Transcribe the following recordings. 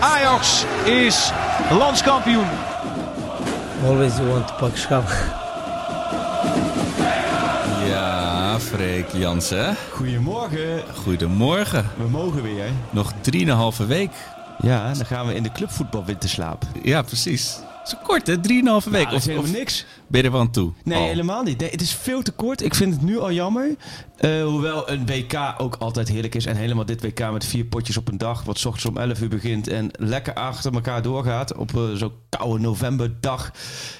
Ajax is landskampioen. Always you want to pak schap. Ja, Freek Jansen. Goedemorgen. Goedemorgen. We mogen weer. Nog drieënhalve week. Ja, dan gaan we in de clubvoetbal winterslaap. Ja, precies. Zo kort, hè? Drieënhalve week. Nou, is helemaal niks. Ben je er wel toe? Nee, Al. helemaal niet. Nee, het is veel te kort. Ik vind het nu al jammer. Uh, hoewel een WK ook altijd heerlijk is. En helemaal dit WK met vier potjes op een dag. Wat s ochtends om 11 uur begint. En lekker achter elkaar doorgaat. Op uh, zo'n koude novemberdag.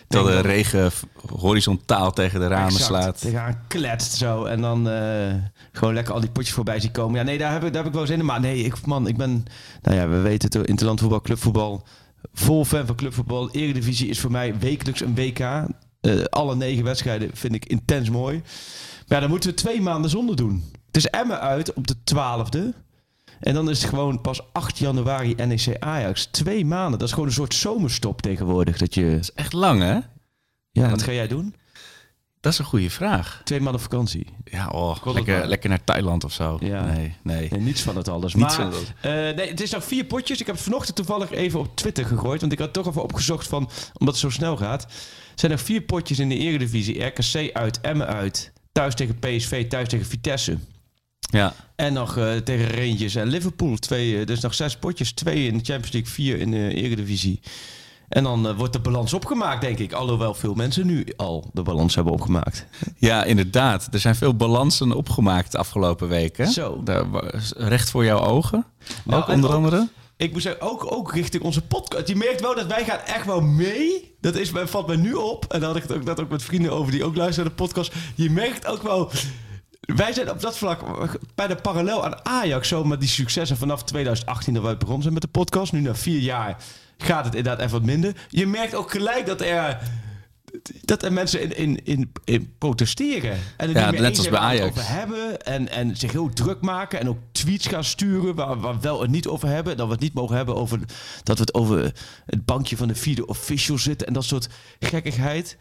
Dat de regen horizontaal tegen de ramen exact, slaat. Tegenaan kletst zo. En dan uh, gewoon lekker al die potjes voorbij zien komen. Ja, nee, daar heb ik, daar heb ik wel zin in. Maar nee, ik, man, ik ben... Nou ja, we weten het. Interlandvoetbal, clubvoetbal. Vol fan van clubvoetbal. Eredivisie is voor mij wekelijks een WK. Uh, alle negen wedstrijden vind ik intens mooi. Maar ja, dan moeten we twee maanden zonder doen. Het is Emmen uit op de 12e. En dan is het gewoon pas 8 januari NEC Ajax. Twee maanden. Dat is gewoon een soort zomerstop tegenwoordig. Dat, je... dat is echt lang, hè? Ja, wat ga jij doen? Dat is een goede vraag. Twee maanden vakantie. Ja, oh, lekker, lekker naar Thailand of zo. Ja. Nee, nee. nee. Niets van het alles. Niets maar, van het uh, nee, het is nog vier potjes. Ik heb vanochtend toevallig even op Twitter gegooid. Want ik had toch even opgezocht van, omdat het zo snel gaat. Er zijn nog vier potjes in de eredivisie. RKC uit, Emmen uit. Thuis tegen PSV, thuis tegen Vitesse. Ja. En nog uh, tegen Rangers en Liverpool. Twee, uh, dus nog zes potjes. Twee in de Champions League, vier in de eredivisie. En dan uh, wordt de balans opgemaakt, denk ik. Alhoewel veel mensen nu al de balans hebben opgemaakt. Ja, inderdaad. Er zijn veel balansen opgemaakt de afgelopen weken. Zo. Daar, recht voor jouw ogen. Nou, ook onder ook, andere. Ik moet zeggen, ook, ook richting onze podcast. Je merkt wel dat wij gaan echt wel mee. Dat is, valt mij nu op. En dan had ik het ook net ook met vrienden over die ook luisteren naar de podcast. Je merkt ook wel... Wij zijn op dat vlak bij de parallel aan Ajax zo met die successen vanaf 2018 dat wij begonnen zijn met de podcast. Nu na vier jaar gaat het inderdaad even wat minder. Je merkt ook gelijk dat er, dat er mensen in, in, in, in protesteren. En Ja, net als bij Ajax. over hebben. En, en zich heel druk maken. En ook tweets gaan sturen waar, waar we wel het niet over hebben. Dat we het niet mogen hebben over dat we het over het bankje van de vierde official zitten. En dat soort gekkigheid.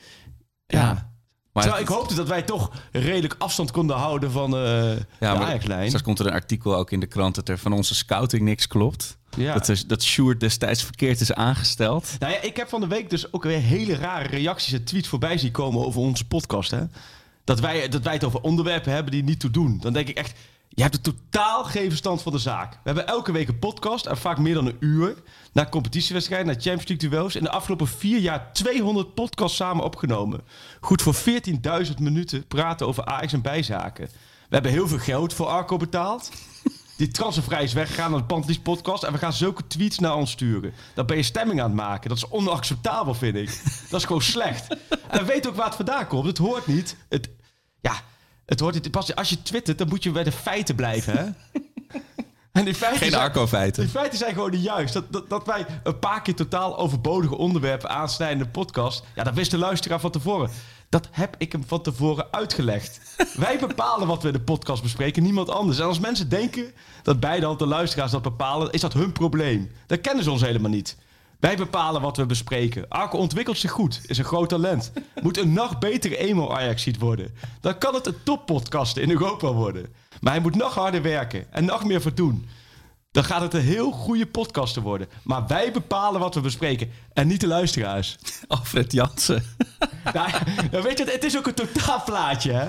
Ja. Ja. Maar Terwijl ik hoopte dat wij toch redelijk afstand konden houden van eh Ja, de Ajax-lijn. Straks komt er een artikel ook in de krant dat er van onze scouting niks klopt. Ja. Dat, is, dat Sjoerd destijds verkeerd is aangesteld. Nou ja, ik heb van de week dus ook weer hele rare reacties en tweets voorbij zien komen over onze podcast. Hè? Dat, wij, dat wij het over onderwerpen hebben die niet toe doen. Dan denk ik echt, je hebt er totaal geen verstand van de zaak. We hebben elke week een podcast en vaak meer dan een uur. Naar competitiewedstrijden, naar Champions League duels. In de afgelopen vier jaar 200 podcasts samen opgenomen. Goed voor 14.000 minuten praten over Ajax en bijzaken. We hebben heel veel geld voor Arco betaald. Die transfervrij is weggegaan naar de Pantelis podcast. En we gaan zulke tweets naar ons sturen. Dan ben je stemming aan het maken. Dat is onacceptabel, vind ik. Dat is gewoon slecht. En we weten ook waar het vandaan komt. Het hoort niet. Het, ja, het hoort. Pas als je twittert, dan moet je bij de feiten blijven, hè? En die feiten Geen Arco-feiten. Die feiten zijn gewoon niet juist. Dat, dat, dat wij een paar keer totaal overbodige onderwerpen aansnijden in de podcast. Ja, dat wist de luisteraar van tevoren. Dat heb ik hem van tevoren uitgelegd. wij bepalen wat we in de podcast bespreken, niemand anders. En als mensen denken dat beide de luisteraars dat bepalen, is dat hun probleem. Dat kennen ze ons helemaal niet. Wij bepalen wat we bespreken. Arco ontwikkelt zich goed, is een groot talent. Moet een nog betere emo ajax worden. Dan kan het een toppodcast in Europa worden. Maar hij moet nog harder werken en nog meer voor doen. Dan gaat het een heel goede podcast te worden. Maar wij bepalen wat we bespreken. En niet de luisteraars. Alfred Jansen. Nou, nou, weet je, het is ook een totaalplaatje. Hè?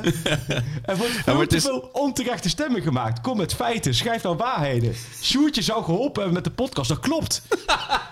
Er wordt veel maar het te is- veel onterechte stemming gemaakt. Kom met feiten. Schrijf dan waarheden. Sjoertje zou geholpen hebben met de podcast. Dat klopt.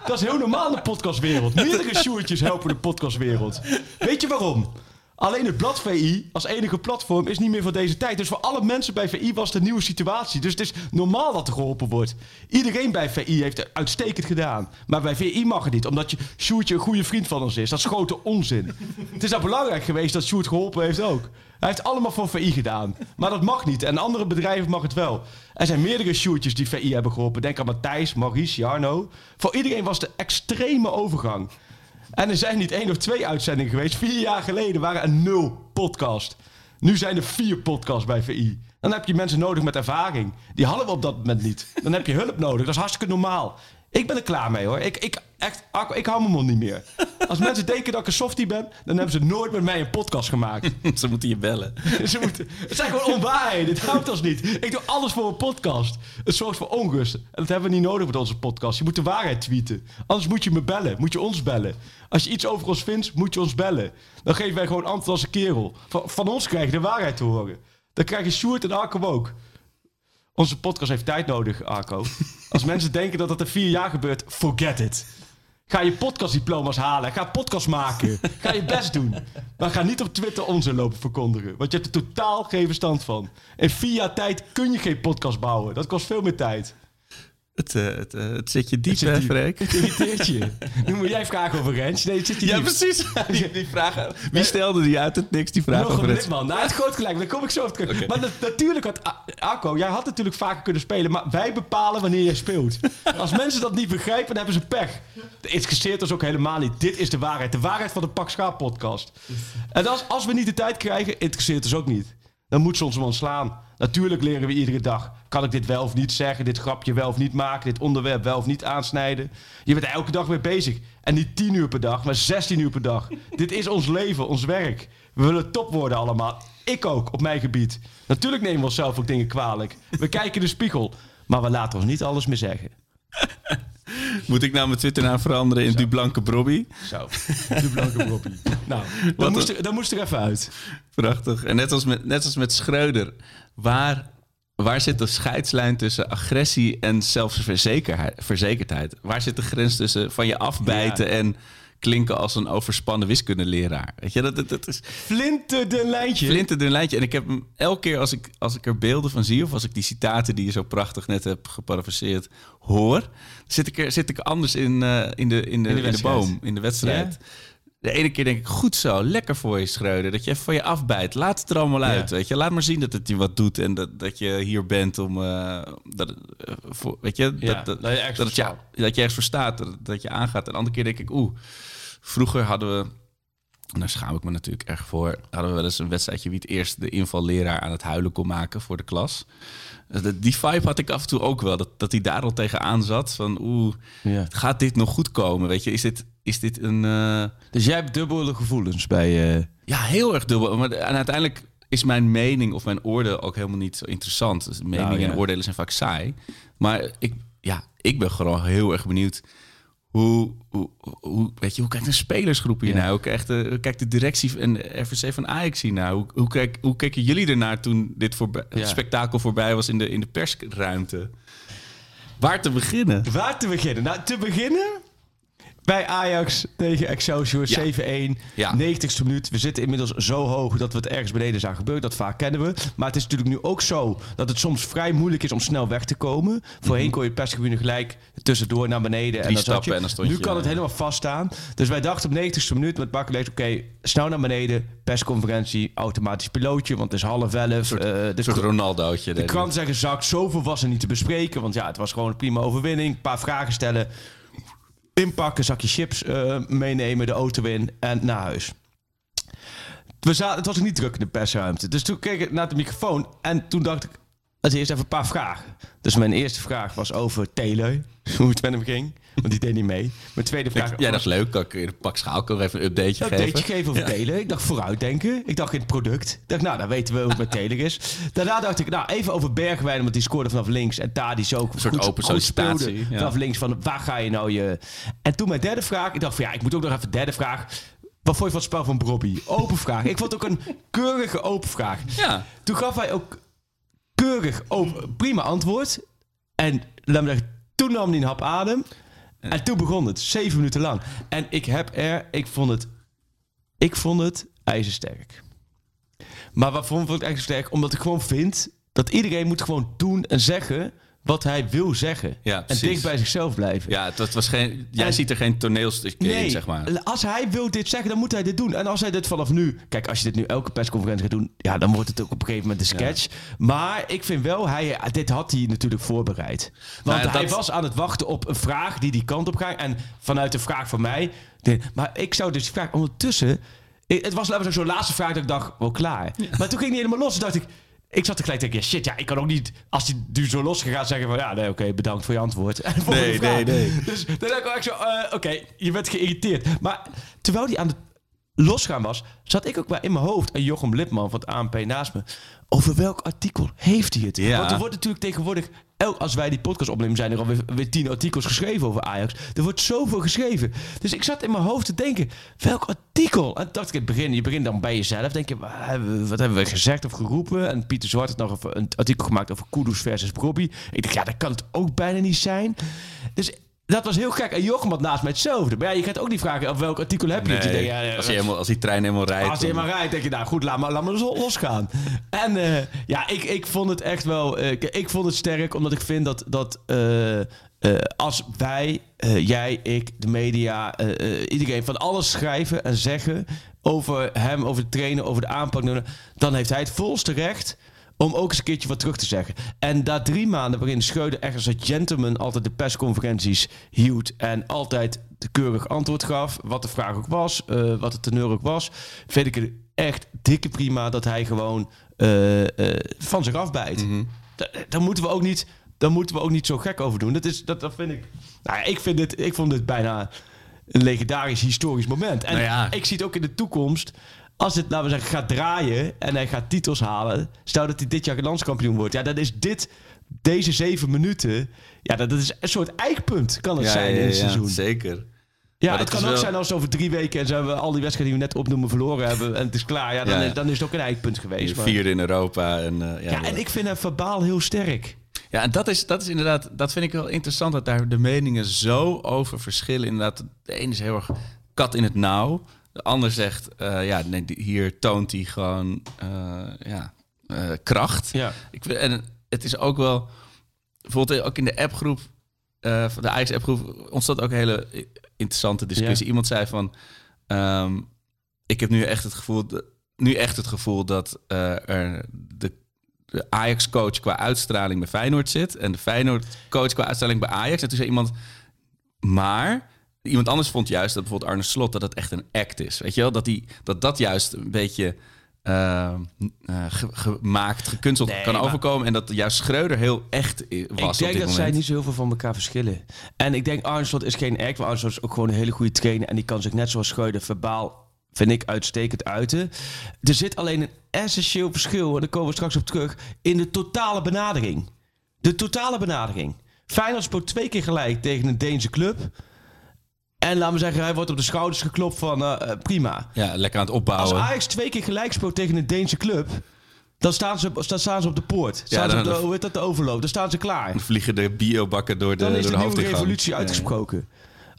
Dat is heel normaal in de podcastwereld. Meerdere Sjoertjes helpen de podcastwereld. Weet je waarom? Alleen het blad VI als enige platform is niet meer van deze tijd. Dus voor alle mensen bij VI was het een nieuwe situatie. Dus het is normaal dat er geholpen wordt. Iedereen bij VI heeft het uitstekend gedaan. Maar bij VI mag het niet, omdat je Sjoerdje een goede vriend van ons is. Dat is grote onzin. het is dan belangrijk geweest dat Sjoerd geholpen heeft ook. Hij heeft allemaal voor VI gedaan. Maar dat mag niet. En andere bedrijven mag het wel. Er zijn meerdere Sjoerdjes die VI hebben geholpen. Denk aan Matthijs, Maurice, Jarno. Voor iedereen was de extreme overgang. En er zijn niet één of twee uitzendingen geweest. Vier jaar geleden waren er nul podcast. Nu zijn er vier podcasts bij VI. Dan heb je mensen nodig met ervaring. Die hadden we op dat moment niet. Dan heb je hulp nodig. Dat is hartstikke normaal. Ik ben er klaar mee hoor. Ik, ik, echt, ik hou mijn mond niet meer. Als mensen denken dat ik een softie ben, dan hebben ze nooit met mij een podcast gemaakt. Ze moeten je bellen. Ze moeten, het zijn gewoon onwaarheden. Dit houdt ons niet. Ik doe alles voor een podcast. Het zorgt voor onrust. En dat hebben we niet nodig met onze podcast. Je moet de waarheid tweeten. Anders moet je me bellen. Moet je ons bellen. Als je iets over ons vindt, moet je ons bellen. Dan geven wij gewoon antwoord als een kerel. Van, van ons krijg je de waarheid te horen. Dan krijg je Sjoerd en Arco ook. Onze podcast heeft tijd nodig, Arco. Als mensen denken dat dat in vier jaar gebeurt, forget it. Ga je podcastdiploma's halen. Ga podcast maken. Ga je best doen. Maar ga niet op Twitter onzin lopen verkondigen. Want je hebt er totaal geen verstand van. In vier jaar tijd kun je geen podcast bouwen. Dat kost veel meer tijd. Het, eh, het, eh, het zit je diep, zit hè. Freek? Het irriteert je. Nu moet jij vragen over Rens. Nee, het zit je Ja, precies. Die, die vragen. Wie stelde die uit het niks? Die vraag Nog over een het. lidman. Nou, het groot gelijk. Daar kom ik zo op terug. Oké. Maar na- natuurlijk had... Arco, jij had natuurlijk vaker kunnen spelen. Maar wij bepalen wanneer je speelt. Als mensen dat niet begrijpen, dan hebben ze pech. Het interesseert ons ook helemaal niet. Dit is de waarheid. De waarheid van de Pak Schaap podcast. En als, als we niet de tijd krijgen, interesseert ons ook niet. Dan moet ze ons ontslaan. Natuurlijk leren we iedere dag. Kan ik dit wel of niet zeggen? Dit grapje wel of niet maken? Dit onderwerp wel of niet aansnijden? Je bent elke dag weer bezig. En niet 10 uur per dag, maar 16 uur per dag. dit is ons leven, ons werk. We willen top worden allemaal. Ik ook, op mijn gebied. Natuurlijk nemen we onszelf ook dingen kwalijk. We kijken in de spiegel. Maar we laten ons niet alles meer zeggen. Moet ik nou mijn Twitternaam veranderen in Dublanke Brobby? Zo, de blanke Robbie. Nou, dat moest, er, dat moest er even uit. Prachtig. En net als met, net als met Schreuder, waar, waar zit de scheidslijn tussen agressie en zelfverzekerdheid? Waar zit de grens tussen van je afbijten Ja. en klinken als een overspannen wiskundeleraar? Weet je, dat, dat, dat is Flinten de lijntje. flinterdun lijntje. En ik heb hem elke keer als ik, als ik er beelden van zie... of als ik die citaten die je zo prachtig net hebt geparafraseerd hoor... zit ik, er, zit ik anders in, eh, in, de, in, de, in, de, boom, in de wedstrijd. De ene keer denk ik, goed zo, lekker voor je Schreuder. Dat je even van je afbijt. Laat het er allemaal uit, weet je. Laat maar zien dat het je wat doet en dat, dat je hier bent om... eh, dat, eh, voor, weet je, Ja, dat, dat, dat je dat, het, dat je ergens voor staat, dat, dat je aangaat. En de andere keer denk ik, oeh, vroeger hadden we... En daar schaam ik me natuurlijk erg voor. Hadden we wel eens een wedstrijdje wie het eerst de invalleraar aan het huilen kon maken voor de klas. Dat- Die vibe had ik af en toe ook wel. Dat, dat hij daar al tegenaan zat. Van oeh, Ja. gaat dit nog goed komen? Weet je, is dit, is dit een... eh, Dus jij hebt dubbele gevoelens bij... eh, ja, heel erg dubbel. Maar, en uiteindelijk is mijn mening of mijn oordeel ook helemaal niet zo interessant. Dus meningen Nou, ja. en oordelen zijn vaak saai. Maar ik, ja, ik ben gewoon heel erg benieuwd... Hoe, hoe, hoe, weet je, hoe kijkt een spelersgroep hier Ja. naar? Hoe kijkt, de, hoe kijkt de directie en de RVC van Ajax hier naar? Hoe, hoe, kijk, hoe keken jullie ernaar toen dit voorbij, Ja. het spektakel voorbij was in de, in de persruimte? Waar te beginnen? Waar te beginnen? Nou, te beginnen bij Ajax tegen Excelsior Ja. 7-1. Ja. 90ste minuut. We zitten inmiddels zo hoog dat we het ergens beneden zagen gebeuren. Dat vaak kennen we. Maar het is natuurlijk nu ook zo dat het soms vrij moeilijk is om snel weg te komen. Voorheen kon je persgebied gelijk tussendoor naar beneden. en zat Mhm. stappen en dan stond nu je, kan het ja. helemaal vaststaan. Dus wij dachten op 90ste minuut met Barclays, oké, snel naar beneden. Persconferentie, automatisch pilootje, want het is half elf. Eh, de Een soort Ronaldootje. de krant zeggen gezakt, zoveel was er niet te bespreken. Want ja, het was gewoon een prima overwinning. Een paar vragen stellen. Inpakken, zakje chips eh, meenemen, de auto in en naar huis. We zaten, het was niet druk in de persruimte. Dus toen keek ik naar de microfoon en toen dacht ik... Als eerst even een paar vragen. Dus mijn eerste vraag was over Teleu. Hoe het met hem ging. Want die deed niet mee. Mijn tweede vraag Jij was... dacht leuk, ik in een pak schaal kan even een updateje Een geven? updateje geven over Taylor. Ik dacht vooruitdenken. Ik dacht in het product. Ik dacht, nou, dan weten we hoe het met Taylor is. Daarna dacht ik, nou, even over Bergwijn, want die scoorde vanaf links. En Tadic ook een soort open sollicitatie, ja. Vanaf links, van waar ga je nou je... En toen mijn derde vraag, ik dacht van ja, ik moet ook nog even derde vraag. Wat vond je van het spel van Brobby? Open vraag. Ik vond het ook een keurige open vraag. Ja. Toen gaf hij ook keurig open, prima antwoord. En laat me zeggen, toen nam hij een hap adem. En toen begon het, zeven minuten lang. En ik heb er, ik vond het, ik vond het ijzersterk. Maar waarom vond ik het ijzersterk? Omdat ik gewoon vind dat iedereen moet gewoon doen en zeggen wat hij wil zeggen. Ja, en dicht bij zichzelf blijven. Ja, het was geen, jij En- ziet er geen toneelstukje Nee, in, zeg maar. als hij wil dit zeggen, dan moet hij dit doen. En als hij dit vanaf nu... Kijk, als je dit nu elke persconferentie gaat doen... Ja, dan wordt het ook op een gegeven moment een sketch. Maar ik vind wel, hij, dit had hij natuurlijk voorbereid. Want Nou ja, hij dat- was aan het wachten op een vraag die die kant op gaat. En vanuit de vraag van mij... de- maar ik zou dus vraag ondertussen... ik- het was laten zo'n laatste vraag dat ik dacht, wel klaar. Maar toen ging hij helemaal los. Toen dacht ik... Ik zat tegelijk te denken, ja, shit, ja, ik kan ook niet... Als hij nu zo los gaat zeggen van... Ja, nee, oké, bedankt voor je antwoord. Nee, nee, nee. Dus dan dacht ik echt zo, eh, oké, je bent geïrriteerd. Maar terwijl die aan het losgaan was, zat ik ook wel in mijn hoofd... en Jochem Lipman van het ANP naast me... over welk artikel heeft hij het? Ja. Want er wordt natuurlijk tegenwoordig... elk- Als wij die podcast opnemen, zijn er alweer weer tien artikels geschreven over Ajax. Er wordt zoveel geschreven. Dus ik zat in mijn hoofd te denken, welk artikel? En dacht ik het begin, je begint dan bij jezelf. Denk je, wat hebben we- gezegd of geroepen? En Pieter Zwart had nog een artikel gemaakt over Kudus versus Bobby. Ik dacht, ja, dat kan het ook bijna niet zijn. Dus dat was heel gek. En Jochem had naast mij hetzelfde. Maar ja, je gaat ook niet vragen, op welk artikel heb je het? Je Nee, denkt, ja, ja, als, je helemaal, als die trein helemaal rijdt. als je dan- maar rijdt, denk je, nou goed, laat maar, laat maar losgaan. En eh, ja, ik, ik vond het echt wel... eh, ik, vond het sterk, omdat ik vind dat, dat eh, als wij, jij, ik, de media, iedereen van alles schrijven en zeggen over hem, over de trainer, over de aanpak, dan heeft hij het volste recht om ook eens een keertje wat terug te zeggen. En na drie maanden waarin Schreuder echt als een gentleman altijd de persconferenties hield en altijd de keurig antwoord gaf, wat de vraag ook was, eh, wat de teneur ook was, vind ik het echt dikke prima dat hij gewoon eh, eh, van zich afbijt. Da- Daar moeten we ook niet, daar moeten we ook niet zo gek over doen. Dat, is, dat, dat vind ik. Nou, ja, ik, vind dit, ik vond dit bijna een legendarisch historisch moment. En Nou ja. ik zie het ook in de toekomst. Als het, laten we zeggen, gaat draaien en hij gaat titels halen. Stel dat hij dit jaar landskampioen wordt. Ja, dan is dit, deze zeven minuten. Ja, dat, dat is een soort eikpunt, kan het Ja, zijn ja, in het ja, seizoen. Zeker. Ja, Maar het dat kan ook wel- zijn als over drie weken en zijn we al die wedstrijden die we net opnoemen verloren hebben en het is klaar. Ja, dan. Is, dan is het ook een eikpunt geweest. maar- Vierde in Europa. En, eh, ja, ja, en ik vind hem verbaal heel sterk. Ja, en dat is, dat is inderdaad, dat vind ik wel interessant, dat daar de meningen zo over verschillen. Inderdaad, de ene is heel erg kat in het nauw. De ander zegt, eh, ja, nee, hier toont hij gewoon eh, ja, eh, kracht. Ja. Ik, en het is ook wel, bijvoorbeeld ook in de appgroep, van de Ajax appgroep, ontstond ook een hele interessante discussie. Ja. Iemand zei van, ehm, ik heb nu echt het gevoel, dat- nu echt het gevoel dat er de de Ajax-coach qua uitstraling bij Feyenoord zit... en de Feyenoord-coach qua uitstraling bij Ajax. En toen zei iemand, maar... Iemand anders vond juist dat bijvoorbeeld Arne Slot... dat het echt een act is. Weet je wel? Dat die, dat, dat juist een beetje eh, eh, ge- gemaakt, gekunsteld Nee, kan maar- overkomen... en dat juist Schreuder heel echt was Ik denk op dit dat moment. zij niet zo heel veel van elkaar verschillen. En ik denk Arne Slot is geen act, maar Arne Slot is ook gewoon een hele goede trainer. En die kan zich net zoals Schreuder verbaal, vind ik, uitstekend uiten. Er zit alleen een essentieel verschil, en daar komen we straks op terug, in de totale benadering. De totale benadering. Feyenoord speelt twee keer gelijk tegen een Deense club. En laten we zeggen, hij wordt op de schouders geklopt van eh, eh, prima. Ja, lekker aan het Als opbouwen. Ajax twee keer gelijk speelt tegen een Deense club... Dan staan ze, dan staan ze op de poort. Staan dan- ze op de, hoe heet dat, de overloop. Dan staan ze klaar. Dan vliegen de biobakken door de, Dan is door de de nieuwe revolutie uitgesproken.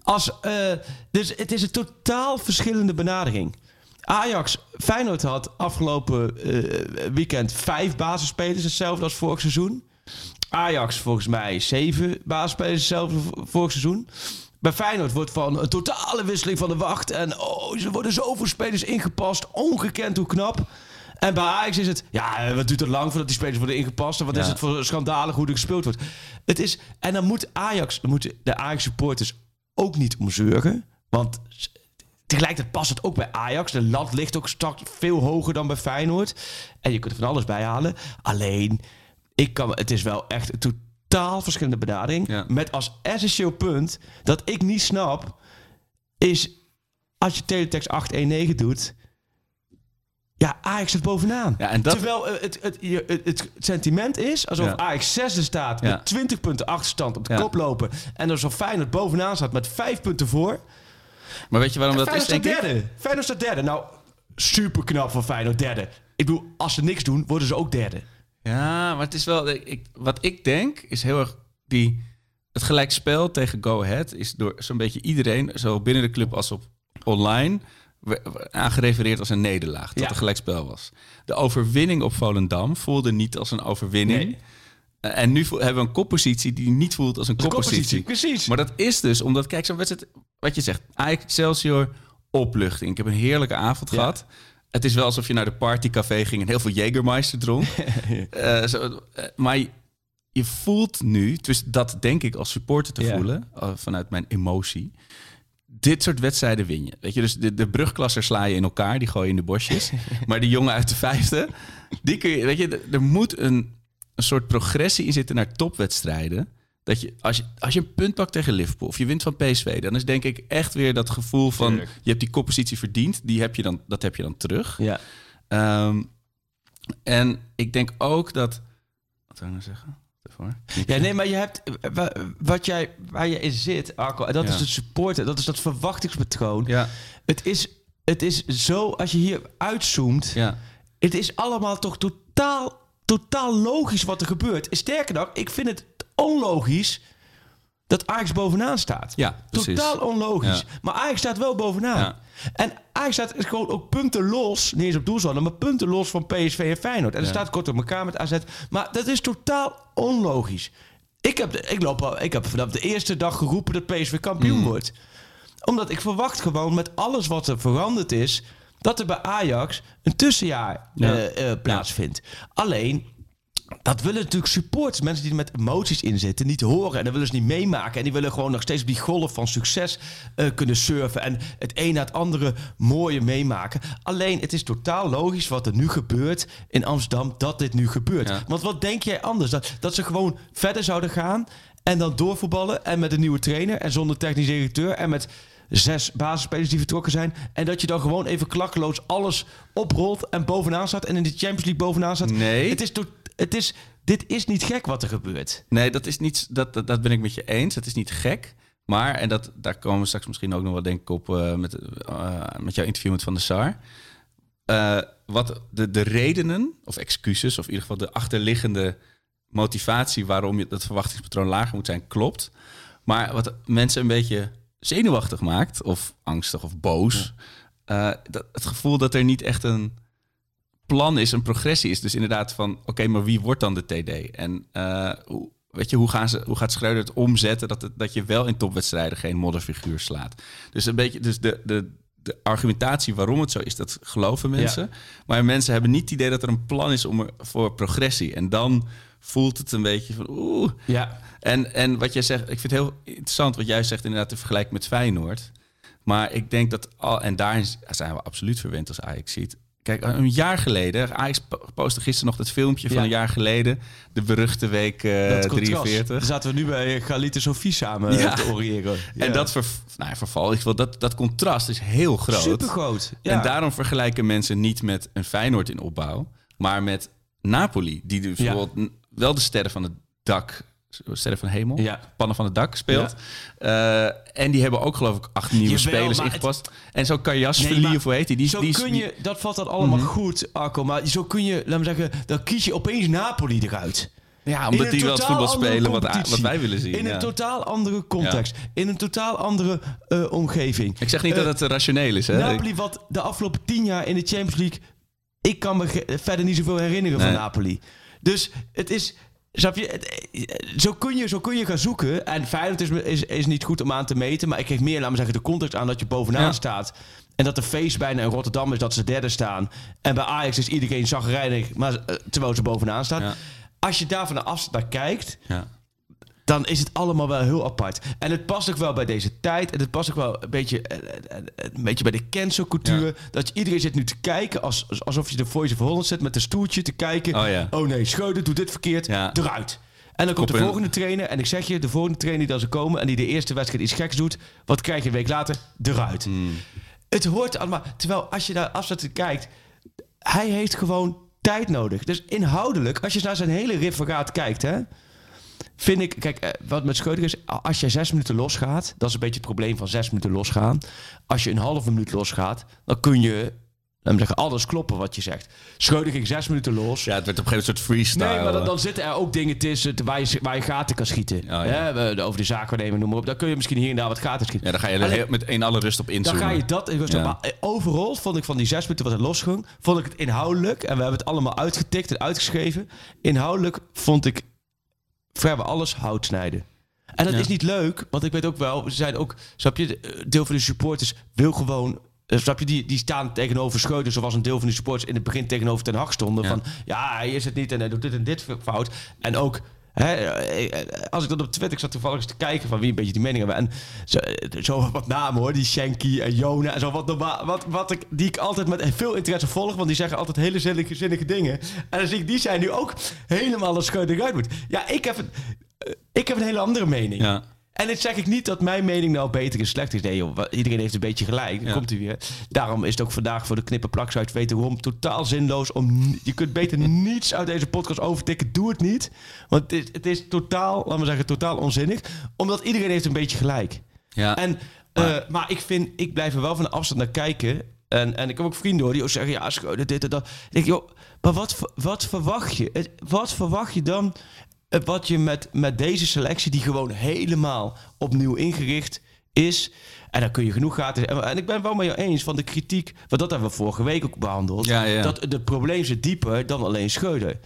Als, eh, dus het is een totaal verschillende benadering. Ajax, Feyenoord had afgelopen weekend vijf basisspelers, hetzelfde als vorig seizoen. Ajax volgens mij zeven basisspelers, hetzelfde als vorig seizoen. Bij Feyenoord wordt van een totale wisseling van de wacht. En oh, er worden zoveel spelers ingepast. Ongekend hoe knap. En bij Ajax is het, ja, wat duurt het lang voordat die spelers worden ingepast? En wat is het voor schandalig hoe er gespeeld wordt? Het is, en dan moet Ajax, moeten de Ajax supporters ook niet om zeuren. Want tegelijkertijd past het ook bij Ajax. De lat ligt ook straks veel hoger dan bij Feyenoord. En je kunt er van alles bij halen. Alleen, ik kan, het is wel echt een totaal verschillende benadering. Ja. Met als essentieel punt dat ik niet snap, is als je teletext 819 doet. Ja, Ajax staat bovenaan. Ja, en dat- Terwijl eh, het, het, het, het sentiment is alsof Ja. Ajax zesde staat Ja. met 20 punten achterstand op de Ja. kop lopen. En alsof Feyenoord bovenaan staat met 5 punten voor. Maar weet je waarom dat is, Feyenoord staat derde. Feyenoord staat derde. Nou, super knap van Feyenoord derde. Ik bedoel, als ze niks doen, worden ze ook derde. Ja, maar het is wel... Ik, wat ik denk is heel erg... Die, het gelijkspel tegen Go Ahead is door zo'n beetje iedereen... zo binnen de club als op online... aangerefereerd als een nederlaag. Dat Ja. er gelijkspel was. De overwinning op Volendam voelde niet als een overwinning. Nee. Eh, En nu hebben we een koppositie die niet voelt als een koppositie. koppositie, precies. Maar dat is dus omdat, kijk, zo'n wedstrijd, wat je zegt, Ajax Excelsior, opluchting. Ik heb een heerlijke avond Ja. gehad. Het is wel alsof je naar de partycafé ging en heel veel Jägermeister dronk. Eh, zo, eh, maar je, voelt nu, dus dat denk ik als supporter te Ja. voelen, eh, vanuit mijn emotie. Dit soort wedstrijden win je. Weet je, dus de, de brugklasser sla je in elkaar, die gooi je in de bosjes. maar die jongen uit de vijfde, die kun je, weet je, er moet een, een soort progressie in zitten naar topwedstrijden. Dat je als, je, als je een punt pakt tegen Liverpool of je wint van PSV, dan is denk ik echt weer dat gevoel van Tuurlijk. je hebt die koppositie verdiend, die heb je dan, dat heb je dan terug. Ja. Ehm, en ik denk ook dat. Wat zou ik nou zeggen? Ja, nee, maar je hebt wa- wat jij, waar je in zit, Arco, en dat Ja. is het supporten, dat is dat verwachtingspatroon. Ja, Het, is, het is zo, als je hier uitzoomt, ja. het is allemaal toch totaal, totaal logisch wat er gebeurt. Sterker nog, ik vind het onlogisch dat Ajax bovenaan staat. Ja, precies. Totaal onlogisch. Ja. Maar Ajax staat wel bovenaan. Ja. En Ajax staat gewoon ook punten los, niet eens op doelzone, maar punten los van PSV en Feyenoord. En er Ja. staat kort op elkaar met AZ. Maar dat is totaal onlogisch. Ik heb, ik, loop al, ik heb vanaf de eerste dag geroepen dat PSV kampioen Mm. wordt. Omdat ik verwacht gewoon met alles wat er veranderd is... dat er bij Ajax een tussenjaar Ja. eh, eh, plaatsvindt. Alleen, dat willen natuurlijk supporters, mensen die er met emoties in zitten, niet horen. En dat willen ze niet meemaken. En die willen gewoon nog steeds op die golf van succes eh, kunnen surfen. En het een na het andere mooie meemaken. Alleen, het is totaal logisch wat er nu gebeurt in Amsterdam, dat dit nu gebeurt. Ja. Want wat denk jij anders? Dat, dat ze gewoon verder zouden gaan en dan doorvoetballen. En met een nieuwe trainer en zonder technisch directeur. En met zes basisspelers die vertrokken zijn. En dat je dan gewoon even klakkeloos alles oprolt en bovenaan staat. En in de Champions League bovenaan staat. Nee. Het is, to- het is, dit is niet gek wat er gebeurt. Nee, dat is niet. Dat, dat, dat ben ik met je eens. Het is niet gek. Maar, en dat, daar komen we straks misschien ook nog wel denk ik op eh, met, eh, met jouw interview met Van der Sar. Eh, wat de, de redenen, of excuses, of in ieder geval de achterliggende motivatie waarom je dat verwachtingspatroon lager moet zijn, klopt. Maar wat mensen een beetje zenuwachtig maakt, of angstig of boos, dat, het gevoel dat er niet echt een plan is, een progressie is. Dus inderdaad van, oké, maar wie wordt dan de TD? En eh, hoe, weet je, hoe, gaan ze, hoe gaat Schreuder het omzetten dat, het, dat je wel in topwedstrijden geen modderfiguur slaat? Dus een beetje, dus de, de, de argumentatie waarom het zo is, dat geloven mensen. Maar mensen hebben niet het idee dat er een plan is om er, voor progressie. En dan voelt het een beetje van, oeh. Ja. En, en wat jij zegt, ik vind het heel interessant wat jij zegt inderdaad te vergelijken met Feyenoord. Maar ik denk dat al, en daarin zijn we absoluut verwend als Ajax ziet. Kijk, een jaar geleden, Ajax po- postte gisteren nog dat filmpje van Ja. een jaar geleden, de beruchte week eh, Dat contrast. 43. Dan zaten we nu bij Galit en Sofie samen Ja. te oreren. En dat ver, nou, ja, verval, ik wil dat, dat contrast is heel groot. Super groot. En daarom vergelijken mensen niet met een Feyenoord in opbouw, maar met Napoli, die dus bijvoorbeeld wel de sterren van het dak, sterren van hemel, Ja. pannen van het dak speelt. Eh, en die hebben ook geloof ik acht nieuwe Jawel, spelers ingepast. En zo Kajas Nee, Verlier, maar hoe heet die? die, Zo die, kun die- je, dat valt dan allemaal goed, Arco. Maar zo kun je, laat me zeggen, dan kies je opeens Napoli eruit. ja, omdat die wel het voetbal spelen wat, wat wij willen zien. In ja. een totaal andere context. In een totaal andere eh, omgeving. Ik zeg niet Eh, dat het rationeel is. Hè? Napoli, wat de afgelopen tien jaar in de Champions League... Ik kan me verder niet zoveel herinneren van Nee. Napoli. Dus het is... Je? Eh, Zo kun je, zo kun je gaan zoeken. En Feyenoord is, is, is niet goed om aan te meten. Maar ik geef meer, laat me zeggen, de context aan dat je bovenaan Ja. staat. En dat de feest bijna in Rotterdam is dat ze derde staan. En bij Ajax is iedereen zagrijnig, maar eh, terwijl ze bovenaan staan. Ja. Als je daar van de afstand naar kijkt, Ja. Dan is het allemaal wel heel apart. En het past ook wel bij deze tijd. En het past ook wel een beetje, eh, eh, eh, een beetje bij de cancelcultuur. Dat je, iedereen zit nu te kijken als, alsof je de Voice of Holland zet met een stoeltje te kijken. Oh ja. nee, Schreuder doet dit verkeerd. Ja. Eruit. En dan komt de volgende trainer. En ik zeg je, de volgende trainer die dan ze komen... en die de eerste wedstrijd iets geks doet... wat krijg je een week later? Eruit. Hmm. Het hoort allemaal... Terwijl als je daar afzet kijkt... hij heeft gewoon tijd nodig. Dus inhoudelijk, als je naar zijn hele referaat kijkt... Hè, vind ik... Kijk, eh, wat met Schreuder is... als je zes minuten losgaat... dat is een beetje het probleem van zes minuten losgaan. Als je een halve minuut losgaat... dan kun je me zeggen, alles kloppen wat je zegt. Schreuder ging zes minuten los. Ja, het werd op een gegeven moment een soort freestyle. Nee, maar dan, dan zitten er ook dingen tussen waar je, waar je gaten kan schieten. Ja, ja. Hè, over de zaakwaarnemer, noem maar op. Dan kun je misschien hier en daar wat gaten schieten. Ja, dan ga je Alleen- met in alle rust op dan inzoomen. ga je dat... Ja. Maar eh, overal vond ik van die zes minuten wat er losging... vond ik het inhoudelijk... en we hebben het allemaal uitgetikt en uitgeschreven... inhoudelijk vond ik vrijwel alles hout snijden. En dat Ja. is niet leuk, want ik weet ook wel... ze zijn ook, snap je, eh, deel van de supporters wil gewoon... eh, Snap je, die, die staan tegenover Schreuder, zoals een deel van de supporters in het begin tegenover Ten Hag stonden. Ja. Van ja, hij is het niet en hij doet dit en dit fout. En ook, hè, eh, eh, als ik dat op Twitter, zat toevallig eens te kijken van wie een beetje die meningen hebben. En zo, eh, zo wat namen hoor, die Shanky en Jona en zo. Wat, wat, wat ik, die ik altijd met veel interesse volg, want die zeggen altijd hele zinnige, zinnige dingen. En dan zie ik, die zijn nu ook helemaal als Schreuder eruit moet. Ja, ik heb een, ik heb een hele andere mening. Ja. En dit zeg ik niet dat mijn mening nou beter en slecht is. Nee joh, iedereen heeft een beetje gelijk. Dan Ja. komt hij weer. Daarom is het ook vandaag voor de knipperplaksite wederom totaal zinloos. Om, je kunt beter niets uit deze podcast overtikken. Doe het niet. Want het is, het is totaal, laten we zeggen, totaal onzinnig. Omdat iedereen heeft een beetje gelijk. Ja. En, eh, maar ik vind, ik blijf er wel van de afstand naar kijken. En, en ik heb ook vrienden hoor, die ook zeggen, ja, dit en dat. Ik denk, joh, maar wat, wat verwacht je? Wat verwacht je dan wat je met, met deze selectie, die gewoon helemaal opnieuw ingericht is... En dan kun je genoeg gaten. En, en ik ben het wel met jou eens van de kritiek, want dat hebben we vorige week ook behandeld. Ja, ja. Dat het probleem zit dieper dan alleen Schreuder.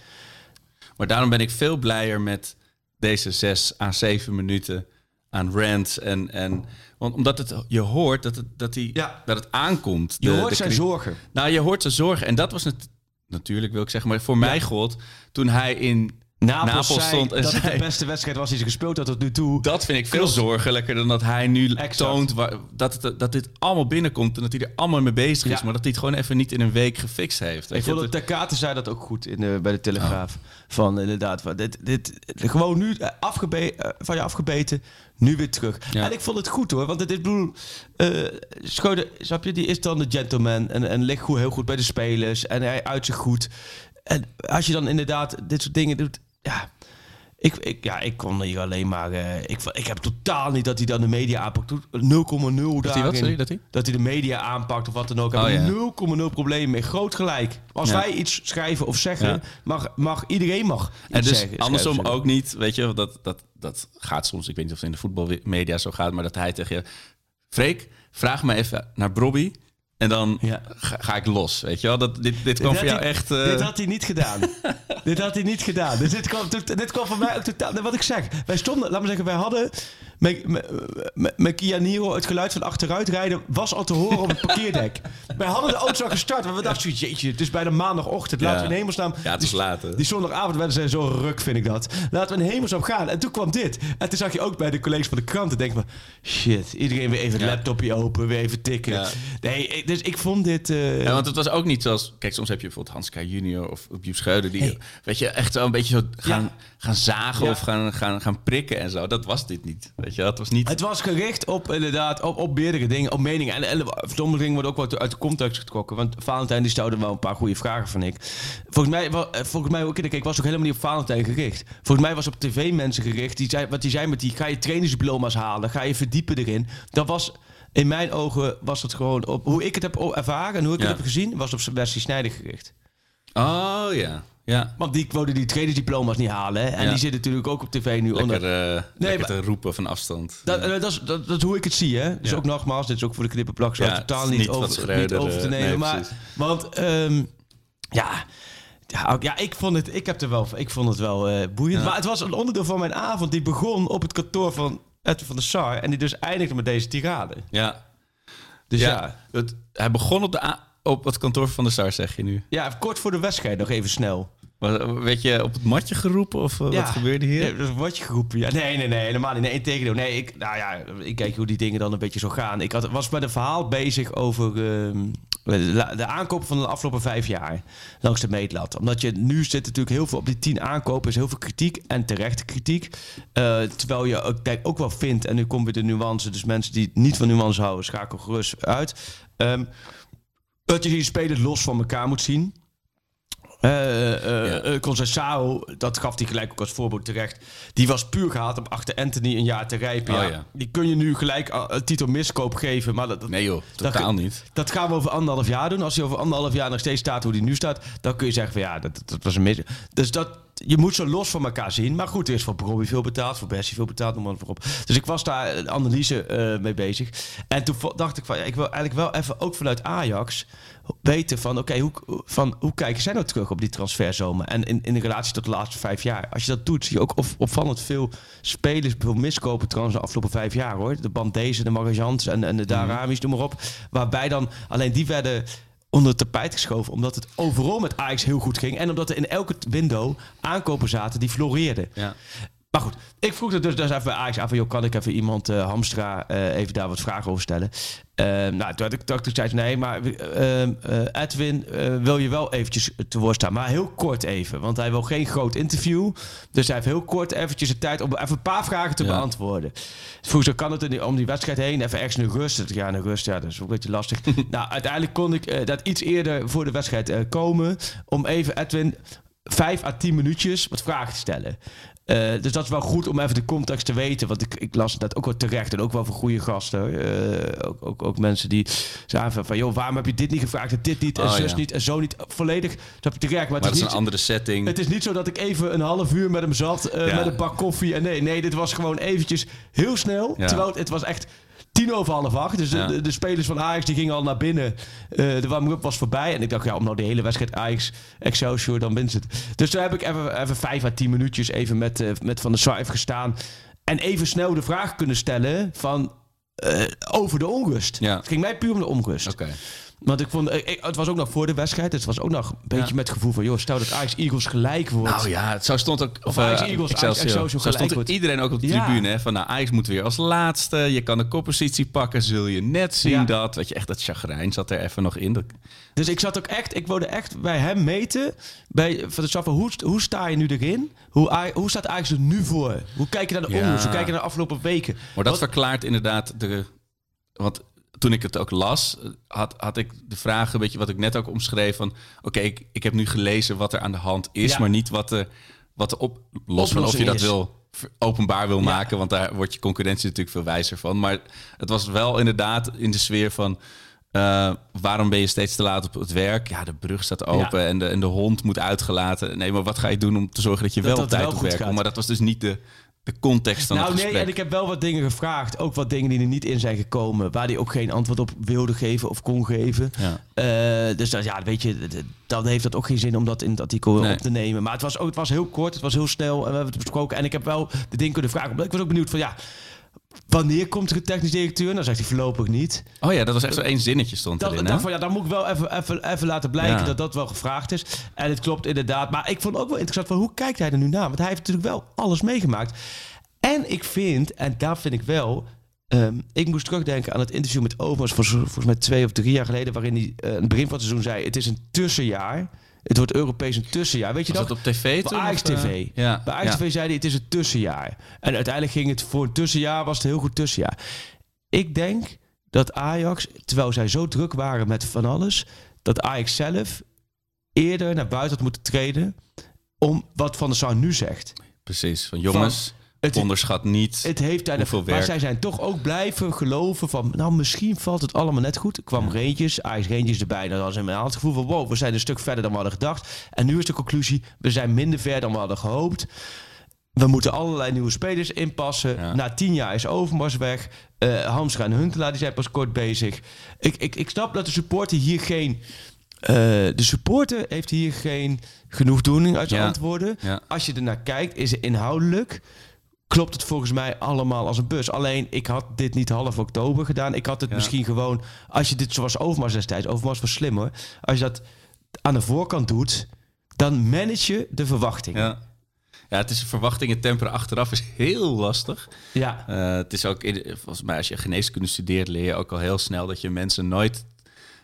Maar daarom ben ik veel blijer met deze zes à zeven minuten aan rants. En, en, want omdat het, je hoort dat het, dat die, Ja. dat het aankomt. Je De- hoort de zijn zorgen. Nou, je hoort zijn zorgen. En dat was het, natuurlijk, wil ik zeggen. Maar voor mij gold toen hij in Napels, Napels, stond en dat het de beste wedstrijd was die ze gespeeld had tot nu toe. Dat vind ik veel Klopt. zorgelijker dan dat hij nu Exact. toont waar, dat, het, dat dit allemaal binnenkomt en dat hij er allemaal mee bezig is. Maar dat hij het gewoon even niet in een week gefixt heeft. Ik vond dat Takate zei dat ook goed in de, bij de Telegraaf. Van inderdaad, van dit, dit, gewoon nu eh, afgebe eh, van je afgebeten, nu weer terug. Ja. En ik vond het goed hoor, want het is bedoel, snap je, die is dan de gentleman en, en ligt goed, heel goed bij de spelers en hij uit zich goed. En als je dan inderdaad dit soort dingen doet, ja... Ik, ik, ja, ik kon hier alleen maar... eh, ik, ik heb totaal niet dat hij dan de media aanpakt. doet. 0,0 Dat hij wat, sorry, dat hij? Dat hij de media aanpakt of wat dan ook. Oh, ja. 0,0 probleem mee. Groot gelijk. Als Ja. wij iets schrijven of zeggen, Ja. mag, mag iedereen mag En dus zeggen, andersom ook niet, weet je, dat, dat, dat gaat soms, ik weet niet of het in de voetbalmedia zo gaat, maar dat hij tegen je, Freek, vraag me even naar Bobby en dan Ja. ga, ga ik los, weet je wel. Dat, dit, dit kwam Dit voor jou hij- echt... eh, Dit had hij niet gedaan. dit had hij niet gedaan. Dus dit kwam, dit kwam voor mij ook totaal... Wat ik zeg, wij stonden... Laat me zeggen, wij hadden... Met, met, met, met Kia Niro, het geluid van achteruit rijden... was al te horen op het parkeerdek. wij hadden de auto al gestart. Maar we dachten, jeetje, het is bijna maandagochtend. Laten Ja. we in hemelsnaam... Ja, het is laat, hè? Die zondagavond werden ze zo ruk, vind ik dat. Laten we in hemelsnaam gaan. En toen kwam dit. En toen zag je ook bij de collega's van de kranten... denk van, shit, iedereen weer even het Ja. laptopje open. Weer even tikken. Nee, ik- dus ik vond dit... eh, Ja, want het was ook niet zoals... Kijk, soms heb je bijvoorbeeld Hans K. junior of Joep Schreuder... die, weet je, echt wel een beetje zo gaan, Ja. gaan zagen Ja. of gaan, gaan, gaan prikken en zo. Dat was dit niet, weet je. Dat was niet... Het was gericht op inderdaad op, op meerdere dingen, op meningen. En, en sommige dingen worden ook wat uit de context getrokken. Want Valentijn die stelde wel een paar goede vragen van ik. Volgens mij, eh, volgens mij ook in de keek was ook helemaal niet op Valentijn gericht. Volgens mij was op tv mensen gericht. Die zei, wat die zei met die, ga je trainersdiploma's halen? Ga je verdiepen erin? Dat was, in mijn ogen was het gewoon op, hoe ik het heb ervaren en hoe ik Ja. het heb gezien, was op Wesley Snijder gericht. Oh, ja. Ja. Want die wilde die trainersdiploma's niet halen. Hè? En Ja. die zit natuurlijk ook op tv nu Lekker, onder... eh, lekker maar- te roepen van afstand. Dat, eh, dat, is, dat, dat is hoe ik het zie, hè? Dus Ja. ook nogmaals, dit is ook voor de knipperplak zo Ja, totaal niet, over, niet over te eh, nemen. nee, maar, want, ehm, ja, ja, ja, ik vond het, ik heb er wel, ik vond het wel eh, boeiend. Ja. Maar het was een onderdeel van mijn avond die begon op het kantoor van Edwin van der Sar en die dus eindigde met deze tirade. Ja. Dus ja, ja. ja, Het, hij begon op, de op het kantoor van de SAR, zeg je nu. kort voor de wedstrijd nog even snel. Was- Werd je op het matje geroepen of eh, Ja. wat gebeurde hier? Ja, dat wordt je geroepen. Ja, nee, nee, nee, helemaal niet. Nee, integendeel. Nee, ik, nou ja, ik kijk hoe die dingen dan een beetje zo gaan. Ik had, was met een verhaal bezig over ehm, de, de aankopen van de afgelopen vijf jaar langs de meetlat. Omdat je nu zit natuurlijk heel veel op die tien aankopen, is heel veel kritiek en terechte kritiek. Eh, terwijl je ook, kijk, ook wel vindt, en nu komt weer de nuance, dus mensen die niet van nuance houden, schakel gerust uit. ehm, dat je die spelers los van elkaar moet zien. Ja. eh, Conceição, dat gaf hij gelijk ook als voorbeeld terecht. Die was puur gehaald om achter Anthony een jaar te rijpen. Oh, ja. ja. Die kun je nu gelijk een titel miskoop geven. Maar dat, dat, Nee joh, dat- totaal niet. Dat gaan we over anderhalf jaar doen. Als hij over anderhalf jaar nog steeds staat hoe hij nu staat, dan kun je zeggen van ja, dat, dat was een mis. Dus dat, je moet ze los van elkaar zien. Maar goed, er is voor Robbie veel betaald, voor Bessie veel betaald, noem maar op. Dus ik was daar analyse mee bezig. En toen dacht ik van ja, ik wil eigenlijk wel even ook vanuit Ajax weten van oké, hoe, van hoe kijken zij nou terug op die transferzomer? En in, in de relatie tot de laatste vijf jaar. Als je dat doet, zie je ook op, opvallend veel spelers, veel miskopen trouwens de afgelopen vijf jaar hoor. De Bandezen, de Marajans en, en de Daramis, noem maar op. Waarbij dan alleen die werden onder het tapijt geschoven. Omdat het overal met Ajax heel goed ging. En omdat er in elke window aankopen zaten die floreerden. Ja. Maar goed, ik vroeg er dus, dus even bij Ajax aan van... joh, kan ik even iemand, eh, Hamstra, eh, even daar wat vragen over stellen? Eh, nou, toen had ik, dacht ik, zei ze, nee, maar eh, eh, Edwin wil je wel eventjes te woord staan. Maar heel kort even, want hij wil geen groot interview. Dus hij heeft heel kort eventjes de tijd om even een paar vragen te Ja. beantwoorden. Vroeg ze, kan het die- om die wedstrijd heen? Even ergens een rust. Ja, een rust, ja, dat is een beetje lastig. nou, uiteindelijk kon ik dat iets eerder voor de wedstrijd komen... om even Edwin vijf à tien minuutjes wat vragen te stellen. Eh, dus dat is wel goed om even de context te weten. Want ik, ik las dat ook wel terecht. En ook wel voor goede gasten. Eh, ook, ook, ook mensen die zeiden van, joh, waarom heb je dit niet gevraagd en dit niet en Oh, zus ja. niet en zo niet? Volledig, dat heb je terecht. Maar, Maar het is niet, een andere setting. het is niet zo dat ik even een half uur met hem zat. eh, Ja. Met een bak koffie. En nee, nee, dit was gewoon eventjes heel snel. Ja. Terwijl het, het was echt... Tien over half acht. Dus de, Ja. de, de spelers van Ajax die gingen al naar binnen. Eh, de warming-up was voorbij. En ik dacht, ja, om nou de hele wedstrijd Ajax Excelsior, dan wint het. Dus toen heb ik even, even vijf à tien minuutjes even met, eh, met Van der Sar gestaan. En even snel de vraag kunnen stellen van... eh, over de onrust. Ja. Het ging mij puur om de onrust. Oké. Want ik vond, ik- het was ook nog voor de wedstrijd. Het was ook nog een beetje Ja. met het gevoel van... joh, stel dat Ajax Eagles gelijk wordt. Nou ja, zo stond ook... Of, Ajax eh, Eagles, Ajax Excelsior. Gelijk stond wordt. iedereen ook op de Ja. tribune. Hè, van nou, Ajax moet weer als laatste. Je kan de koppositie pakken. Zul je net zien Ja. dat... Weet je, echt dat chagrijn zat er even nog in. Dat, Dus ik zat ook echt, ik wilde echt bij hem meten. Bij Van Sar van hoe, hoe sta je nu erin? Hoe, hoe staat Ajax er nu voor? Hoe kijk je naar de Ja. Hoe kijk je naar de afgelopen weken? maar dat Wat- verklaart inderdaad de... Want toen ik het ook las, had, had ik de vraag, een beetje wat ik net ook omschreef. Van oké, ik, ik heb nu gelezen wat er aan de hand is, Ja. maar niet wat de, wat de op, los van of je dat is. wil openbaar wil maken, want daar wordt je concurrentie natuurlijk veel wijzer van. Maar het was wel inderdaad in de sfeer van eh, waarom ben je steeds te laat op het werk? Ja, de brug staat open en, de, en de hond moet uitgelaten. Nee, maar wat ga je doen om te zorgen dat je Dat wel op tijd op werk komt? Maar dat was dus niet de, de context Nou het nee, en ik heb wel wat dingen gevraagd. Ook wat dingen die er niet in zijn gekomen. Waar hij ook geen antwoord op wilde geven of kon geven. Ja. Eh, dus dat, ja, weet je, dan heeft dat ook geen zin om dat in het artikel Nee. op te nemen. Maar het was, ook, het was heel kort, het was heel snel en we hebben het besproken. En ik heb wel de ding kunnen vragen. omdat Ik was ook benieuwd van, ja, wanneer komt er een technisch directeur? Dan zegt hij voorlopig niet. Oh ja, dat was echt zo één zinnetje stond Dat, erin, ik hè? dacht van, ja, dan moet ik wel even, even, even laten blijken Ja. dat dat wel gevraagd is. En het klopt inderdaad. Maar ik vond ook wel interessant van, hoe kijkt hij er nu naar? Want hij heeft natuurlijk wel alles meegemaakt. En ik vind, en daar vind ik wel... ehm, ik moest terugdenken aan het interview met Overs... Voor, volgens mij twee of drie jaar geleden... waarin hij eh, aan het begin van het seizoen zei... het is een tussenjaar. Het wordt Europees een tussenjaar. Weet je Was dat? op tv Bij toen? Ajax eh? TV. Ja. Bij Ajax ja. TV zei hij, het is een tussenjaar. En uiteindelijk ging het voor een tussenjaar, was het een heel goed tussenjaar. Ik denk dat Ajax, terwijl zij zo druk waren met van alles... dat Ajax zelf eerder naar buiten had moeten treden... om wat Van der Sar nu zegt. Precies. Van jongens, Het, onderschat niet. het heeft daar hoeveel Maar werk. zij zijn toch ook blijven geloven van... nou, misschien valt het allemaal net goed. Er kwam Rangers, Ajax Rangers erbij. Dan hadden ze met het gevoel van... wow, we zijn een stuk verder dan we hadden gedacht. En nu is de conclusie... we zijn minder ver dan we hadden gehoopt. We moeten allerlei nieuwe spelers inpassen. Ja. Na tien jaar is Overmars weg. Eh Hamstra en Huntelaar die zijn pas kort bezig. Ik, ik, ik snap dat de supporter hier geen... eh, de supporter heeft hier geen genoegdoening uit zijn Ja. antwoorden. Ja. Als je ernaar kijkt, is het inhoudelijk klopt het volgens mij allemaal als een bus. Alleen, ik had dit niet half oktober gedaan. Ik had het Ja. misschien gewoon... Als je dit zoals Overmars destijds... Overmars was slim hoor. Als je dat aan de voorkant doet... dan manage je de verwachting. Ja. ja, het is verwachtingen temperen achteraf is heel lastig. Ja. Eh, het is ook, volgens mij, als je geneeskunde studeert, leer je ook al heel snel dat je mensen nooit,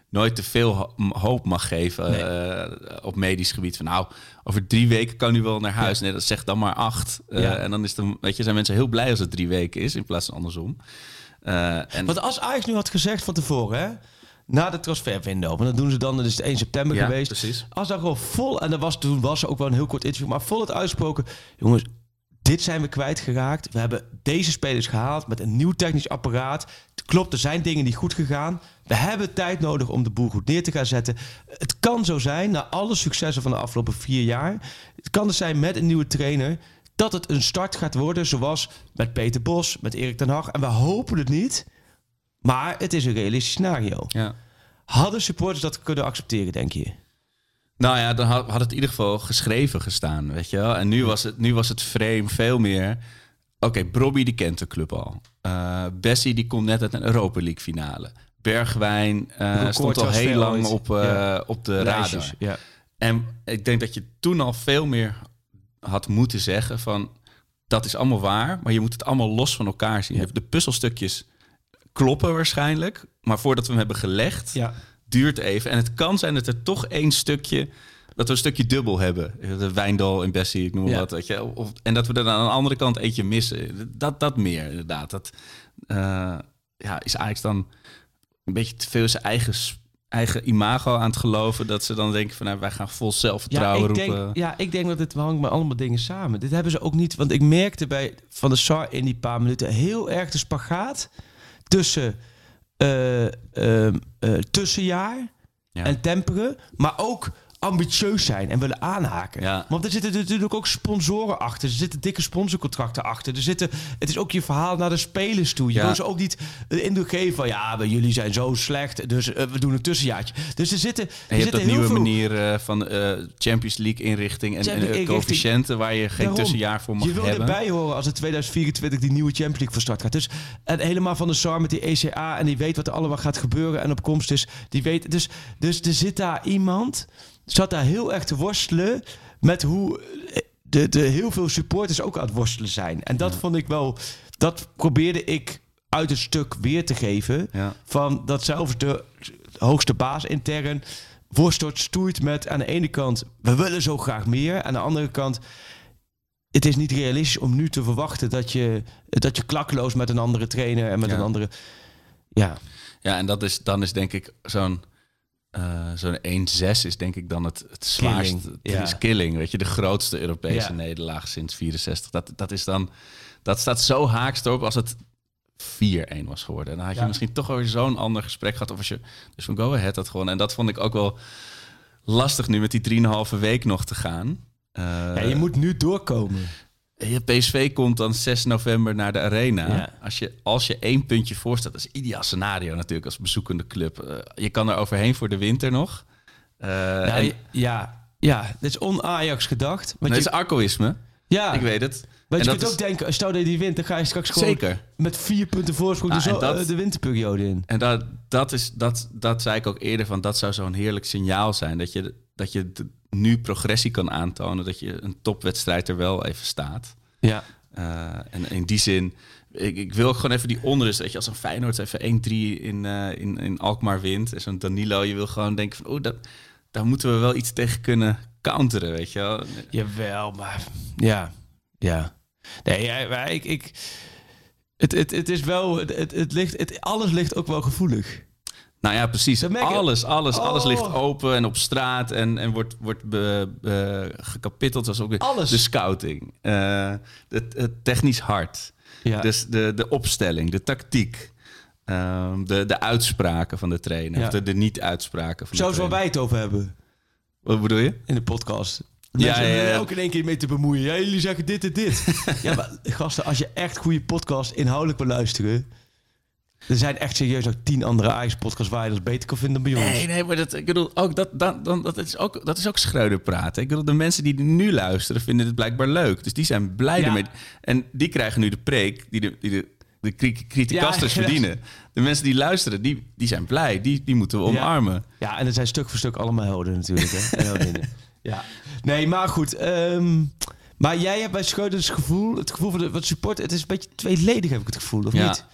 nooit te veel hoop mag geven Nee. eh, op medisch gebied. Van nou, over drie weken kan u wel naar huis. Nee, dat zegt dan maar acht. Eh, Ja. En dan is de, weet je, zijn mensen heel blij als het drie weken is in plaats van andersom. Eh, en, Want als Ajax nu had gezegd van tevoren... Hè, na de transferwindow. Want dat doen ze dan, dat is het 1 september Ja, geweest. precies. Als daar gewoon vol, en dat was, toen was er ook wel een heel kort interview, maar vol het uitsproken. Jongens, dit zijn we kwijtgeraakt. We hebben deze spelers gehaald met een nieuw technisch apparaat. Het Klopt, er zijn dingen niet goed gegaan. We hebben tijd nodig om de boel goed neer te gaan zetten. Het kan zo zijn, na alle successen van de afgelopen vier jaar... het kan dus zijn met een nieuwe trainer... dat het een start gaat worden zoals met Peter Bos, met Erik ten Hag. En we hopen het niet, maar het is een realistisch scenario. Ja. Hadden supporters dat kunnen accepteren, denk je? Nou ja, dan had, had het in ieder geval geschreven gestaan, weet je wel. En nu was het, nu was het frame veel meer... Oké, Brobby die kent de club al. Eh Bessie die komt net uit een Europa League finale. Bergwijn Record stond al heel lang ooit. op, eh, Ja. op de radar. Lijstjes, Ja. En ik denk dat je toen al veel meer had moeten zeggen van... dat is allemaal waar, maar je moet het allemaal los van elkaar zien. De puzzelstukjes kloppen waarschijnlijk, maar voordat we hem hebben gelegd... Ja. Duurt even. En het kan zijn dat er toch één stukje... dat we een stukje dubbel hebben. De Wijndal en Bessie, ik noem maar Ja. wat. Weet je. Of, en dat we er aan de andere kant eentje missen. Dat, dat meer, inderdaad. Dat eh, ja, is Ajax dan een beetje te veel zijn eigen, eigen imago aan het geloven... dat ze dan denken van, nou, wij gaan vol Ja, zelfvertrouwen ik roepen. denk, ja, ik denk dat het hangt met allemaal dingen samen. Dit hebben ze ook niet, want ik merkte bij Van der Sar in die paar minuten heel erg de spagaat tussen tussenjaar Ja. en temperen, maar ook ambitieus zijn en willen aanhaken. Ja. Want er zitten natuurlijk ook sponsoren achter. Er zitten dikke sponsorcontracten achter. Er zitten, het is ook je verhaal naar de spelers toe. Je Ja. wil ze ook niet de indruk geven van... ja, jullie zijn zo slecht, dus eh, we doen een tussenjaartje. Dus er zitten, er En je hebt zitten dat nieuwe veel... manier eh, van eh, Champions League inrichting en, en Champions coëfficiënten waar je geen Daarom. tussenjaar voor mag je wil hebben. erbij horen als het 2024 die nieuwe Champions League van start gaat. Dus en helemaal van de SAR met die ECA en die weet wat er allemaal gaat gebeuren en op komst is. Die weet, dus, dus er zit daar iemand, zat daar heel erg te worstelen met hoe eh, de, de heel veel supporters ook aan het worstelen zijn. En dat vond ik wel, dat probeerde ik uit het stuk weer te geven. Ja. Van dat zelfs de hoogste baas intern worstelt, stoeit met aan de ene kant, we willen zo graag meer. Aan de andere kant, het is niet realistisch om nu te verwachten dat je, dat je klakkeloos met een andere trainer en met Ja. een andere. Ja, Ja, en dat is, dan is denk ik zo'n eh zo'n 1-6 is denk ik dan het, het zwaarste. Killing, Het ja. is killing, weet je, de grootste Europese Ja. nederlaag sinds 64. Dat, dat is dan, dat staat zo haaks erop als het 4-1 was geworden. En dan had je Ja. misschien toch weer zo'n ander gesprek gehad. Of als je dus van Go Ahead had gewonnen. En dat vond ik ook wel lastig nu met die 3,5 week nog te gaan. Eh, ja je moet nu doorkomen. Je PSV komt dan 6 november naar de arena. Ja. Als, je, als je één puntje voor staat, dat is een ideaal scenario natuurlijk als bezoekende club. Eh, je kan er overheen voor de winter nog. Eh, Ja, en, ja, ja, dit is on-Ajax gedacht. Want dat je, is arcoïsme, ja, ik weet het. Want je dat kunt ook is- denken, stel dat je die wint, dan ga je straks gewoon Zeker. met vier punten voorsprong Nou, en dat- eh, de winterperiode in. En dat, dat, is, dat, dat zei ik ook eerder, van dat zou zo'n heerlijk signaal zijn. Dat je, dat je nu progressie kan aantonen, dat je een topwedstrijd er wel even staat. Ja. Eh, en in die zin, ik, ik wil gewoon even die onrust. Dat je als een Feyenoord even 1-3 in, eh, in, in Alkmaar wint. En zo'n Danilo, je wil gewoon denken van... Oh, dat, daar moeten we wel iets tegen kunnen counteren, weet je wel. Jawel, maar ja, ja. Nee, ja, maar ik, ik, het, het, het is wel, het, het ligt, het, alles ligt ook wel gevoelig. Nou ja, precies. Alles, alles, alles Oh. ligt open en op straat en, en wordt, wordt be, be- gekapitteld. Zoals ook weer Alles. de scouting, eh, het, het technisch hart, Ja. dus de, de opstelling, de tactiek, ehm, de, de uitspraken van de trainer. Ja. Of de, de niet-uitspraken van Zoals de waar trainer. wij het over hebben Wat bedoel je? in de podcast. Ja, ja, ja. ook in één keer mee te bemoeien. Ja, jullie zeggen dit en dit. ja, maar gasten, als je echt goede podcast inhoudelijk wil luisteren... Er zijn echt serieus ook tien andere Ajax-podcasts waar je dat beter kan vinden dan bij ons. Nee, nee, maar dat, ik bedoel, ook dat, dat, dan, dat, is ook, dat is ook schreuder praten. Ik bedoel, de mensen die nu luisteren vinden het blijkbaar leuk. Dus die zijn blij Ja. ermee. En die krijgen nu de preek die de, die de, de cri- criticasters Ja, ja. verdienen. De mensen die luisteren, die, die zijn blij. Die, die moeten we omarmen. Ja, en er zijn stuk voor stuk allemaal helden natuurlijk. Hè? En ja. Nee, maar goed. ehm, maar jij hebt bij Schreuders het gevoel, het gevoel van de wat support, het is een beetje tweeledig heb ik het gevoel, of Ja. niet?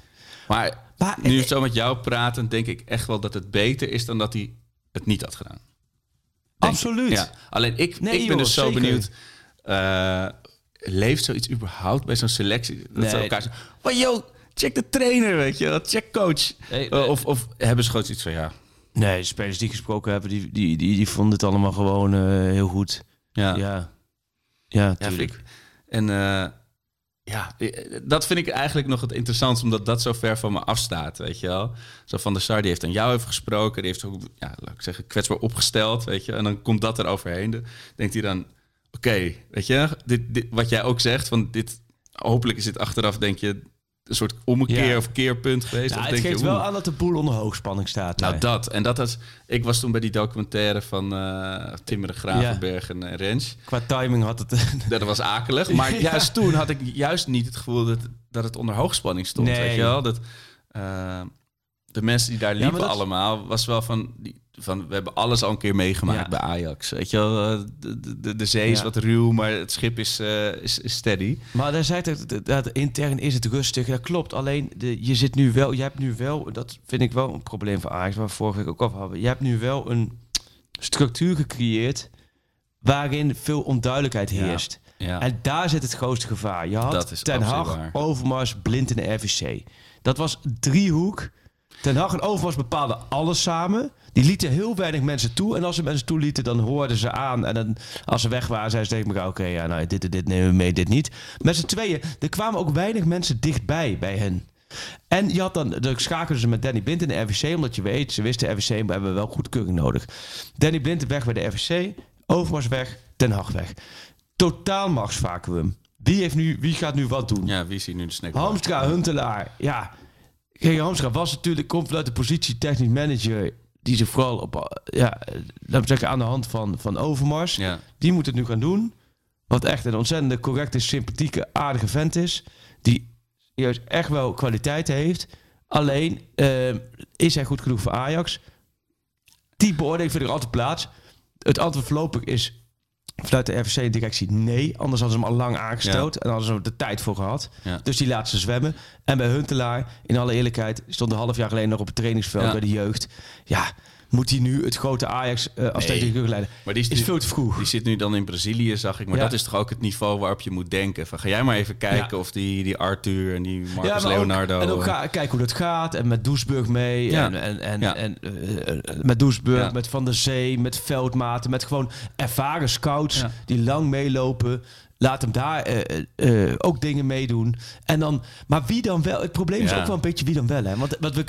Maar, Maar nu eh, zo met jou praten, denk ik echt wel dat het beter is dan dat hij het niet had gedaan. Denk ik. absoluut. Ja. Alleen ik, Nee, ik ben joh, dus zo zeker. benieuwd. eh, leeft zoiets überhaupt bij zo'n selectie? Dat ze elkaar zeggen, oh joh, check de trainer, weet je wel. Check coach. Nee, Eh, nee. of, of hebben ze gewoon iets van, ja, Nee, de spelers die ik gesproken hebben, die, die, die, die vonden het allemaal gewoon eh, heel goed. Ja, Ja, ja, Ja. En eh, ja, eh, dat vind ik eigenlijk nog het interessantste, omdat dat zo ver van me afstaat, weet je wel. Zo Van der Sar, die heeft aan jou even gesproken, die heeft ook, ja, laat ik zeggen, kwetsbaar opgesteld, weet je. En dan komt dat er overheen. Denkt hij dan, oké, weet je, dit, dit, wat jij ook zegt, van dit, hopelijk is dit achteraf, denk je, een soort ommekeer Ja. of keerpunt geweest. Nou, of het denk geeft je, wel aan dat de boel onder hoogspanning staat. Nou, dat. En dat is... Ik was toen bij die documentaire van eh Timmer de Gravenberg en eh, Rens. Qua timing had het... Dat was akelig. Maar Ja. juist toen had ik juist niet het gevoel dat, dat het onder hoogspanning stond. Nee. Weet je wel? Dat, eh, de mensen die daar liepen allemaal, was wel van, die, van... We hebben alles al een keer meegemaakt Ja. bij Ajax. Weet je wel? Eh, De, de, de, zee is Ja. wat ruw, maar het schip is, eh, is, is steady. Maar daar zei het, dat, intern is het rustig. Dat klopt. Alleen de, je zit nu wel, je hebt nu wel, dat vind ik wel een probleem voor Ajax, waar we vorige week ook over hadden. Je hebt nu wel een structuur gecreëerd waarin veel onduidelijkheid heerst. Ja. En daar zit het grootste gevaar. Je had Ten Hag. Overmars, Blind en de RVC. Dat was driehoek. Ten Hag en Overmars bepaalden alles samen. Die lieten heel weinig mensen toe. En als ze mensen toelieten, dan hoorden ze aan. En dan, als ze weg waren, zeiden ze tegen elkaar... oké, ja, nou, dit en dit nemen we mee, dit niet. Met z'n tweeën, er kwamen ook weinig mensen dichtbij bij hen. En je had dan, dan schakelden ze met Danny Blind in de RVC... omdat je weet, ze wisten RVC, we hebben wel goedkeuring nodig. Danny Blind weg bij de RVC. Overmars weg, Ten Hag weg. Totaal machtsvacuum. Wie, heeft nu, wie gaat nu wat doen? ja, wie hier nu de snack? Hamstra, Huntelaar. Ja, kijk, Hamstra was natuurlijk, komt vanuit de positie technisch manager... die zich vooral op, ja, laten we zeggen, aan de hand van, van Overmars... Ja. die moet het nu gaan doen. Wat echt een ontzettende correcte, sympathieke, aardige vent is. Die juist echt wel kwaliteit heeft. Alleen, eh, is hij goed genoeg voor Ajax? Die beoordeling vind ik altijd plaats. Het antwoord voorlopig is vanuit de RVC-directie nee. Anders hadden ze hem al lang aangesteld. En hadden ze er de tijd voor gehad. Ja. Dus die laat ze zwemmen. En bij Huntelaar, in alle eerlijkheid... stond een half jaar geleden nog op het trainingsveld Ja. bij de jeugd. Ja, moet hij nu het grote Ajax eh als Nee. leiden? Maar die is, Is nu- veel te vroeg. Die zit nu dan in Brazilië, zag ik. Maar Ja. dat is toch ook het niveau waarop je moet denken. Van, ga jij maar even kijken Ja. of die, die Arthur en die Marcus ook- Leonardo... en ook ga, kijk hoe dat gaat. En met Doesburg mee. En, en, en, en eh, eh, met Doesburg, met Van der Zee, met Veldmaten. Met gewoon ervaren scouts die lang meelopen. Laat hem daar eh, eh, eh, ook dingen meedoen. En dan, maar wie dan wel? Het probleem is ook wel een beetje wie dan wel. Hè? Want wat we,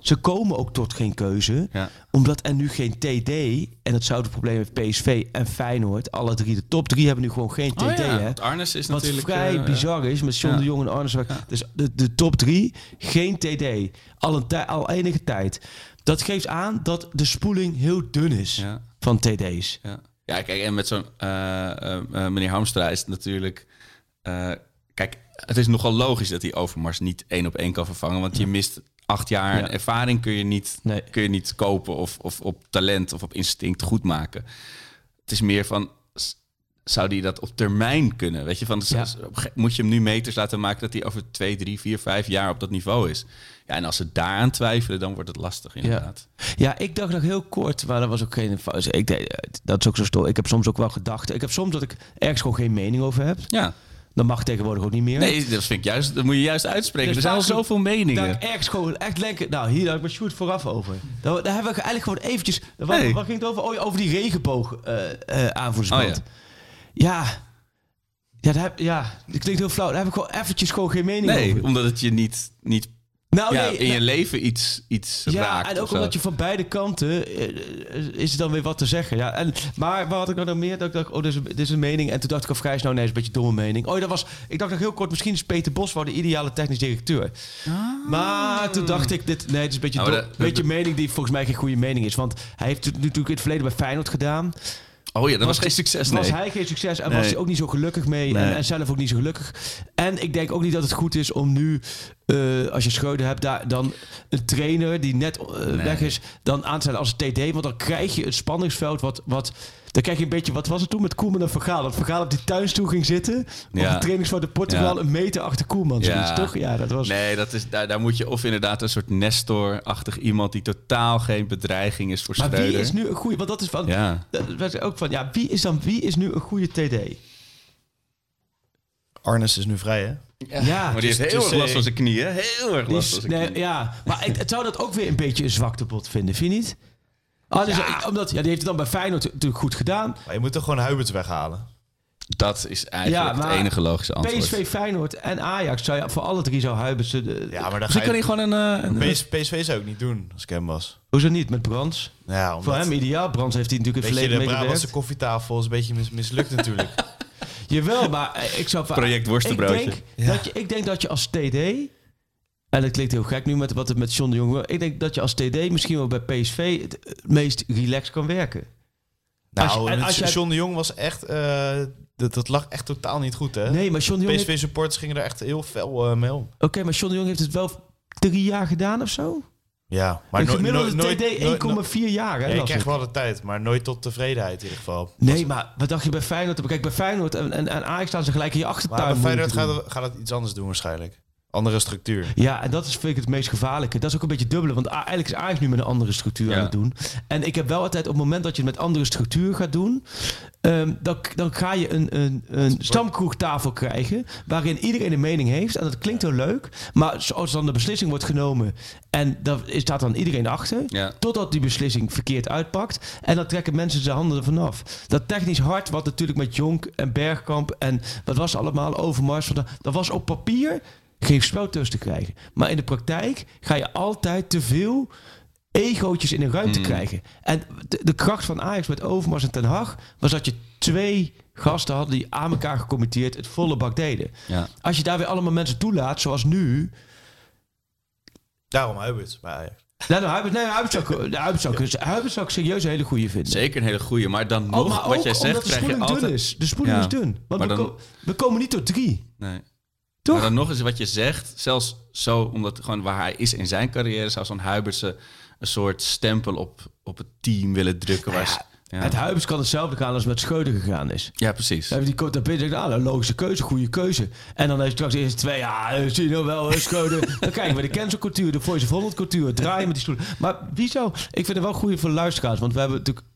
ze komen ook tot geen keuze. Ja. Omdat er nu geen TD... En dat zou het probleem heeft PSV en Feyenoord. Alle drie, de top drie hebben nu gewoon geen TD. Oh ja, hè? Arnes is Wat natuurlijk... vrij eh, bizar is met John Ja. de Jong en Arnes. Dus de, de top drie, geen TD. Al, een al enige tijd. Dat geeft aan dat de spoeling heel dun is van TD's. Ja, ja kijk, en met zo'n eh, eh, eh, meneer Hamstra is het natuurlijk... kijk, het is nogal logisch dat hij Overmars niet één op één kan vervangen. Want je mist acht jaar Ja. ervaring kun je niet, Nee. kun je niet kopen of, of op talent of op instinct goed maken. Het is meer van... Zou die dat op termijn kunnen? Weet je, van, Ja. s- op een ge- moet je hem nu meters laten maken dat hij over twee, drie, vier, vijf jaar op dat niveau is? Ja, en als ze daaraan twijfelen, dan wordt het lastig inderdaad. Ja, ik dacht nog heel kort, maar dat was ook geen. Ik deed, dat is ook zo stom. Ik heb soms ook wel gedachten. Ik heb soms dat ik ergens gewoon geen mening over heb. Ja, Dat mag tegenwoordig ook niet meer. nee, dat vind ik juist, dat moet je juist uitspreken. Dus er zijn al zoveel meningen. Dat ergens gewoon echt denken, nou hier had ik mijn shoot vooraf over. Daar, daar hebben we eigenlijk gewoon eventjes, waar, Nee. waar ging het over? Oh, ja, over die regenboog aanvoersband. Oh, ja. Ja, daar heb, ja, dat klinkt heel flauw. Daar heb ik gewoon eventjes gewoon geen mening Nee, over. omdat het je niet, niet Nou, ja, nee, in je nou, leven iets, iets ja, raakt. en of ook zo. omdat je van beide kanten eh, is er dan weer wat te zeggen. Ja, en, maar wat had ik nou nog meer? Dat ik dacht, oh, dit is, dit is een mening. En toen dacht ik al vrij snel, nee, dat is een beetje een domme mening. Oh, dat was, ik dacht nog heel kort, misschien is Peter Bos wel de ideale technisch directeur. Maar toen dacht ik, dit, nee, het is een beetje, Nou, een beetje een mening die volgens mij geen goede mening is. Want hij heeft het natuurlijk in het verleden bij Feyenoord gedaan. Oh ja, dat was, Was- geen succes, Was nee. hij geen succes en Nee. was hij ook niet zo gelukkig mee. Nee. En, en zelf ook niet zo gelukkig. En ik denk ook niet dat het goed is om nu, eh, als je Schreuder hebt, daar, dan een trainer die net eh, weg is, dan aan te stellen als TD. Want dan krijg je het spanningsveld wat... wat dan krijg je een beetje, wat was het toen met Koeman en Vergaal? Dat Vergaal op die tuinstoel ging zitten. Op Ja. de trainingsveld in Portugal, Ja. een meter achter Koeman. Zoiets, toch? Ja, dat was... Nee, dat is, daar, daar moet je of inderdaad een soort Nestor-achtig iemand die totaal geen bedreiging is voor maar wie Schreuder. is nu een goede... Want dat is van... Ja. dat was ook van, ja, wie is dan wie is nu een goede TD? Arnes is nu vrij, hè? Ja, maar die heeft dus- heel dus, erg last van zijn knieën. Heel erg last van zijn nee, knieën. ja, maar ik, het zou dat ook weer een beetje een zwaktebod vinden, vind je niet? Ah, dus, eh, omdat, ja, die heeft het dan bij Feyenoord natuurlijk goed gedaan. Maar je moet toch gewoon Huiberts weghalen? Dat is eigenlijk Ja, maar het enige logische antwoord. PSV, Feyenoord en Ajax. Zou je, voor alle drie zou Huibers... de- Ja, maar dan ga kan je... hij gewoon een... eh, een PS, PSV zou ik niet doen als ik hem was. Hoezo niet met Brands? Nou Ja, omdat, Voor hem ideaal. Brands heeft hij natuurlijk een Weet je, verleden de mee Brabantse gewerkt. koffietafel is een beetje mis- mislukt natuurlijk. Jawel, maar eh, ik zou... Project worstenbroodje. Ik denk, dat je, ik denk dat je als TD... En dat klinkt heel gek nu met wat het met John de Jong... wil. Ik denk dat je als TD misschien wel bij PSV het, het meest relaxed kan werken. Als je- nou, als jij- John de Jong was echt... eh, dat, dat lag echt totaal niet goed, hè? Nee, maar John de Jong... PSV-supporters gingen er echt heel fel eh, mee om. Oké, maar John de Jong heeft het wel drie jaar gedaan of zo? Ja, maar een no- nooit- TD nooit- 1,4 jaar, hè? Ja, je las krijgt ik. wel de tijd, maar nooit tot tevredenheid in ieder geval. Nee, maar wat dacht je bij Feyenoord? Kijk, bij Feyenoord en, en, en Ajax staan ze gelijk in je Maar achtertuin. bij moeilijk Feyenoord gaat, het- gaat het iets anders doen waarschijnlijk. Andere structuur. Ja, en dat is vind ik het meest gevaarlijke. Dat is ook een beetje dubbele, want eigenlijk is Ajax nu met een andere structuur Ja. aan het doen. En ik heb wel altijd, op het moment dat je het met andere structuur gaat doen, ehm, dan, dan ga je een, een, een stamkroegtafel krijgen waarin iedereen een mening heeft. En dat klinkt heel leuk, maar zoals dan de beslissing wordt genomen en daar staat dan iedereen achter, Ja. totdat die beslissing verkeerd uitpakt. En dan trekken mensen zijn handen ervan af. Dat technisch hard, wat natuurlijk met Jonk en Bergkamp en wat was allemaal, Overmars, dat was op papier geen spel tussen te krijgen. Maar in de praktijk ga je altijd te veel egootjes in een ruimte Mm. krijgen. En de, de kracht van Ajax met Overmars en Ten Hag was dat je twee gasten had die aan elkaar gecommitteerd het volle bak deden. Ja. Als je daar weer allemaal mensen toelaat, zoals nu. Daarom Huiberts bij Ajax. Nou, nou, nee, zou, zou, zou ik serieus een hele goede vinden. Zeker een hele goeie, maar dan Oh, nog, maar wat ook jij zegt, omdat de krijg je spoeling altijd... dun is. De spoeling Ja. is dun. Want Maar we, dan- ko- we komen niet tot drie. Nee. Toch? Maar dan nog eens wat je zegt, zelfs zo, omdat gewoon waar hij is in zijn carrière, zou zo'n Huibertse een soort stempel op, op het team willen drukken. Waar, ze- ja. Met Huibers kan hetzelfde gaan als met Schreuder gegaan is. ja, precies. Dan heeft die coach daar zegt, ah, logische keuze, goede keuze. En dan heeft straks de eerste twee, ja, zie je nou wel, Schreuder. dan kijken we de cancelcultuur, de Voice of Holland cultuur, draaien met die stoelen. Maar wie zou, ik vind het wel goed voor luisteraars, want we hebben natuurlijk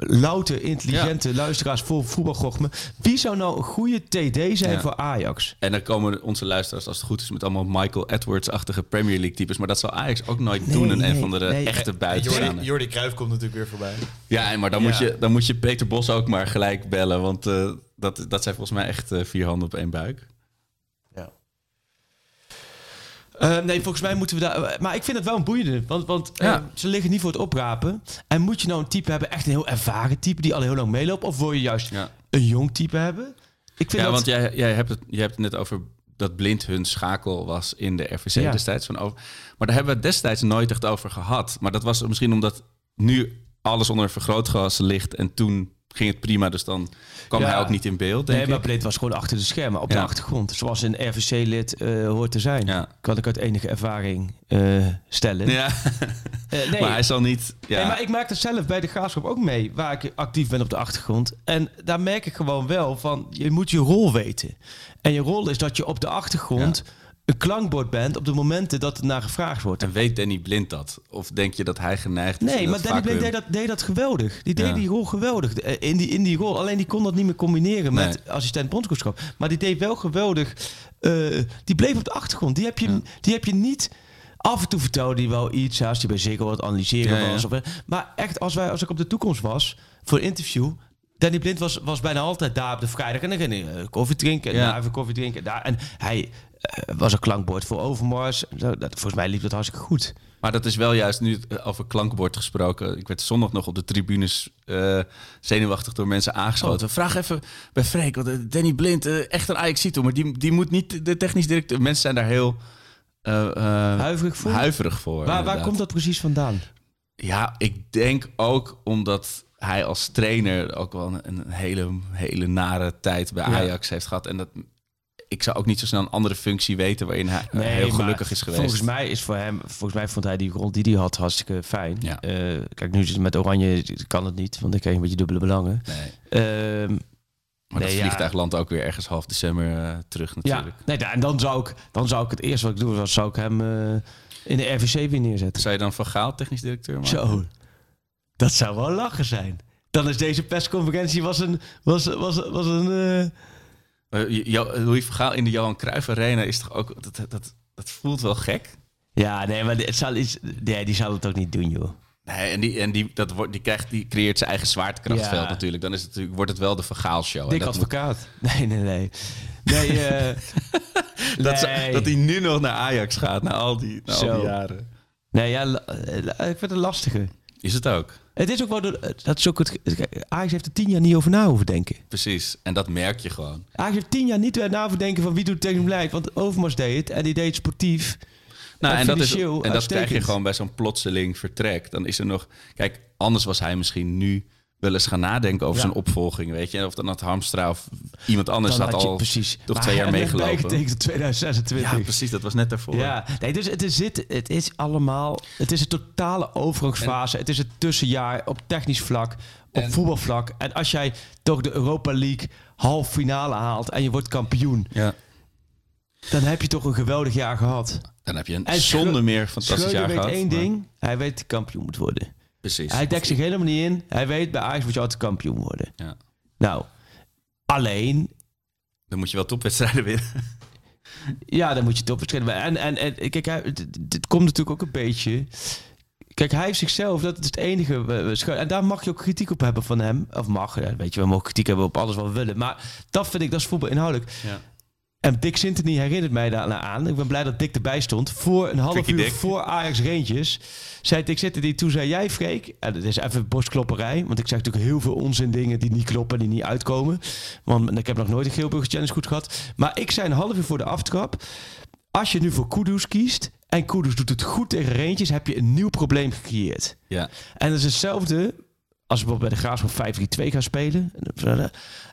louter, intelligente luisteraars vol voetbalgochme. Wie zou nou een goede TD zijn Ja. voor Ajax? En dan komen onze luisteraars, als het goed is, met allemaal Michael Edwards-achtige Premier League types. Maar dat zal Ajax ook nooit Nee, doen, een nee, een van de nee. echte En buitenstaander. Jordi, Jordi Cruijff komt natuurlijk weer voorbij. Ja, en maar dan, Ja. Moet je, dan moet je Peter Bos ook maar gelijk bellen, want eh, dat, dat zijn volgens mij echt eh, vier handen op één buik. Ja. Eh, nee, volgens mij moeten we daar... Maar ik vind het wel een boeiende. Want, want eh, ze liggen niet voor het oprapen. En moet je nou een type hebben, echt een heel ervaren type... die al heel lang meeloopt? Of wil je juist Ja. een jong type hebben? Ik vind Ja, dat... want jij, jij hebt het, je hebt het net over dat Blind hun schakel was in de RVC Ja. destijds. Van over, maar daar hebben we het destijds nooit echt over gehad. Maar dat was misschien omdat nu alles onder een vergrootglas ligt en toen ging het prima. Dus dan kwam Ja. hij ook niet in beeld, denk Nee, maar was gewoon achter de schermen, op de achtergrond. Zoals een RVC-lid eh, hoort te zijn. Ja. Kan ik uit enige ervaring eh, stellen. Ja, Eh, nee. maar hij zal niet... Ja. Nee, maar ik merk dat zelf bij de graafschap ook mee, waar ik actief ben op de achtergrond. En daar merk ik gewoon wel van, je moet je rol weten. En je rol is dat je op de achtergrond een klankbord bent op de momenten dat er naar gevraagd wordt. En weet Danny Blind dat? Of denk je dat hij geneigd is? Nee, maar Danny Blind deed dat, deed dat geweldig. Die deed Ja. die rol geweldig eh, in die, in die rol. Alleen die kon dat niet meer combineren Nee. met assistent bondscoachschap. Maar die deed wel geweldig. eh, die bleef op de achtergrond. Die heb je, die heb je niet... Af en toe vertelde hij wel iets, als hij bij Ziggo wat analyseren Ja, was. Of, maar echt, als, wij, als ik op de toekomst was voor een interview... Danny Blind was, was bijna altijd daar op de vrijdag. En dan ging hij eh, koffie drinken. En Ja. daar even koffie drinken. Daar. En hij was een klankbord voor Overmars. Zo, dat, volgens mij liep dat hartstikke goed. Maar dat is wel juist nu het over klankbord gesproken. Ik werd zondag nog op de tribunes eh, zenuwachtig door mensen aangeschoten. Oh. Vraag even bij Freek, want eh, Danny Blind, eh, echt een ajax maar die, die moet niet de technisch directeur... Mensen zijn daar heel eh, eh, Huiverig voor? huiverig voor. Waar, waar komt dat precies vandaan? Ja, ik denk ook omdat hij als trainer ook wel een, een hele, hele nare tijd bij Ja. Ajax heeft gehad. En dat, ik zou ook niet zo snel een andere functie weten waarin hij Nee, heel gelukkig is geweest. Volgens mij is voor hem, volgens mij vond hij die rol die hij had hartstikke fijn. Ja. Eh, kijk, nu met Oranje kan het niet, want ik krijg een beetje dubbele belangen. Nee. Ehm, Maar Nee, dat ja. vliegtuig landt ook weer ergens half december eh, terug ja, natuurlijk. nee, da- en dan zou ik, dan zou ik het eerste wat ik doe, was zou ik hem eh, in de RVC weer neerzetten. Zou je dan Van Gaal technisch directeur maken? Zo, dat zou wel lachen zijn. Dan is deze persconferentie was een, was, was, was een. Uh, Louis van Gaal in de Johan Cruijff Arena is toch ook... Dat, dat, dat voelt wel gek. ja, nee, maar het zal iets, nee, die zou het ook niet doen, joh. Nee, en die, en die, dat wordt, die, krijgt, die creëert zijn eigen zwaartekrachtveld Ja. natuurlijk. Dan is het natuurlijk, wordt het wel de vergaalshow. Dik moet- advocaat. Nee, nee, nee. Nee, eh, dat, dat hij nu nog naar Ajax gaat, na al die, na al die jaren. Nee, ja, eh, ik vind het een lastige. Is het ook. Het is ook wel... de- Dat is ook het, Ajax heeft er tien jaar niet over na hoeven denken. Precies. En dat merk je gewoon. Ajax heeft tien jaar niet na hoeven denken van wie doet tegen beleid. Want Overmars deed het en die deed het sportief. Nou, En en, dat, is, en dat krijg je gewoon bij zo'n plotseling vertrek. Dan is er nog... Kijk, anders was hij misschien nu wel eens gaan nadenken over Ja. zijn opvolging. Weet je, of dan had Hamstra of iemand anders Dan had had je al precies. toch Maar twee jaar meegelopen. tot 2026. Ja, precies. Dat was net daarvoor. Ja, nee, dus het is, het, het is allemaal. Het is een totale overgangsfase. Het is het tussenjaar op technisch vlak, op En- voetbalvlak. En als jij toch de Europa League halve finale haalt en je wordt kampioen, Ja. dan heb je toch een geweldig jaar gehad. Dan heb je een En zonder meer fantastisch Schreuder jaar weet gehad. één maar- ding: hij weet dat kampioen moet worden. Precies. Hij dekt zich helemaal niet in. Hij weet bij Ajax moet je altijd kampioen worden. Ja. Nou, alleen Dan moet je wel topwedstrijden winnen. Ja, dan moet je het opstellen. En, en, en kijk, hij, dit, komt natuurlijk ook een beetje. Kijk, hij heeft zichzelf, dat is het enige. En daar mag je ook kritiek op hebben van hem. Of mag, weet je, we mogen kritiek hebben op alles wat we willen. Maar dat vind ik, dat is voetbal inhoudelijk. Ja. En Dick Sintony herinnert mij daar aan. Ik ben blij dat Dick erbij stond. Voor een half uur Dick. voor Ajax Rangers. Zei Dick Sintony, toen zei jij Freek. En dat is even borstklopperij. Want ik zeg natuurlijk heel veel onzin dingen die niet kloppen. Die niet uitkomen. Want ik heb nog nooit een Geelburger Challenge goed gehad. Maar ik zei een half uur voor de aftrap. Als je nu voor Kudus kiest. En Kudus doet het goed tegen Rangers. Heb je een nieuw probleem gecreëerd. Ja. En dat is hetzelfde als we bijvoorbeeld bij de Graafschap 5-3-2 gaan spelen.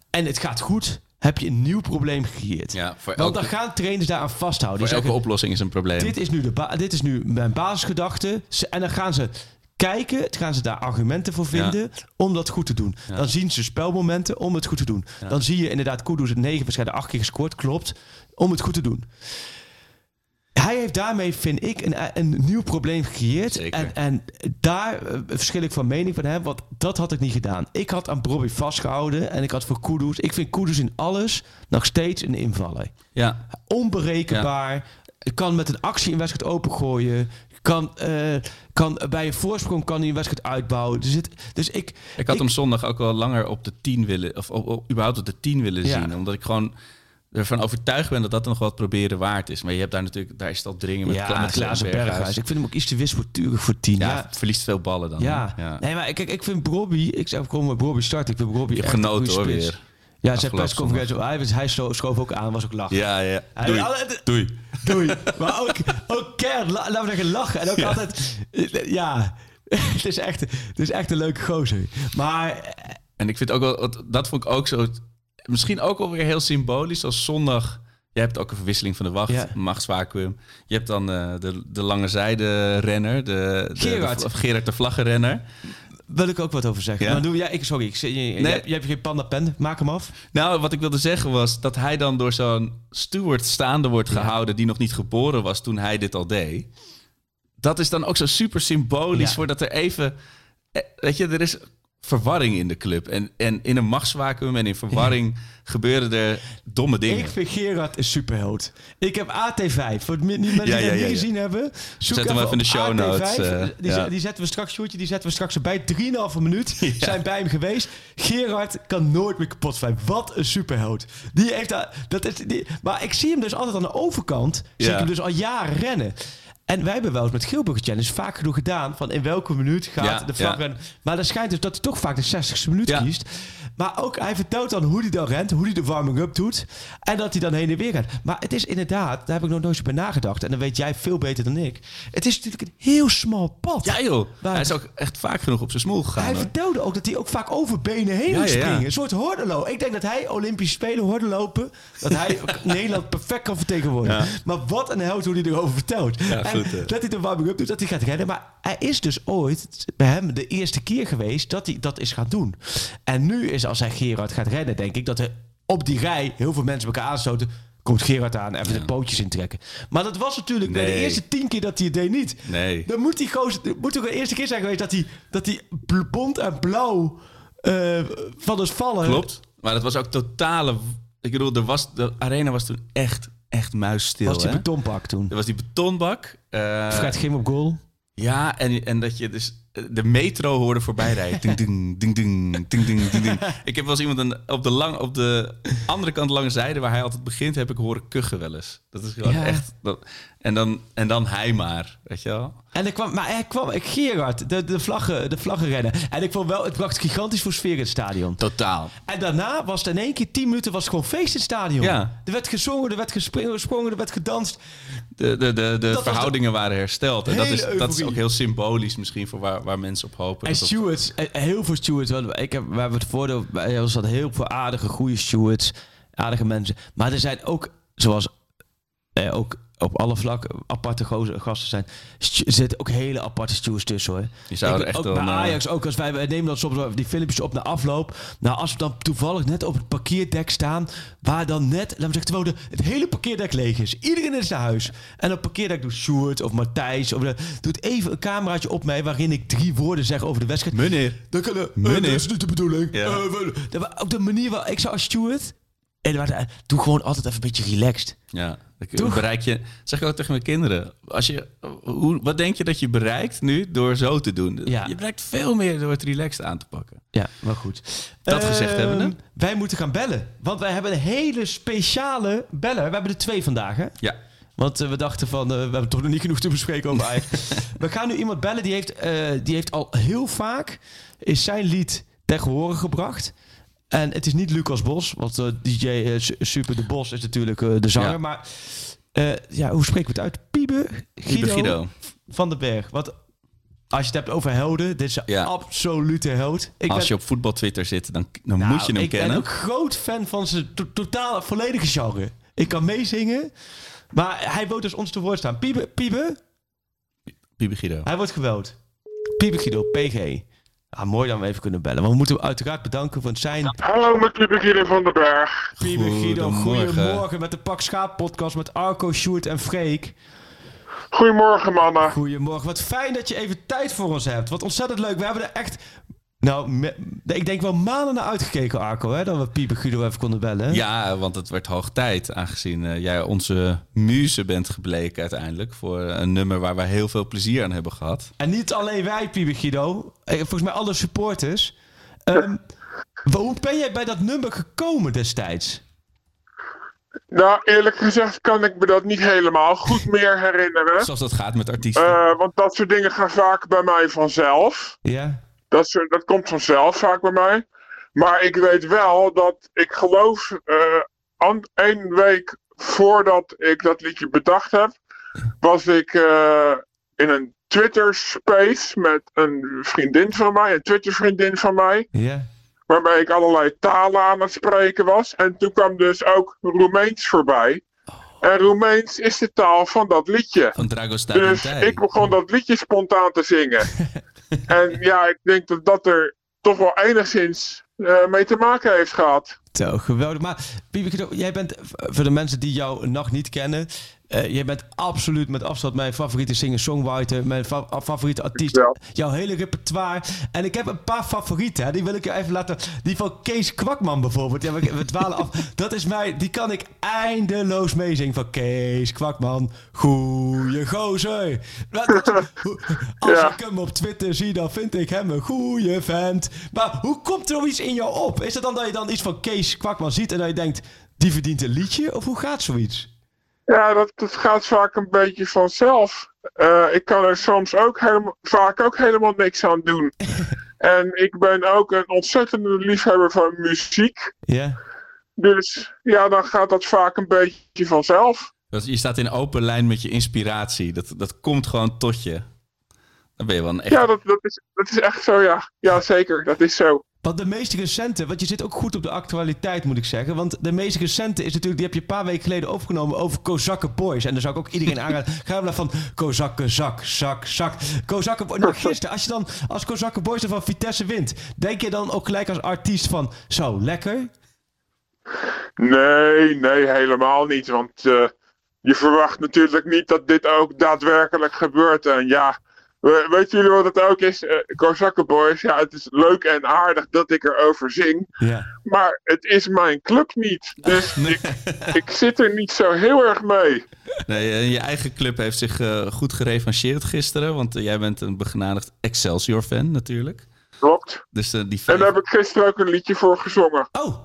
En het gaat goed. Heb je een nieuw probleem gecreëerd. Ja, voor Want elke, dan gaan trainers daaraan vasthouden. voor Die elke zeggen, oplossing is een probleem. dit is nu, de dit is nu mijn basisgedachte. En dan gaan ze kijken, dan gaan ze daar argumenten voor vinden om dat goed te doen. Ja. Dan zien ze spelmomenten om het goed te doen. Dan zie je inderdaad Kudus het negen wedstrijden acht keer gescoord, klopt, om het goed te doen. Hij heeft daarmee, vind ik, een, een nieuw probleem gecreëerd. Zeker. En, en daar eh, verschil ik van mening van hem, want dat had ik niet gedaan. Ik had aan Bobby vastgehouden en ik had voor Kudus. Ik vind Kudus in alles nog steeds een invaller Ja. onberekenbaar. Kan met een actie een wedstrijd opengooien. Kan, eh, kan bij een voorsprong kan hij een wedstrijd uitbouwen. Dus, het, dus ik, Ik had Ik- hem zondag ook wel langer op de 10 willen, of überhaupt op de 10 willen Ja. zien. Omdat ik gewoon ervan overtuigd ben dat dat nog wat proberen waard is. Maar je hebt daar natuurlijk, daar is het al dringen met ja, Kla- met Klaassen Berghuis. Ik vind hem ook iets te wispelturig voor tien. Ja, Ja, verliest veel ballen dan. ja. ja. Nee, maar kijk, ik vind Bobby... Ik zeg gewoon met Bobby start. Ik vind Bobby echt een genoten hoor spits. weer. Ja, zijn persconferentie. Hij, hij scho- schoof ook aan, was ook lachen. Ja, ja. Hij- Doei. Doei. Doei. maar ook, ook la- laten we zeggen, lachen. En ook altijd... Ja, het is, echt, het is echt een leuke gozer. Maar En ik vind ook wel, dat vond ik ook zo, misschien ook wel weer heel symbolisch als zondag. Je hebt ook een verwisseling van de wacht, Ja. machtsvacuum. Je hebt dan eh, de, de lange zijde renner, de, de, Gerard. de, Gerard de vlaggenrenner. wil ik ook wat over zeggen. Ja? Maar doe, ja, ik, sorry, ik, je, je, je, hebt geen panda pen. Maak hem af. Nou, wat ik wilde zeggen was dat hij dan door zo'n steward staande wordt Ja. gehouden die nog niet geboren was toen hij dit al deed. Dat is dan ook zo super symbolisch voor dat er even, eh, weet je, er is verwarring in de club. En, en in een machtsvacuum en in verwarring gebeuren er domme dingen. Ik vind Gerard een superheld. Ik heb AT5. Voor het niet mensen die ja, het ja, niet ja. gezien hebben. Zoek Zet hem even in de show AT5. notes, eh, die, zetten we straks, Sjoerdje, die zetten we straks erbij. 3,5 minuut zijn bij hem geweest. Gerard kan nooit meer kapot zijn. Wat een superheld. Die heeft daar, dat is, die, maar ik zie hem dus altijd aan de overkant. Zie ik hem dus al jaren rennen. En wij hebben wel eens met Geelburger Challenge vaak genoeg gedaan. Van in welke minuut gaat Ja, de vlag ja. Maar dan schijnt dus dat hij toch vaak de 60ste minuut kiest. Maar ook hij vertelt dan hoe hij dan rent. Hoe hij de warming-up doet. En dat hij dan heen en weer gaat. Maar het is inderdaad, daar heb ik nog nooit zo bij nagedacht. En dan weet jij veel beter dan ik. Het is natuurlijk een heel smal pad. Ja joh, Waar- hij is ook echt vaak genoeg op zijn smoel gegaan. Hij hoor. vertelde ook dat hij ook vaak over benen heen Ja, moet ja, ja. springen. Een soort hordelo. Ik denk dat hij Olympische Spelen horden lopen. Dat hij Nederland perfect kan vertegenwoordigen. Maar wat een held hoe hij erover vertelt. Goed, dat hij de warming-up doet, dat hij gaat rennen. Maar hij is dus ooit bij hem de eerste keer geweest dat hij dat is gaan doen. En nu is als hij Gerard gaat rennen, denk ik dat er op die rij heel veel mensen elkaar aanstoten. Komt Gerard aan, even de pootjes intrekken. Maar dat was natuurlijk bij de eerste tien keer dat hij het deed niet. Nee. Dan moet die gozer, het moet toch de eerste keer zijn geweest dat hij, dat hij bont en blauw eh, van het vallen. Klopt. Maar dat was ook totale... Ik bedoel, er was, de arena was toen echt, echt muisstil. Was die hè? betonbak toen. Er was die betonbak. eh, Fred Grim op goal. Ja, en, en dat je dus... de metro hoorde voorbij rijden. Ding, ding, ding, ding, ding, ding, ding, ding. Ik heb wel eens iemand een, op, de lang, op de andere kant lange zijde, waar hij altijd begint, heb ik horen kuchen wel eens. Dat is gewoon Ja. echt... Dat, en, dan, en dan hij maar, weet je wel? En er kwam, maar er kwam ik Gerard, de, de, vlaggen, de vlaggenrennen. En ik vond wel, het bracht gigantisch voor sfeer in het stadion. Totaal. En daarna was het in één keer 10 minuten was het gewoon feest in het stadion. Ja. Er werd gezongen, er werd gesprongen, er werd gedanst. De, de, de, de verhoudingen waren hersteld. En dat is, dat is ook heel symbolisch misschien voor waar, waar mensen op hopen. En Dat dat- stewards, eh, heel veel stewards. Ik heb, we hebben het voordeel, bij ons hadden heel veel aardige, goede stewards. Aardige mensen. Maar er zijn ook, zoals eh, ook op alle vlakken aparte gozer- gasten zijn. Er zitten ook hele aparte stewards tussen hoor. Je zou Ik- er echt ook bij eh, Ajax, ook als wij, wij nemen dan soms die filmpjes op na afloop. Nou, als we dan toevallig net op het parkeerdek staan, waar dan net, laten we zeggen, terwijl de, het hele parkeerdek leeg is. Iedereen is naar huis. En op het parkeerdek doet Sjoerd of Matthijs, of de, doet even een cameraatje op mij waarin ik drie woorden zeg over de wedstrijd. Meneer. Dan kunnen Meneer. dat is niet de bedoeling. Ja. Eh, ook de manier waar ik zou als steward. En de- doe gewoon altijd even een beetje relaxed. Ja, Toch? bereik je. Zeg ik ook tegen mijn kinderen. Als je, hoe, wat denk je dat je bereikt nu door zo te doen? Ja. Je bereikt veel meer door het relaxed aan te pakken. Ja, maar goed. Dat gezegd Ehm, hebbende? Wij moeten gaan bellen. Want wij hebben een hele speciale beller. We hebben er twee vandaag, hè? Ja. Want eh, we dachten van, eh, we hebben toch nog niet genoeg te bespreken over we gaan nu iemand bellen die heeft, eh, die heeft al heel vaak is zijn lied tegen horen gebracht. En het is niet Lucas Bos, want eh, DJ eh, Su- Super de Bos is natuurlijk eh, de zanger. Ja. Maar ja, hoe spreken we het uit? Piebe Guido, van den Berg. Want als je het hebt over helden, dit is een absolute held. Ik Als ben- je op voetbal Twitter zit, dan, dan nou, moet je hem ik kennen. ben ook groot fan van zijn to- totale volledige genre. Ik kan meezingen. Maar hij woont dus ons te woord staan. Piebe, Piebe, Piebe Guido. hij wordt geweld. Piebe Guido, PG. Ah, mooi dat we even kunnen bellen. Maar we moeten hem uiteraard bedanken voor zijn... Hallo met Piebe Guido van den Berg. Piebe Guido, Goedemorgen. goedemorgen met de Pak Schaap podcast met Arco, Sjoerd en Freek. Goedemorgen mannen. Goedemorgen. Wat fijn dat je even tijd voor ons hebt. Wat ontzettend leuk. We hebben er echt... Nou, me- ik denk wel maanden naar uitgekeken, Arco, hè, dat we Piebe Guido even konden bellen. Ja, want het werd hoog tijd, aangezien eh, jij onze muze bent gebleken uiteindelijk. Voor een nummer waar wij heel veel plezier aan hebben gehad. En niet alleen wij, Piebe Guido. Eh, Volgens mij alle supporters. Ehm, hoe ben jij bij dat nummer gekomen destijds? Nou, eerlijk gezegd kan ik me dat niet helemaal goed meer herinneren. Zoals dat gaat met artiesten. Eh, want dat soort dingen gaan vaak bij mij vanzelf. Ja? Dat, soort- dat komt vanzelf vaak bij mij. Maar ik weet wel dat ik geloof, eh an- één week voordat ik dat liedje bedacht heb, was ik eh, in een Twitter space met een vriendin van mij, een Twitter vriendin van mij. Ja. waarbij ik allerlei talen aan het spreken was. En toen kwam dus ook Roemeens voorbij. En Roemeens is de taal van dat liedje. Van Dus ik begon dat liedje spontaan te zingen. en ja, ik denk dat dat er toch wel enigszins eh, mee te maken heeft gehad. Zo, geweldig. Maar Guido, jij bent, voor de mensen die jou nog niet kennen... eh, jij bent absoluut met afstand mijn favoriete singer-songwriter. Mijn fa- favoriete artiest. Jouw hele repertoire. En ik heb een paar favorieten. Hè, die wil ik je even laten... Die van Kees Kwakman bijvoorbeeld. Ja, we, we dwalen af. Dat is mij... Die kan ik eindeloos meezingen. Van Kees Kwakman. Goeie gozer. Als Ja. ik hem op Twitter zie, dan vind ik hem een goeie vent. Maar hoe komt er iets in jou op? Is het dan dat je dan iets van Kees Kwakman ziet en dat je denkt... Die verdient een liedje? Of hoe gaat zoiets? Ja, dat, dat gaat vaak een beetje vanzelf. Eh, ik kan er soms ook helemaal, vaak ook helemaal niks aan doen. en ik ben ook een ontzettende liefhebber van muziek. Ja. Dus ja, dan gaat dat vaak een beetje vanzelf. Dat- Je staat in open lijn met je inspiratie. Dat, dat komt gewoon tot je. Dan ben je wel een echt... Ja, dat, dat, is, dat is echt zo, ja. Ja, zeker. Dat is zo. Want de meest recente, want je zit ook goed op de actualiteit moet ik zeggen. Want de meest recente is natuurlijk, die heb je een paar weken geleden opgenomen over Kozakken Boys. En daar zou ik ook iedereen aanraden. Ga maar van Kozakken zak, zak, zak. Kozakken Boys. Nou, gisteren, als je dan als Kozakken Boys er van Vitesse wint, denk je dan ook gelijk als artiest van, zo, lekker? Nee, nee, helemaal niet. Want eh, je verwacht natuurlijk niet dat dit ook daadwerkelijk gebeurt. En ja, We- Weet jullie wat het ook is? Eh Kozakken Boys, ja, het is leuk en aardig dat ik erover zing. Ja. Maar het is mijn club niet. Dus ik, ik zit er niet zo heel erg mee. Nee, eh, je eigen club heeft zich eh, goed gerevancheerd gisteren. Want jij bent een begenadigd Excelsior-fan natuurlijk. Klopt. Dus eh, die En vijf... daar heb ik gisteren ook een liedje voor gezongen. Oh,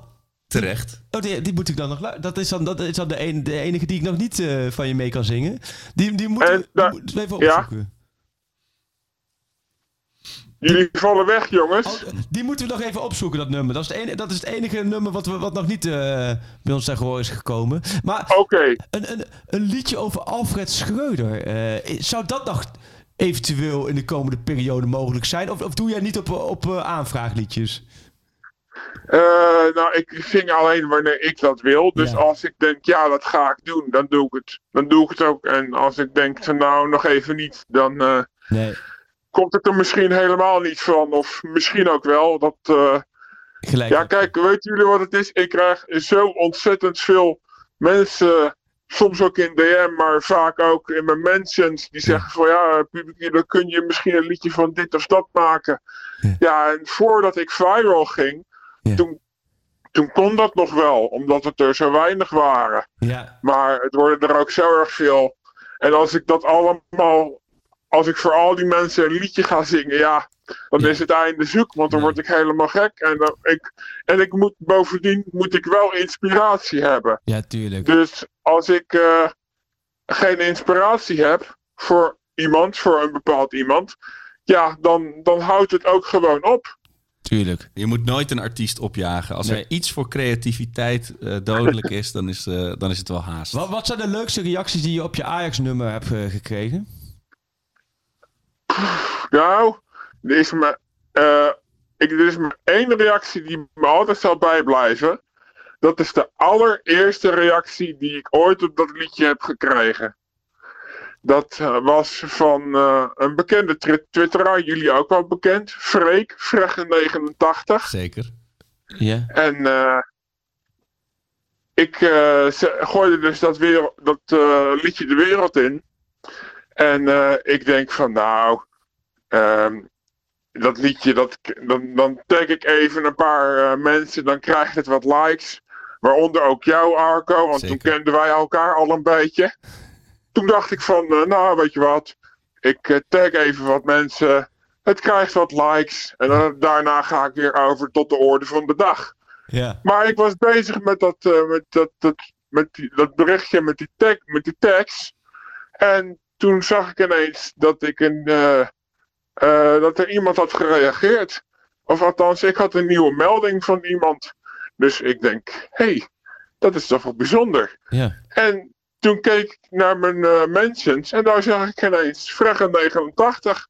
Terecht. oh die, die moet ik dan nog lu- Dat is dan, dat is dan de, een, de enige die ik nog niet eh, van je mee kan zingen. Die, die moeten En die even ja. Jullie vallen weg, jongens. Oh, die moeten we nog even opzoeken, dat nummer. Dat is het enige, dat is het enige nummer wat, we, wat nog niet eh, bij ons ten gehoor is gekomen. Maar Oké. een, een, een liedje over Alfred Schreuder. eh, zou dat nog eventueel in de komende periode mogelijk zijn? Of, of doe jij niet op, op eh, aanvraagliedjes? Nou, ik zing alleen wanneer ik dat wil. Dus Ja. als ik denk, ja, dat ga ik doen, dan doe ik het. Dan doe ik het ook. En als ik denk, van, nou, nog even niet, dan Nee. Komt het er misschien helemaal niet van. Of misschien ook wel. Dat, eh, Gelijk. ja, kijk, weten jullie wat het is? Ik krijg zo ontzettend veel mensen, soms ook in DM, maar vaak ook in mijn mentions, die zeggen van, ja, Publiek, dan kun je misschien een liedje van dit of dat maken. Ja. Ja, en voordat ik viral ging, Ja. toen, toen kon dat nog wel, omdat het er zo weinig waren. Ja, Maar het worden er ook zo erg veel. En als ik dat allemaal, als ik voor al die mensen een liedje ga zingen, ja, dan Ja. is het einde zoek, want dan Ja. word ik helemaal gek. En, dan, ik, en ik moet, bovendien moet ik wel inspiratie hebben. ja, tuurlijk. Dus als ik eh, geen inspiratie heb voor iemand, voor een bepaald iemand, ja, dan, dan houdt het ook gewoon op. Tuurlijk. Je moet nooit een artiest opjagen. Als Nee. er iets voor creativiteit eh, dodelijk is, dan is, eh, dan is het wel haast. Wat, wat zijn de leukste reacties die je op je Ajax-nummer hebt eh, Nou, er is maar, eh, ik, er is maar één reactie die me altijd zal bijblijven. Dat is de allereerste reactie die ik ooit op dat liedje heb gekregen. Dat eh, was van eh, een bekende twi- twitteraar, jullie ook wel bekend, Freek, Freggen89. Zeker. Ja. En eh, ik eh, ze- gooide dus dat, wereld, dat eh, liedje de wereld in. En eh, ik denk van nou, ehm, dat liedje, dat, dan, dan tag ik even een paar eh, mensen, dan krijgt het wat likes. Waaronder ook jou, Arco, want toen kenden wij elkaar al een beetje. Toen dacht ik van, eh, nou weet je wat, ik tag even wat mensen. Het krijgt wat likes. En dan, daarna ga ik weer over tot de orde van de dag. Ja. Maar ik was bezig met dat, met dat, dat, met die, dat berichtje met die, tag, met die tags. En toen zag ik ineens dat, ik een, eh, eh, dat er iemand had gereageerd. Of althans, ik had een nieuwe melding van iemand. Dus ik denk, hé, hey, dat is toch wel bijzonder. Ja. En toen keek ik naar mijn eh, mentions en daar zag ik ineens Freggen89.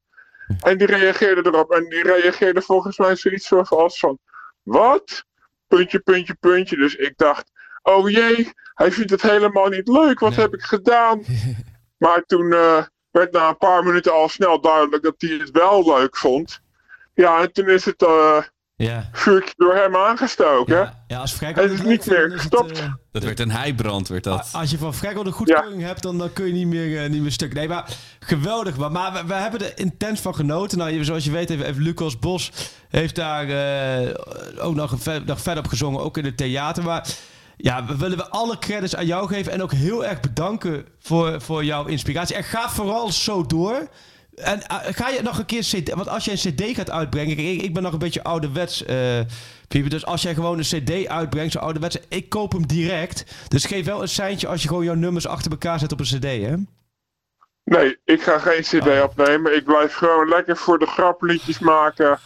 En die reageerde erop en die reageerde volgens mij zoiets zo als van, wat? Puntje, puntje, puntje. Dus ik dacht, oh jee, hij vindt het helemaal niet leuk. Wat Nee. heb ik gedaan? maar toen eh, werd na een paar minuten al snel duidelijk dat hij het wel leuk vond. Ja, en toen is het eh Ja. vuurtje door hem aangestoken. Ja, ja als Frekkel Het is niet meer gestopt. eh, Dat werd een heibrand, werd dat. Als je van Frekkel de goedkeuring hebt, dan, dan kun je niet meer, niet meer stuk. Nee, maar geweldig. Maar, maar we, we hebben er intens van genoten. Nou, zoals je weet heeft, heeft Lucas Bos heeft daar eh, ook nog, ver, nog verder op gezongen, ook in het theater. Maar ja, we willen we alle credits aan jou geven en ook heel erg bedanken voor, voor jouw inspiratie. En ga vooral zo door. En eh, ga je nog een keer CD... Want als je een CD gaat uitbrengen... Ik, ik ben nog een beetje ouderwets, Pieper. Dus als jij gewoon een CD uitbrengt, zo ouderwets... Ik koop hem direct. Dus geef wel een seintje als je gewoon jouw nummers achter elkaar zet op een CD, hè? Nee, ik ga geen cd Oh. opnemen. Ik blijf gewoon lekker voor de grap liedjes maken.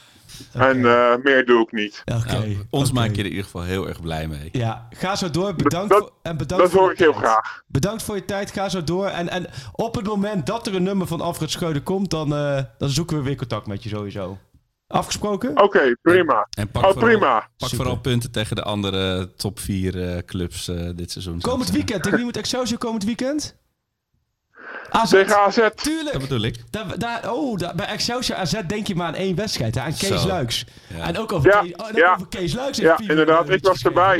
En eh, meer doe ik niet. Oké. Nou, ons maak je er in ieder geval heel erg blij mee. Ja, ga zo door. Bedankt Dat- voor, en bedankt Dat voor hoor ik heel tijd. graag. Bedankt voor je tijd. Ga zo door. En, en op het moment dat er een nummer van Alfred komt, dan, eh, dan zoeken we weer contact met je sowieso. Afgesproken? Oké, prima. En pak Oh, vooral, prima. Pak Super. vooral punten tegen de andere top 4 clubs eh, dit seizoen. Komend weekend. Tegen wie moet Excelsior komend weekend? AZ. Tegen AZ. Tuurlijk. Dat bedoel ik. Daar, daar, oh, daar, bij Excelsior AZ denk je maar aan één wedstrijd. Hè? Aan Kees Zo. Luiks. Ja. En ook over, Ja, Kees, oh, en ja. over Kees Luiks. Ja, inderdaad. een Ik was Was erbij.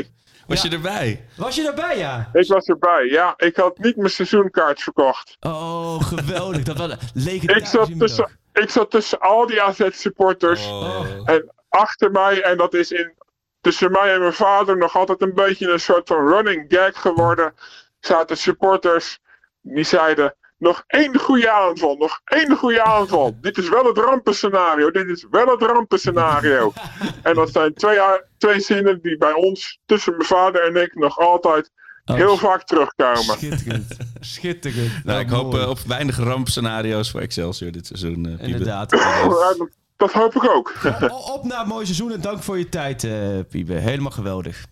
Ja. je erbij? Was je daarbij, ja? Ik was erbij. Ja, ik had niet mijn seizoenkaart verkocht. Oh, geweldig. Dat was Ik legendarisch. zat, tussen, ik zat tussen al die AZ-supporters. Oh. En achter mij, en dat is in, tussen mij en mijn vader nog altijd een beetje een soort van running gag geworden, zaten supporters die zeiden. Nog één goede aanval, nog één goede aanval. Dit is wel het rampenscenario, dit is wel het rampenscenario. en dat zijn twee, twee zinnen die bij ons, tussen mijn vader en ik, nog altijd Oh, heel vaak terugkomen. Schitterend. Schitterend. Nou, ik hoop eh, op weinig rampscenario's voor Excelsior dit seizoen. eh, Piebe. Inderdaad. Dat, dat hoop ik ook. Op naar een mooi seizoen en dank voor je tijd, eh Piebe. Helemaal geweldig.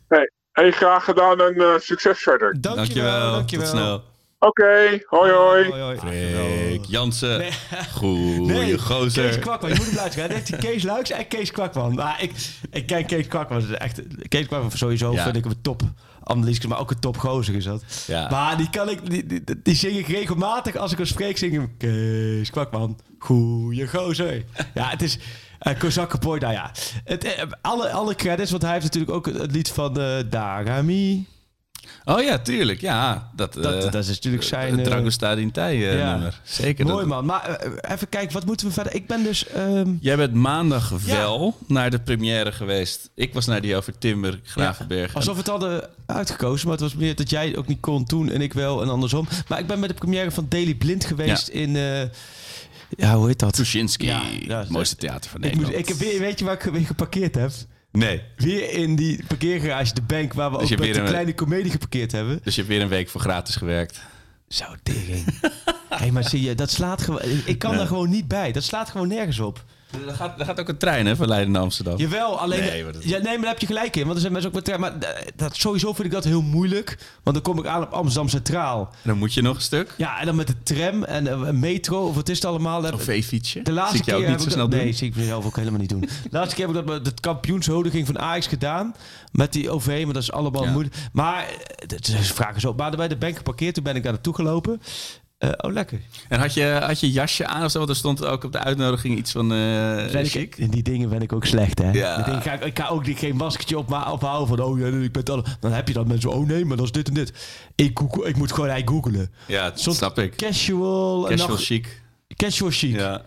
Hey, graag gedaan en succes verder. Dankjewel. Dankjewel. Tot snel. Oké, hoi hoi. Hoi, hoi. Freek Jansen. Nee. Goeie Nee, gozer. Kees Kwakman, je moet hem luisteren. Hij heeft die Kees Luiks en Kees Kwakman. Maar ik, ik ken Kees Kwakman. Echt, Kees Kwakman sowieso Ja. vind ik een top analyticus, maar ook een top gozer is dat. Ja. Maar die kan ik, die, die, die zing ik regelmatig als ik hem spreek, zing ik Kees Kwakman. Goeie gozer. Ja, het is uh, Kozakkenpooi. Nou ja, het, eh, alle, alle credits, want hij heeft natuurlijk ook het, het lied van uh, Darami. Oh ja, tuurlijk. Ja, dat, Dat, eh, dat is natuurlijk zijn... eh, Dragosta Dintij eh, ja. nummer. Zeker. Mooi dat- man. Maar even kijken, wat moeten we verder? Ik ben dus... ehm, Jij bent maandag Ja. wel naar de première geweest. Ik was naar die over Timber, Gravenberg. Alsof we het hadden uitgekozen, maar het was meer dat jij ook niet kon toen en ik wel en andersom. Maar ik ben met de première van Daily Blind geweest in... ja, hoe heet dat? Tuschinski, Ja, ja, het mooiste theater van Ik moet, Nederland. ik heb weer, weet je waar ik weer geparkeerd heb? Nee, Weer in die parkeergarage, de bank waar we Dus ook met een- kleine comedie geparkeerd hebben. dus je hebt weer een week voor gratis gewerkt. Zo tegen. Hé, maar zie je, dat slaat gewoon... Ik kan Nee. daar gewoon niet bij. Dat slaat gewoon nergens op. Er gaat, er gaat ook een trein hè, van Leiden naar Amsterdam. Jawel, alleen... Nee, maar dat- ja, nee, maar daar heb je gelijk in. Want er zijn mensen ook met... Maar eh, dat, sowieso vind ik dat heel moeilijk. Want dan kom ik aan op Amsterdam Centraal. Dan moet je nog een stuk. Ja, en dan met de tram en eh, een metro, of wat is het allemaal? Een veefietsje. De laatste Zie ik jou keer ook niet heb zo snel dat, doen. Nee, zie ik mezelf ook helemaal niet doen. De laatste keer heb ik dat met het kampioenshuldiging van Ajax gedaan. Met die OV, maar dat is allemaal Ja. moeilijk. Maar, eh, het is vragen zo. Maar bij de bank geparkeerd, toen ben ik daar naartoe gelopen. Eh, oh, lekker. En had je, had je jasje aan of zo? Want er stond ook op de uitnodiging iets van eh Ben chic. ik, in die dingen ben ik ook slecht, hè? Ja. Die dingen ga ik, ik ga ook niet, geen maskertje op, maar ophouden van... Oh, ja, ik ben al... Dan heb je dat mensen... Oh, nee, maar dat is dit en dit. Ik, google, ik moet gewoon eigenlijk googelen. Ja, dat Soms snap ik. Casual... en Casual nog- chic. Casual chic. Ja.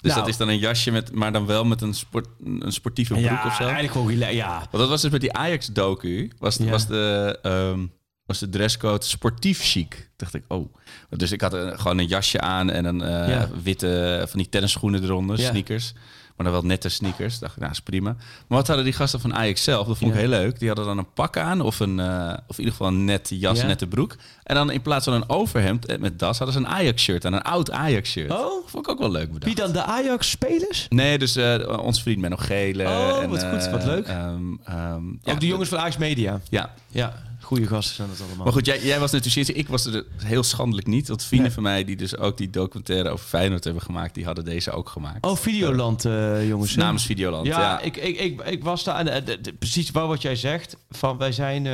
Dus Nou. dat is dan een jasje, met, maar dan wel met een, sport, een sportieve broek Ja, of zo? eigenlijk gewoon... Ja, Want dat was dus met die Ajax-docu. Was, Ja. was, de, ehm, was de dresscode sportief chic. Dacht ik, oh. Dus ik had een, gewoon een jasje aan en een eh, Ja. witte van die tennisschoenen eronder, Ja. sneakers. Maar dan wel nette sneakers. Dacht ik, nou, is prima. Maar wat hadden die gasten van Ajax zelf? Dat vond ik Ja. heel leuk. Die hadden dan een pak aan of, een, eh, of in ieder geval een nette jas, Ja. nette broek. En dan in plaats van een overhemd eh, met das hadden ze een Ajax-shirt aan. Een oud Ajax-shirt. Oh? Vond ik ook wel leuk bedacht. Wie dan? De Ajax-spelers? Nee, dus eh ons vriend Menno Gele. Oh, en, wat goed, eh, wat leuk. ehm, ehm, ja, ook de jongens van Ajax Media. Ja, Ja, goede gasten zijn dat allemaal. maar goed, jij, jij was natuurlijk ik was er heel schandelijk niet. Want vrienden Nee. van mij die dus ook die documentaire over Feyenoord hebben gemaakt, die hadden deze ook gemaakt. Oh, Videoland, eh, jongens. Namens Videoland, ja, ja. Ik, ik, ik, ik was daar. En, eh, precies wel wat jij zegt. Van wij zijn.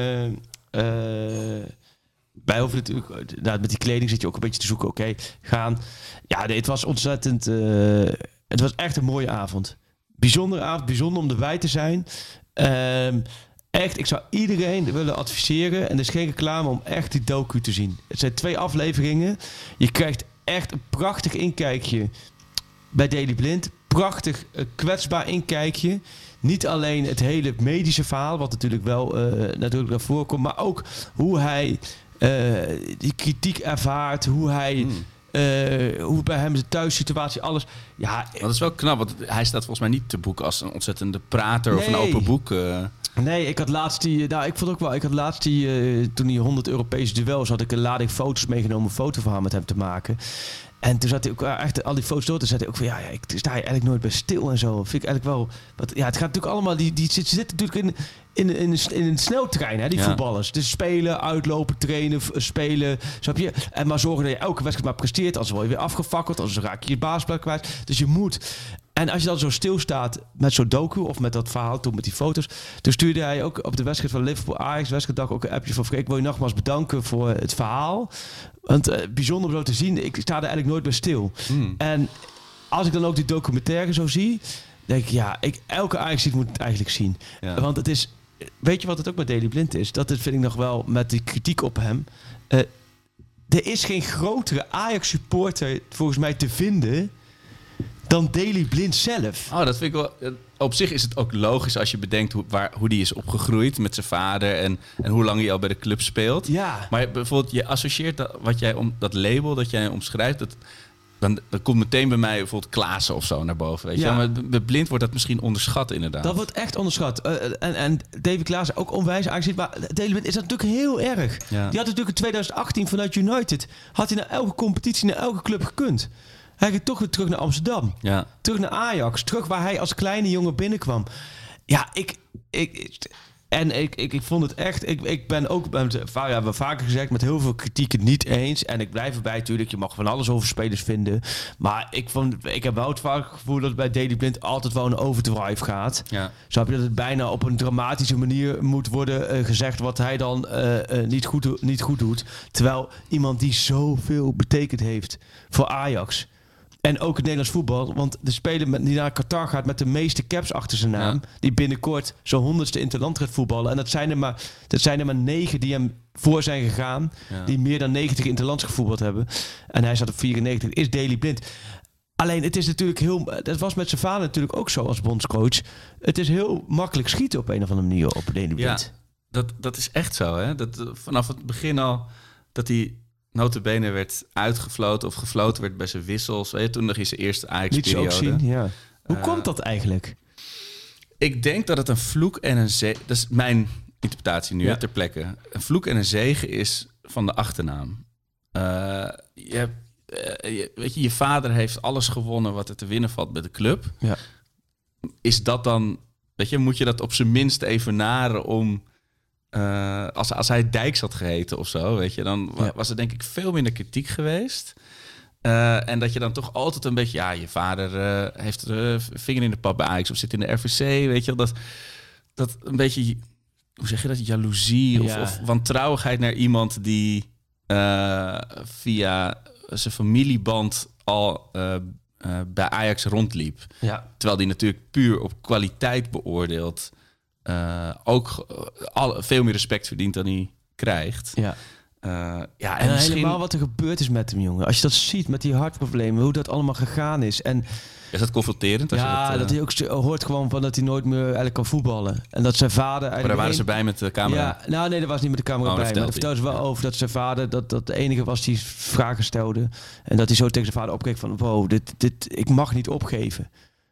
eh, wij hoeven natuurlijk. Nou, met die kleding zit je ook een beetje te zoeken. Oké, gaan. Ja, nee, het was ontzettend. het was echt een mooie avond. Bijzondere avond, bijzonder om erbij te zijn. Ehm, echt, ik zou iedereen willen adviseren. En er is geen reclame om echt die docu te zien. Het zijn twee afleveringen. Je krijgt echt een prachtig inkijkje bij Daily Blind. Prachtig, eh, kwetsbaar inkijkje. Niet alleen het hele medische verhaal, wat natuurlijk wel eh, natuurlijk naar voren komt, maar ook hoe hij eh, die kritiek ervaart, hoe hij, Hmm. Eh, hoe bij hem de thuissituatie, alles. Ja, dat is wel knap, want hij staat volgens mij niet te boek als een ontzettende prater of een open boek. eh. Nee, ik had laatst die. Nou, ik vond ook wel. Ik had laatst die. eh, toen die 100 Europese duels had ik een lading foto's meegenomen. Een fotoverhaal met hem te maken. En toen zat hij ook eh, echt al die foto's door. Toen zei hij ook van ja, ja ik sta hier eigenlijk nooit bij stil en zo. Vind ik eigenlijk wel. Wat, ja, het gaat natuurlijk allemaal. Die, die zitten zitten natuurlijk in, in, in, een- in een sneltrein, hè, die Ja. voetballers. Dus spelen, uitlopen, trainen, spelen. Snap je? En maar zorgen dat je elke wedstrijd maar presteert. Anders word je weer afgefakkeld. Anders raak je je baasplek kwijt. Dus je moet. En als je dan zo stilstaat met zo'n docu of met dat verhaal toen met die foto's. Toen stuurde hij ook op de wedstrijd van Liverpool Ajax wedstrijddag ook een appje van Freek. Wil je nogmaals bedanken voor het verhaal. Want eh, bijzonder om zo te zien. Ik sta er eigenlijk nooit bij stil. Hmm. En als ik dan ook die documentaire zo zie, denk ik ja, ik, elke Ajax moet het eigenlijk zien. Ja. Want het is, weet je wat het ook met Daily Blind is? Dat vind ik nog wel met die kritiek op hem. Eh, er is geen grotere Ajax supporter volgens mij te vinden dan Daily Blind zelf. Oh, dat vind ik wel. eh, Op zich is het ook logisch als je bedenkt hoe, waar, hoe die is opgegroeid met zijn vader en, en hoe lang hij al bij de club speelt. Ja. Maar bijvoorbeeld, je associeert dat, wat jij om, dat label dat jij omschrijft, dat, dan, dan komt meteen bij mij bijvoorbeeld Klaassen of zo naar boven. Weet je? Ja. Maar bij blind wordt dat misschien onderschat inderdaad. Dat wordt echt onderschat. Eh, en, en David Klaassen ook onwijs aangezien. Maar Blind is dat natuurlijk heel erg. Ja. Die had natuurlijk in 2018 vanuit United... had hij naar elke competitie, naar elke club gekund. Hij gaat toch weer terug naar Amsterdam. ja. Terug naar Ajax. Terug waar hij als kleine jongen binnenkwam. Ja, ik... ik, en ik, ik, ik vond het echt... Ik, ik ben ook... Met, ja, we hebben vaker gezegd... met heel veel kritiek het niet eens. En ik blijf erbij natuurlijk. Je mag van alles over spelers vinden. Maar ik, vond, ik heb wel het vaak gevoel... dat bij Daily Blind altijd wel een overdrive gaat. Ja. Snap je dat het bijna op een dramatische manier moet worden eh, gezegd wat hij dan eh, eh, niet, goed, niet goed doet. Terwijl iemand die zoveel betekend heeft voor Ajax. En ook het Nederlands voetbal. Want de speler met, die naar Qatar gaat met de meeste caps achter zijn naam. Ja. Die binnenkort zo'n honderdste interland gaat voetballen. En dat zijn, er maar, dat zijn er maar negen die hem voor zijn gegaan. Ja. Die meer dan 90 interlands gevoetbald hebben. En hij zat op 94. Is Daily Blind. Alleen het is natuurlijk heel. Dat was met zijn vader natuurlijk ook zo als bondscoach. Het is heel makkelijk schieten op een of andere manier op Daily Ja, Blind. dat, dat is echt zo. Hè? Dat, eh, vanaf het begin al dat hij notabene werd uitgefloten of gefloten werd bij zijn wissels. Weet je, toen nog in zijn eerste Niet ook Ajax-periode. zien. Ja. Hoe Eh, komt dat eigenlijk? Ik denk dat het een vloek en een zegen... Dat is mijn interpretatie nu Ja. ter plekke. Een vloek en een zegen is van de achternaam. Eh, je, hebt, eh, je- weet je, je vader heeft alles gewonnen wat er te winnen valt bij de club. Ja. Is dat dan... Weet je, moet je dat op zijn minst evenaren om... eh, als, als hij Dijks had geheten of zo, weet je, dan Ja. was er denk ik veel minder kritiek geweest. Eh, en dat je dan toch altijd een beetje, ja, je vader eh, heeft eh, vinger in de pap bij Ajax of zit in de RVC, weet je, dat, dat een beetje, hoe zeg je dat, jaloezie of, Ja. of wantrouwigheid naar iemand die via zijn familieband al bij Ajax rondliep. Ja. Terwijl die natuurlijk puur op kwaliteit beoordeeld eh, ook al, veel meer respect verdient dan hij krijgt. ja. Eh, ja, En, en, misschien helemaal wat er gebeurd is met hem, jongen. Als je dat ziet met die hartproblemen, hoe dat allemaal gegaan is. En is dat confronterend. Als je ja, dat, eh, dat hij ook hoort gewoon van dat hij nooit meer eigenlijk kan voetballen. En dat zijn vader maar daar waren ze bij met de camera. Ja, nou nee, dat was niet met de camera Oh, dat bij. Maar dat vertelde ze wel over dat zijn vader, dat, dat de enige was die vragen stelde. En dat hij zo tegen zijn vader opkeek van, wow, dit, dit, ik mag niet opgeven.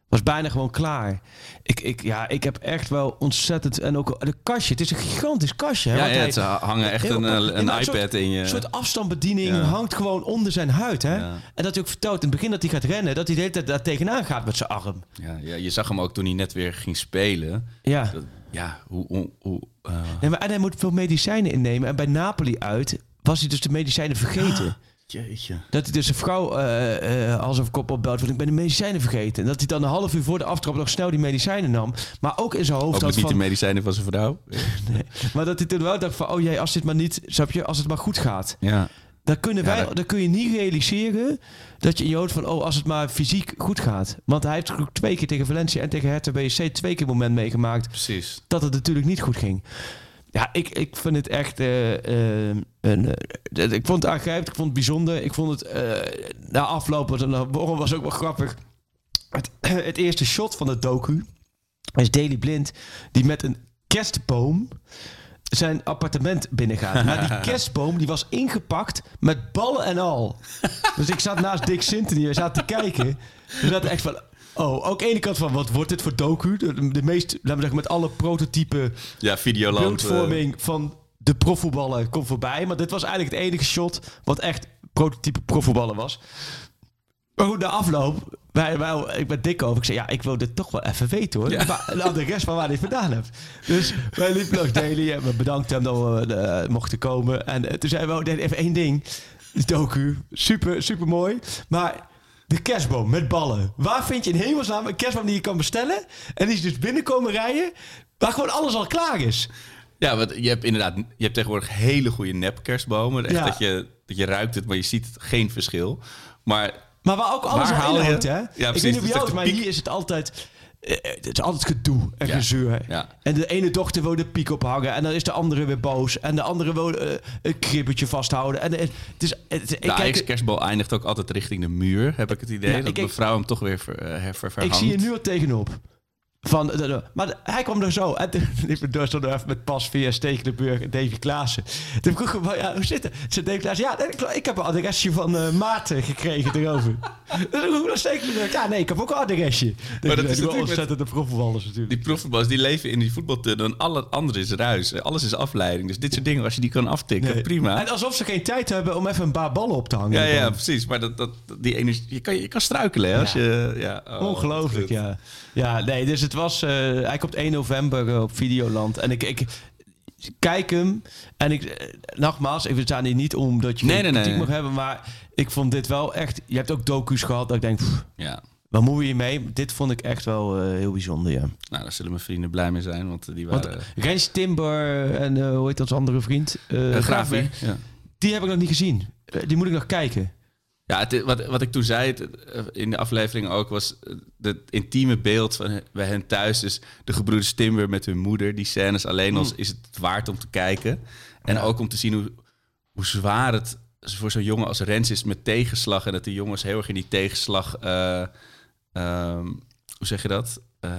Was bijna gewoon klaar. Ik, ik, ja, ik heb echt wel ontzettend... En ook de kastje, het is een gigantisch kastje. Hè, Ja, het ze hangen echt een, eh, een iPad soort- in je. Een soort afstandsbediening Ja. hangt gewoon onder zijn huid. Hè? Ja. En dat hij ook vertelt in het begin dat hij gaat rennen... dat hij de hele tijd daar tegenaan gaat met zijn arm. ja, ja, je zag hem ook toen hij net weer ging spelen. Ja. Dat- ja, hoe... hoe, hoe eh, Nee, maar, en hij moet veel medicijnen innemen. En bij Napoli uit was hij dus de medicijnen vergeten. Jeetje. Dat hij dus een vrouw eh, als een kop opbelt van ik ben de medicijnen vergeten. En dat hij dan een half uur voor de aftrap nog snel die medicijnen nam. Maar ook in zijn hoofd Ook had niet van... de medicijnen van zijn vrouw. Maar dat hij toen wel dacht van oh jee, als dit maar niet... Snap je? Als het maar goed gaat. Ja. Dan, kunnen Ja, wij, dat- dan kun je niet realiseren dat je in je hoofd van oh als het maar fysiek goed gaat. Want hij heeft ook twee keer tegen Valencia en tegen Hertha BSC twee keer moment meegemaakt Precies. dat het natuurlijk niet goed ging. Ja, ik, ik vind het echt. eh, eh, een, eh, ik vond het aangrijpend, ik vond het bijzonder. Ik vond het na afloop, want een borrel was ook wel grappig. Het, het eerste shot van de docu is Daily Blind die met een kerstboom zijn appartement binnengaat. Maar die kerstboom die was ingepakt met ballen en al. Dus ik zat naast Dick Sintony en zat te kijken. We zaten echt van... Oh, ook ene kant van, wat wordt dit voor docu? De, de meest, laten we zeggen, met alle prototypen Ja, Videoland. eh, beeldvorming van de profvoetballen komt voorbij. Maar dit was eigenlijk het enige shot wat echt prototype profvoetballen was. Maar goed, na afloop, wij, wij, ik ben dik over. Ik zei, ja, ik wil dit toch wel even weten hoor. Ja. Maar de adres van waar hij vandaan heeft. Dus wij liepen langs Daily en we bedankten hem dat we eh, mochten komen. En eh, toen zeiden we, oh, even één ding. De docu, super, super mooi. Maar de kerstboom met ballen. Waar vind je in hemelsnaam een kerstboom die je kan bestellen? En die is dus binnenkomen rijden, waar gewoon alles al klaar is. Ja, want je hebt inderdaad, je hebt tegenwoordig hele goede nepkerstbomen. Echt Ja. dat, je, dat je ruikt het, maar je ziet geen verschil. Maar Maar waar ook alles Waar al in hangt, hè? Ja, ik precies. weet niet is jou echt maar hier is het altijd... eh, het is altijd gedoe en Ja. gezeur. Ja. En de ene dochter wil de piek ophangen. En dan is de andere weer boos. En de andere wil eh, een kribbetje vasthouden. En eh, het is... Het, ik, De kijk, kerstbal eindigt ook altijd richting de muur, heb ik het idee. Ja, dat ik- mevrouw hem toch weer ver, eh, her- ver, ik verhangt. zie er nu al tegenop. Van, de- de- maar hij kwam er zo. En toen liep door even met Pas via Stekelenburg en Davy Klaassen. Toen vroeg ik hem, ja, hoe zit het? Zei Davy Klaassen, ja, ik heb een adresje van eh Maarten gekregen erover. Toen vroeg ik naar Stekelenburg, ja, nee, ik heb ook een adresje. dat dat is natuurlijk ontzettend de profvoetballers natuurlijk. Die profvoetballers die leven in die voetbaltunnel en alle andere is ruis. Alles is afleiding. Dus dit soort dingen, als je die kan aftikken, Nee. prima. En alsof ze geen tijd hebben om even een paar ballen op te hangen. Ja, ja, precies. Maar dat, dat, die energie, je, kan, je kan struikelen hè, als je... Ja, oh, Ongelooflijk, ja. Ja, nee, dus het was... eh hij komt 1 november eh, op Videoland. En ik, ik kijk hem. En ik... eh, nogmaals, ik sta hier niet om dat je Nee, nee, nee, mag hebben. Maar ik vond dit wel echt... Je hebt ook docu's gehad dat ik denk... pff, Ja. waar moet je mee? Dit vond ik echt wel heel bijzonder, ja. Nou, daar zullen mijn vrienden blij mee zijn, want die Want waren... Rens Timber en eh, hoe heet onze andere vriend? Uh, Graafberg. Ja. Die heb ik nog niet gezien. Die moet ik nog kijken. Ja, het, wat, wat ik toen zei eh, in de aflevering ook was eh, het intieme beeld van bij hen thuis. Dus de gebroeders Timber met hun moeder. Die scènes alleen al is het waard om te kijken. En ook om te zien hoe, hoe zwaar het voor zo'n jongen als Rens is met tegenslag. En dat die jongens heel erg in die tegenslag, eh, ehm, hoe zeg je dat? Eh,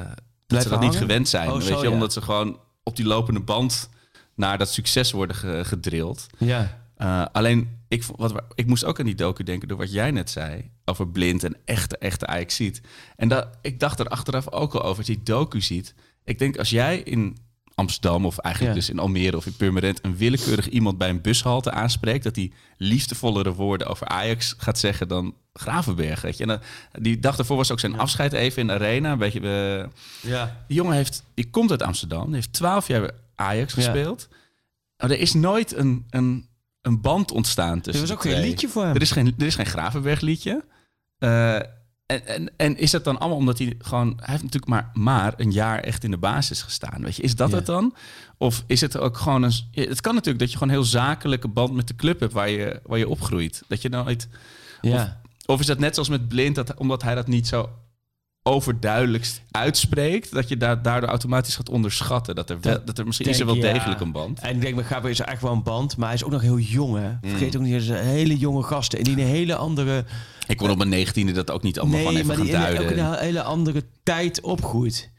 dat ze dat niet gewend zijn. Oh, weet zo, je? ja. Omdat ze gewoon op die lopende band naar dat succes worden ge- gedrild. Ja. Uh, alleen, ik, wat, ik moest ook aan die docu denken door wat jij net zei. Over blind en echte, echte Ajax ziet. En dat, ik dacht er achteraf ook al over, als je die docu ziet. Ik denk, als jij in Amsterdam of eigenlijk Ja. dus in Almere of in Purmerend... een willekeurig iemand bij een bushalte aanspreekt... dat die liefdevollere woorden over Ajax gaat zeggen dan Gravenberg. Weet je? En dan- die dag daarvoor was ook zijn afscheid even in de arena. Een beetje, eh, Ja. die jongen heeft, die komt uit Amsterdam, die heeft twaalf jaar Ajax Ja. gespeeld. Maar er is nooit een, een, een band ontstaan Er tussen was de ook geen liedje voor hem. Er is geen, er is geen Gravenberg liedje. Eh, en, en, en is dat dan allemaal omdat hij gewoon... Hij heeft natuurlijk maar, maar een jaar echt in de basis gestaan. Weet je, is dat Ja. het dan? Of is het ook gewoon een... Het kan natuurlijk dat je gewoon een heel zakelijke band met de club hebt... waar je, waar je opgroeit. Dat je nooit... Ja. Of is dat net zoals met Blind, dat, omdat hij dat niet zo overduidelijkst uitspreekt, dat je daar, daardoor automatisch gaat onderschatten. Dat er, wel, Dat er misschien is er wel ja. degelijk een band. En ik denk, met Gabriel is er echt wel een band. Maar hij is ook nog heel jong, hè. Mm. Vergeet ook niet, hij is een hele jonge gasten. En die een hele andere... Ik kon op mijn negentiende dat ook niet allemaal nee, gewoon even maar gaan die in duiden. ook een hele andere tijd opgroeit.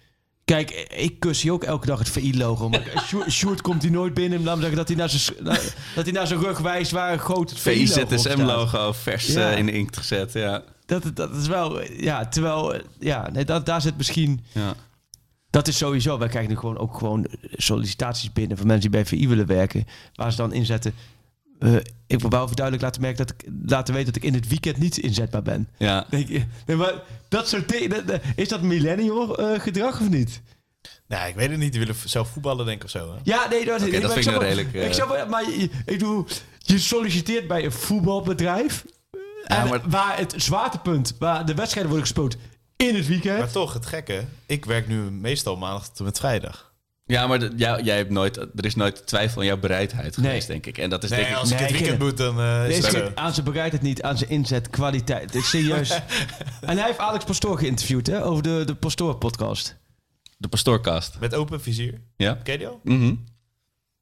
Kijk, ik kus hier ook elke dag het VI-logo. Maar Sjoerd- komt hij nooit binnen. Laat me zeggen dat hij naar zijn, dat hij naar zijn rug wijst waar groot het VI-logo. VIZSM-logo vers Ja. eh, in de inkt gezet. Ja. Dat, dat is wel... Ja, terwijl... eh, Ja, nee, dat, daar zit misschien... Ja. Dat is sowieso. Wij krijgen nu gewoon ook gewoon sollicitaties binnen van mensen die bij VI willen werken. Waar ze dan inzetten. eh, ik wil wel even duidelijk laten merken dat ik laten weten dat ik in het weekend niet inzetbaar ben. Ja. Denk je, nee, maar dat soort Is dat millennial eh, gedrag of niet? Nee, ik weet het niet. Die willen zelf voetballen, denk ik, of zo. Hè? Ja, nee, dat, Oké, dat vind ik nou wel- redelijk, eh, Ik snap wel, maar ik bedoel, je solliciteert bij een voetbalbedrijf. En maar- waar het zwaartepunt, waar de wedstrijden worden gespeeld in het weekend. Maar toch, het gekke. Ik werk nu meestal maandag tot en met vrijdag. Ja, maar de- jou- jij hebt nooit, er is nooit twijfel aan jouw bereidheid Nee. geweest, denk ik. En dat is Nee, denk ik... als ik Nee, het weekend ken moet, dan eh, is Deze het aan zijn bereidheid niet, aan zijn inzet, kwaliteit. Dit is serieus. en hij heeft Alex Pastoor geïnterviewd hè, over de, de Pastoor-podcast. De pastoorkast. Met open vizier. Ja? Ken je die al? Mhm.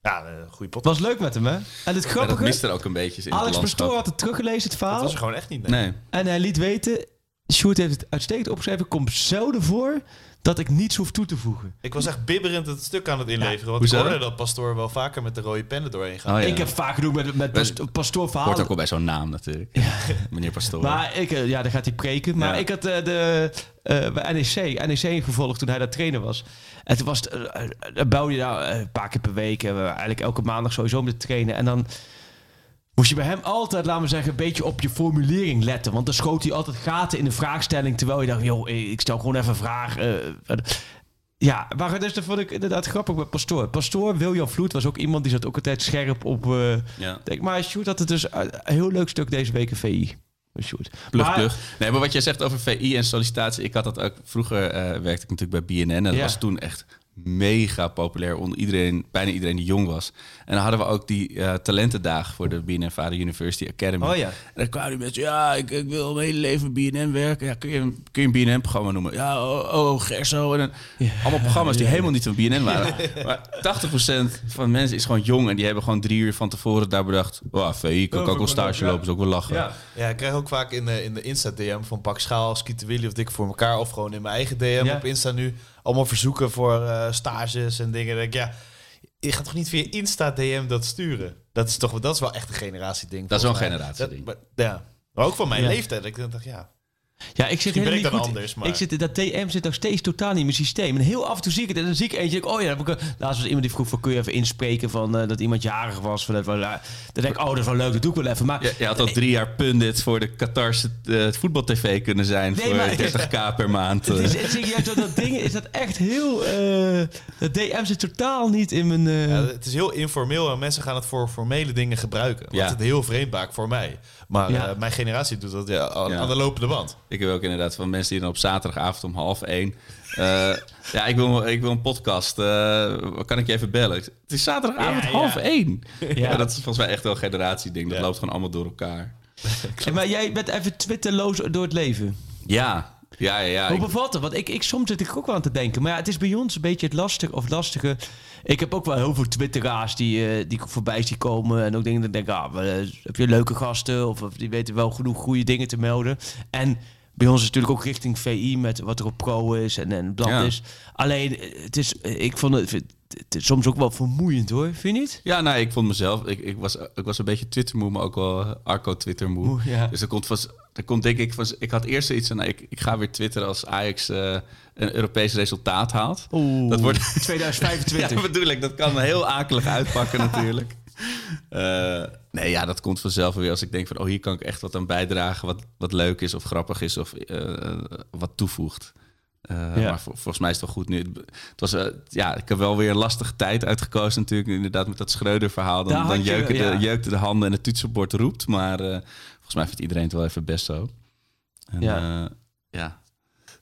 Ja, een goede Het pot. was leuk met hem, hè? En het dat grappige, mist er ook een beetje in Alex. Pastoor had het teruggelezen, het Dat verhaal. was er gewoon echt niet. Nee. Nee. En hij liet weten, Sjoerd heeft het uitstekend opgeschreven, komt zelden voor dat ik niets hoef toe te voegen. Ik was echt bibberend het stuk aan het inleveren. want hoezo? ik hoorde dat Pastoor wel vaker met de rode pennen doorheen gaat. Oh, ja. Ik heb vaak genoeg met, met Best- Pastoor Hoort ook wel bij zo'n naam natuurlijk. Meneer Pastoor. Maar ik, eh, ja, dan gaat hij preken. Maar Ja. ik had eh, de, eh, bij NEC, NEC gevolgd toen hij daar trainer was. En toen was het, dan bouwde je nou eh, een paar keer per week. En we eigenlijk elke maandag sowieso met trainen. En dan moest je bij hem altijd, laten we zeggen, een beetje op je formulering letten. Want dan schoot hij altijd gaten in de vraagstelling. Terwijl je dacht, joh, eh, ik stel gewoon even een vraag. eh, ja, maar dus dat vond ik inderdaad grappig met Pastoor. Pastoor, William Vloed, was ook iemand die zat ook altijd scherp op... eh, ja. denk, maar Sjoerd had het dus een heel leuk stuk deze week in VI. Sjoerd. Plug, Maar- plug. Nee, maar wat jij zegt over VI en sollicitatie. Ik had dat ook vroeger, werkte ik natuurlijk bij BNN. En dat Ja. was toen echt mega populair onder iedereen, bijna iedereen die jong was. En dan hadden we ook die eh, talentendagen voor de BNNVARA University Academy. Oh ja. En dan kwamen die mensen, ja, ik, ik wil mijn hele leven bij BNN werken. Ja, kun je, een- kun je een BNN-programma noemen? Ja, oh, oh Gerso. En dan, allemaal programma's die helemaal niet van BNN waren. Maar 80% van mensen is gewoon jong en die hebben gewoon drie uur van tevoren daar bedacht. Wow, VI, kan ik ook wel stage lopen, is ook wel lachen. Ja. Ja, ik krijg ook vaak in de, in de Insta-DM van Pak Schaal, Skieten Willy of Dik voor elkaar. Of gewoon in mijn eigen DM Ja. op Insta nu. Allemaal verzoeken voor eh, stages en dingen. Denk ik, ja, je gaat toch niet via Insta-DM dat sturen? Dat is toch dat is wel echt een generatieding. Dat is wel een generatieding. Dat- maar- ja. Maar ook van mijn Ja. leeftijd. Ik dacht, ja. Ja, ik zit ben helemaal ik niet dan goed. anders, maar- Ik zit, dat DM zit nog steeds totaal niet in mijn systeem. En heel af en toe zie ik het. En dan zie ik eentje. oh ja, laatst was iemand die vroeg van, kun je even inspreken van eh, dat iemand jarig was. Van, even, eh, dan denk ik, oh, dat is wel leuk, dat doe ik wel even. Maar Je, je had al drie jaar pundit voor de Qatarse eh, voetbaltv kunnen zijn Nee, voor maar- 30k per maand. het is, eh. het is serieus, dat, dat ding is dat echt heel... eh dat DM zit totaal niet in mijn... eh, Ja, het is heel informeel en mensen gaan het voor formele dingen gebruiken. Wat Ja. het heel vreemd maakt voor mij. Maar Ja. eh, mijn generatie doet dat ja, aan, Ja. aan de lopende band. Ik heb ook inderdaad van mensen die dan op zaterdagavond om half één... eh, ja, ik wil, ik wil een podcast. eh, kan ik je even bellen? Het is zaterdagavond Ja, ja. half één. Ja. Ja. dat is volgens mij echt wel een generatieding. Dat Ja. loopt gewoon allemaal door elkaar. en maar jij bent even twitterloos door het leven. Ja, ja, ja. ja. Hoe Ik- bevalt? Want ik, ik, soms zit ik ook wel aan te denken. Maar ja, het is bij ons een beetje het lastige of lastige. Ik heb ook wel heel veel twitteraars die, eh, die voorbij zie komen. En ook dingen dat ik denk, ah, heb je leuke gasten? Of, of die weten wel genoeg goede dingen te melden. En bij ons is het natuurlijk ook richting VI met wat er op pro is en, en blad Ja. is. Alleen, eh, het is, eh, ik vond het, het is soms ook wel vermoeiend hoor. Vind je niet? Ja, nou, ik vond mezelf... Ik, ik, was, ik was een beetje Twitter-moe, maar ook wel Arco-Twitter-moe. Moe, ja. Dus er komt, van, er komt denk ik... Van, ik had eerst zoiets van... nou, ik, ik ga weer twitteren als Ajax eh, een Europees resultaat haalt. Oeh, Dat wordt... 2025. Ja, bedoel ik. Dat kan heel akelig uitpakken natuurlijk. Eh, nee, ja, dat komt vanzelf weer als ik denk van... oh, hier kan ik echt wat aan bijdragen... wat, wat leuk is of grappig is of eh, wat toevoegt. Eh, Ja. Maar vol- volgens mij is het wel goed nu. Het was, eh, ja, ik heb wel weer een lastige tijd uitgekozen natuurlijk. Inderdaad met dat Schreuder-verhaal. Dan, dan je- jeuken, ja. de, jeukten de handen en het toetsenbord roept. Maar eh, volgens mij vindt iedereen het wel even best zo. En, Ja. ja.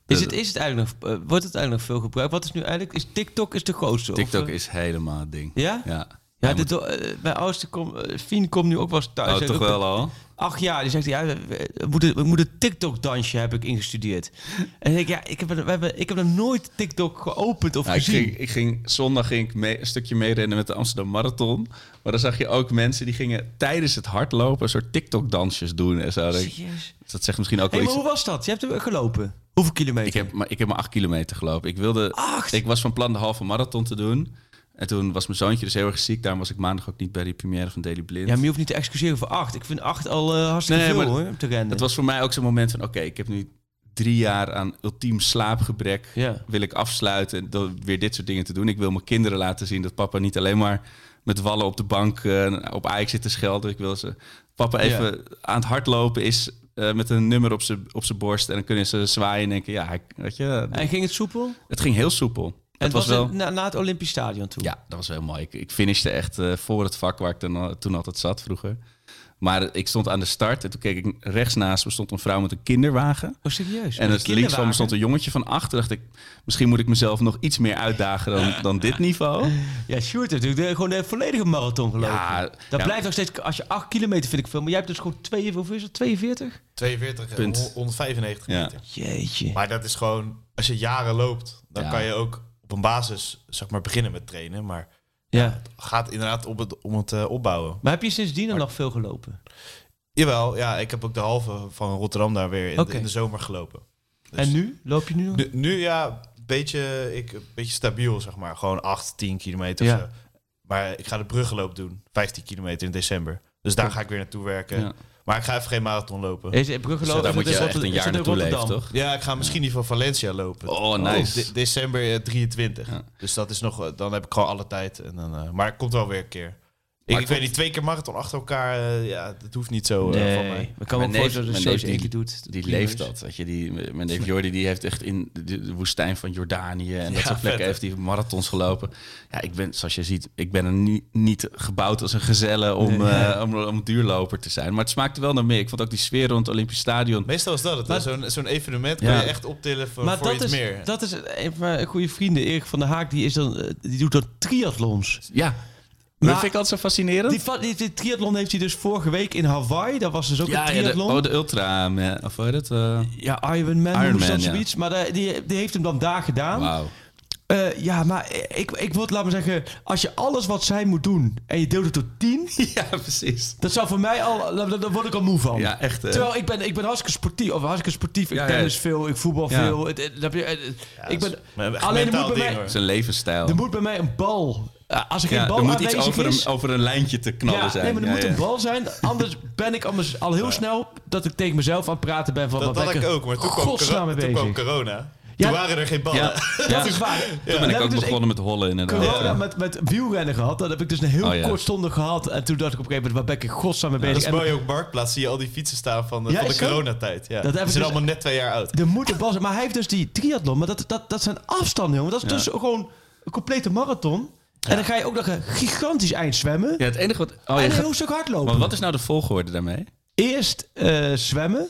Is het, is het eigenlijk nog, wordt het eigenlijk nog veel gebruikt? Wat is nu eigenlijk? Is TikTok is de grootste? TikTok is helemaal het ding. Ja? Ja, Ja, moet- eh, mijn oudste kom, eh, Fien komt nu ook wel eens thuis. Oh, toch wel al? Acht jaar. Die zegt, ja, we, we moeten, we moeten TikTok-dansje heb ik ingestudeerd. En denk ik, ja, ik heb, we hebben, ik heb nog nooit TikTok geopend of Ja, ik, gezien. ging, ik ging zondag ging ik mee, een stukje meerennen met de Amsterdam Marathon. Maar dan zag je ook mensen die gingen tijdens het hardlopen een soort TikTok-dansjes doen en zo. Serieus? dat zegt misschien ook Hey, wel maar iets. hoe was dat? Je hebt gelopen. Hoeveel kilometer? Ik heb, maar, ik heb maar acht kilometer gelopen. Ik, wilde, Acht? ik was van plan de halve marathon te doen. En toen was mijn zoontje dus heel erg ziek. Daarom was ik maandag ook niet bij die première van Daily Blind. Ja, maar je hoeft niet te excuseren voor acht. Ik vind acht al eh, hartstikke Nee, veel hoor, om te rennen. Het was voor mij ook zo'n moment van... Oké, ik heb nu drie jaar aan ultiem slaapgebrek. Ja. Wil ik afsluiten door weer dit soort dingen te doen. Ik wil mijn kinderen laten zien dat papa niet alleen maar... met wallen op de bank eh, op Ajax zit te schelden. Ik wil ze... Papa even aan het hardlopen is... eh, met een nummer op zijn op zijn borst. En dan kunnen ze zwaaien en denken... Ja, weet je, En ging het soepel? het ging heel soepel. En Het was, was wel... na, na het Olympisch Stadion toe? Ja, dat was wel mooi. Ik, ik finishte echt eh, voor het vak waar ik toen, al- toen altijd zat vroeger. Maar ik stond aan de start en toen keek ik rechts naast me stond een vrouw met een kinderwagen. Oh, serieus? En links van me stond een jongetje van achter. dacht ik, misschien moet ik mezelf nog iets meer uitdagen dan, dan dit niveau. Ja, Sjoerd heeft natuurlijk de, gewoon de volledige marathon gelopen. Ja, dat ja. blijft nog steeds... Als je 8 kilometer vind ik veel, maar jij hebt dus gewoon 2, hoeveel is het? 42? 42, Punt. eh, 195 Ja. meter. Jeetje. Maar dat is gewoon, als je jaren loopt, dan Ja. kan je ook op een basis zeg maar, beginnen met trainen. Maar Ja. gaat inderdaad op het, om het eh, opbouwen. Maar heb je sindsdien er nog veel gelopen? Jawel, ja, ik heb ook de halve van Rotterdam daar weer in, de, in de zomer gelopen. Dus En nu? Loop je nu nog? Nu, nu ja, een beetje, ik, een beetje stabiel, zeg maar. Gewoon 8, 10 kilometer Ja. zo. Maar ik ga de bruggenloop doen, 15 kilometer in december. Dus daar ga ik weer naartoe werken. Ja. Maar ik ga even geen marathon lopen. Is Bruggeloop? Daar moet je echt een jaar naartoe leven, toch? Ja, ik ga misschien die van Valencia lopen. Oh, nice. De- december eh, 23. Ja. Dus dat is nog, eh, dan heb ik gewoon alle tijd. En dan, eh, maar het komt wel weer een keer. Ik, weet niet, twee keer marathon achter elkaar, eh, ja, dat hoeft niet zo eh, van mij. We kan Mijn wel neef- voorstellen dat één keer die- doet. Die leeft dat. Weet je, die, mijn neef Jordi die heeft echt in de, woestijn van Jordanië en dat soort plekken vet, heeft hij marathons gelopen. Ja, ik ben, zoals je ziet, ik ben er niet, niet gebouwd als een gezelle om, Nee. eh, om, om duurloper te zijn. Maar het smaakte wel naar meer. Ik vond ook die sfeer rond het Olympisch Stadion. Meestal is dat het. Zo'n zo'n evenement Ja. kan je echt optillen voor, Maar voor dat iets is, meer. dat is een van mijn goede vrienden, Erik van der Haak, die, is dan, eh, die doet dan triathlons. Ja, Maar- dat vind ik altijd zo fascinerend. Die, die, die triathlon heeft hij dus vorige week in Hawaii. Dat was dus ook ja, een ja, de, triathlon. oh, de ultra, man, of hoe heet het? eh, Ja, Ironman, Ironman, dat ja. zoiets. Maar de- die, die heeft hem dan daar gedaan. Wauw. Eh, ja, maar ik, ik wil het, laat maar zeggen, als je alles wat zij moet doen en je deelt het tot tien, Ja, precies. dat zou voor mij al, daar, word ik al moe van. Ja, echt. eh. Terwijl ik ben, ik ben hartstikke sportief, of hartstikke sportief. Ik Ja, tennis ja. veel, ik voetbal Ja. veel. Het- het- dat heb je- het- ik ben, alleen er moet, bij ding, mij, hoor. Het is een levensstijl. er moet bij mij een bal. Eh, als er geen ja, bal er moet iets over is, een, over een lijntje te knallen ja, zijn. nee, maar er Ja, moet ja. een bal zijn. Anders ben ik al, al heel snel dat ik tegen mezelf aan het praten ben van Dat wat had ik ook, maar toen kwam, corona, toen kwam bezig. corona. Ja. Toen waren er geen ballen. Ja, Dat is waar. Toen ben ik ook begonnen met hollen inderdaad. corona Ja. met, met wielrennen gehad. Dat heb ik dus een heel Oh, ja. kortstondig gehad. En toen dacht ik op een gegeven moment, waar ben ik in godsnaam mee Dat bezig? is En mooi ook Marktplaats. Zie je al die fietsen staan van de, Ja, van de is coronatijd. Ja. Dat Dat ik zijn dus- allemaal net twee jaar oud. Er moet een bal zijn. Maar hij heeft dus die triathlon. Maar dat, dat, dat zijn afstanden, jongen. Dat is Ja. dus gewoon een complete marathon. En dan ga je ook nog een gigantisch eind zwemmen. Ja, het enige wat... Oh, en een gaat- heel stuk hardlopen. maar wat is nou de volgorde daarmee? Eerst eh, zwemmen.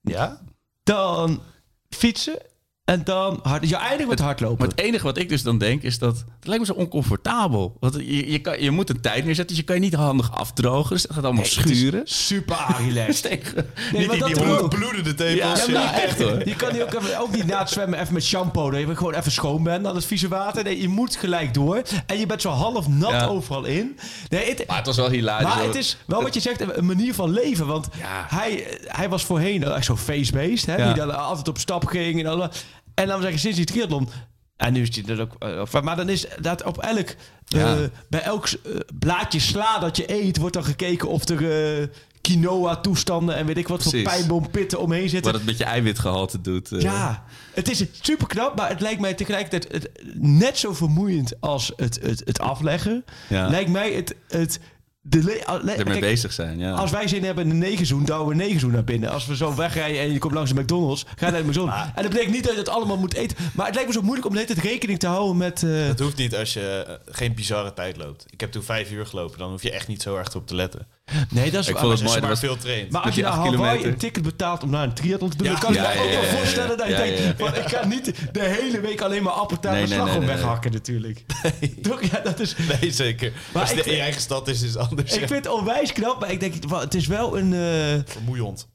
Ja? Dan fietsen. En dan hard, je eindigt met hardlopen. Maar het enige wat ik dus dan denk is dat... Het lijkt me zo oncomfortabel. Want je, je, kan, je moet een tijd neerzetten, dus je kan je niet handig afdrogen. Dus het gaat allemaal Nee, het is schuren. Super relaxed. tegen- Nee, niet maar dat die ook. hoek. Bloedende tepels. Ja, echt hoor. Je kan niet ook, even, ook niet na het zwemmen even met shampoo. Dat je gewoon even schoon bent aan het vieze water. Nee, je moet gelijk door. En je bent zo half nat Ja. overal in. Nee, het, Maar het was wel hilarisch. maar hoor. het is wel wat je zegt, een manier van leven. Want Ja. hij, hij was voorheen echt zo'n face-based. Die dan altijd op stap ging. En, alle, en dan zeggen sinds die triathlon... En nu is hij dat ook... eh, maar dan is dat op elk... eh, bij elk eh, blaadje sla dat je eet... wordt dan gekeken of er... Quinoa-toestanden en weet ik wat voor pijnboompitten omheen zitten. Wat het met je eiwitgehalte doet. Ja, het is super knap, maar het lijkt mij tegelijkertijd het, net zo vermoeiend als het, het, het afleggen. Ja. Lijkt mij het. het de Ermee kijk, bezig zijn, ja. Als wij zin hebben in een negenzoen, douwen we een negenzoen naar binnen. Als we zo wegrijden en je komt langs de McDonald's, ga je naar de McDonald's. En dat betekent niet dat je het allemaal moet eten. Maar het lijkt me zo moeilijk om de hele tijd rekening te houden met... eh, Het hoeft niet als je eh, geen bizarre tijd loopt. Ik heb toen vijf uur gelopen. Dan hoef je echt niet zo erg op te letten. Nee, dat is Ik vond het je mooi. maar dat was- veel traint. Maar als je naar Hawaii een ticket betaalt om naar een triathlon te doen, Ja, dan kan ja, ik me ook ja, wel ja, voorstellen dat je ja, denkt, ja. van, ik ga niet de hele week alleen maar appeltaart Nee, en slagroom nee, nee, nee. weghakken natuurlijk. Toch? Ja, dat is... Nee, zeker. Maar als het in je eigen stad is, is het anders. Ik ja. vind het onwijs knap, maar ik denk, het is wel een... eh, Vermoeiend.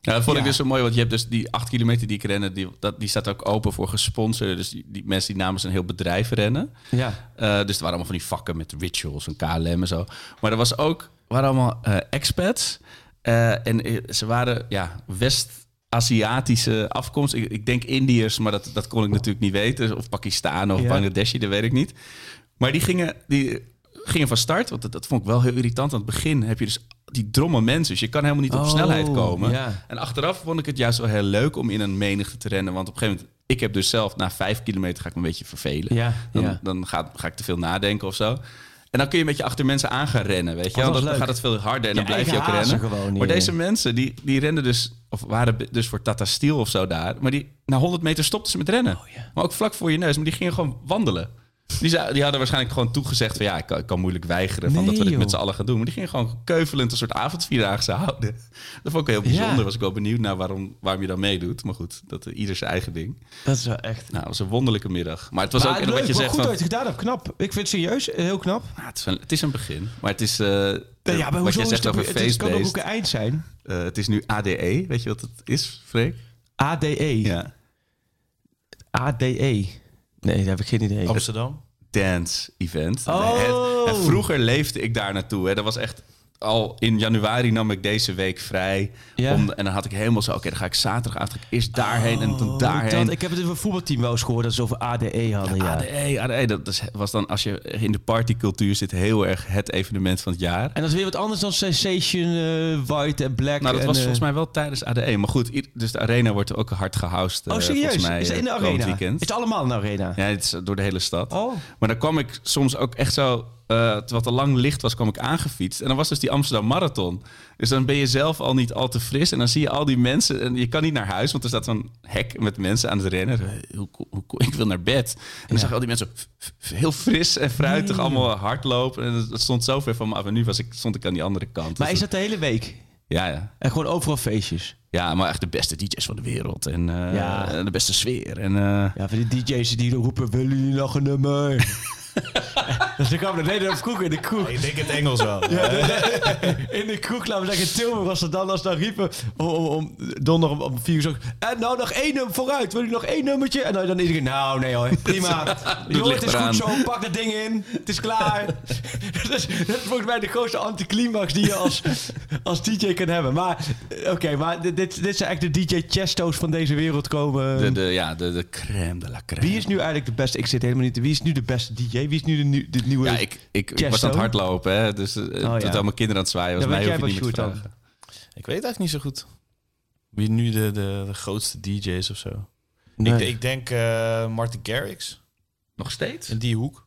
Ja, dat vond Ja. ik dus zo mooi, want je hebt dus die acht kilometer die ik rende, die, dat, die staat ook open voor gesponsord. Dus die, die mensen die namens een heel bedrijf rennen. ja. Eh, dus er waren allemaal van die vakken met rituals en KLM en zo. Maar er was ook, waren allemaal eh, expats. Eh, en eh, ze waren ja, West-Aziatische afkomst. Ik, ik denk Indiërs, maar dat, dat kon ik natuurlijk niet weten. Of Pakistan of Ja. Bangladeshi, dat weet ik niet. Maar die gingen, die gingen van start, want dat, dat vond ik wel heel irritant. Aan het begin heb je dus die dromme mensen. Dus je kan helemaal niet op Oh, snelheid komen. ja. En achteraf vond ik het juist wel heel leuk om in een menigte te rennen. Want op een gegeven moment, ik heb dus zelf na vijf kilometer ga ik me een beetje vervelen. Ja, Dan, ja. dan ga, ga ik te veel nadenken of zo. En dan kun je met je achter mensen aan gaan rennen, weet je Oh, wel. Dan gaat het veel harder en dan Je blijf je ook rennen. gewoon, maar deze mensen, die, die renden dus, of waren dus voor Tata Steel of zo daar. Maar die, na 100 meter stopten ze met rennen. Oh, ja. Maar ook vlak voor je neus, maar die gingen gewoon wandelen. Die, hadden waarschijnlijk gewoon toegezegd van ja, ik kan, ik kan moeilijk weigeren van Nee, dat we dit met z'n allen gaan doen. Maar die gingen gewoon keuvelend een soort avondvierdaagse houden. Dat vond ik heel bijzonder. Ja. Was ik wel benieuwd naar waarom, waarom je dan meedoet. Maar goed, dat uh, ieder zijn eigen ding. Dat is wel echt... Nou, het was een wonderlijke middag. Maar het was Maar ook leuk, wat je zegt goed van, dat je het gedaan hebt, knap. Ik vind het serieus eh, heel knap. nou, het, is een, het is een begin. Maar het is, eh, ja, maar wat is zegt het, over het is- kan ook een eind zijn. Eh, het is nu ADE. Weet je wat het is, Freek? ADE. Ja. ADE. Nee, daar heb ik geen idee. Amsterdam. Dance event. Oh. Het- vroeger leefde ik daar naartoe. Hè. Dat was echt al in januari nam ik deze week vrij. Ja. Om, en dan had ik helemaal zo, oké, dan ga ik zaterdagavond ga ik eerst daarheen en dan Oh, daarheen. dat- ik heb het in een voetbalteam wel eens gehoord dat ze over ADE hadden. Ja. ADE, ADE, dat was dan als je in de partycultuur zit heel erg het evenement van het jaar. En dat is weer wat anders dan Sensation, eh, White en Black. Nou, dat en, was eh, volgens mij wel tijdens ADE. Maar goed, dus de arena wordt ook hard gehoust. Oh, eh, serieus? Volgens mij, is het in de eh, arena? Weekend. Is het allemaal in de arena? Ja, het is door de hele stad. Oh. Maar dan kwam ik soms ook echt zo eh, het al lang licht was, kwam ik aangefietst. En dan was dus die Amsterdam Marathon. Dus dan ben je zelf al niet al te fris. En dan zie je al die mensen. En je kan niet naar huis, want er staat zo'n hek met mensen aan het rennen. Eh, Hoe, ik wil naar bed. En dan zag je al die mensen heel fris en fruitig allemaal hardlopen. En dat stond zo ver van me af. En nu was ik, stond ik aan die andere kant. Maar Dus is dat de hele week? Ja, ja. En gewoon overal feestjes? Ja, maar echt de beste DJ's van de wereld. En eh, Ja. en de beste sfeer. En, Ja, van die DJ's die roepen, willen jullie nog een nummer? dus dan kwam nee, dat vroeger in de kroeg. Ik denk het Engels wel. In de kroeg, laten we zeggen, Tilburg was er dan als dan riepen om, om, om donderdag om, vier uur zo. En nou nog één nummer vooruit, wil je nog één nummertje? En dan, dan iedereen, nou nee hoor, prima. Licht het is goed zo, pak dat ding in, het is klaar. dat, is, dat is volgens mij de grootste anticlimax die je als, als DJ kan hebben. Maar eh, oké, maar dit, dit, dit zijn echt de DJ Chesto's van deze wereld komen. de, de, ja, de, de crème de la crème. Wie is nu eigenlijk de beste? Ik zit helemaal niet. Wie is nu de beste DJ? Wie is nu de, nieuw- de nieuwe? Ja, ik, ik, ik was aan het hardlopen, hè, dus eh Oh, ja. tot mijn kinderen aan het zwaaien was. Dan mij weet hoef je niet dan. Ik weet eigenlijk niet zo goed. Wie nu de, de, de grootste DJ's of zo. Nee. Ik, ik denk eh Martin Garrix. Nog steeds? In die hoek.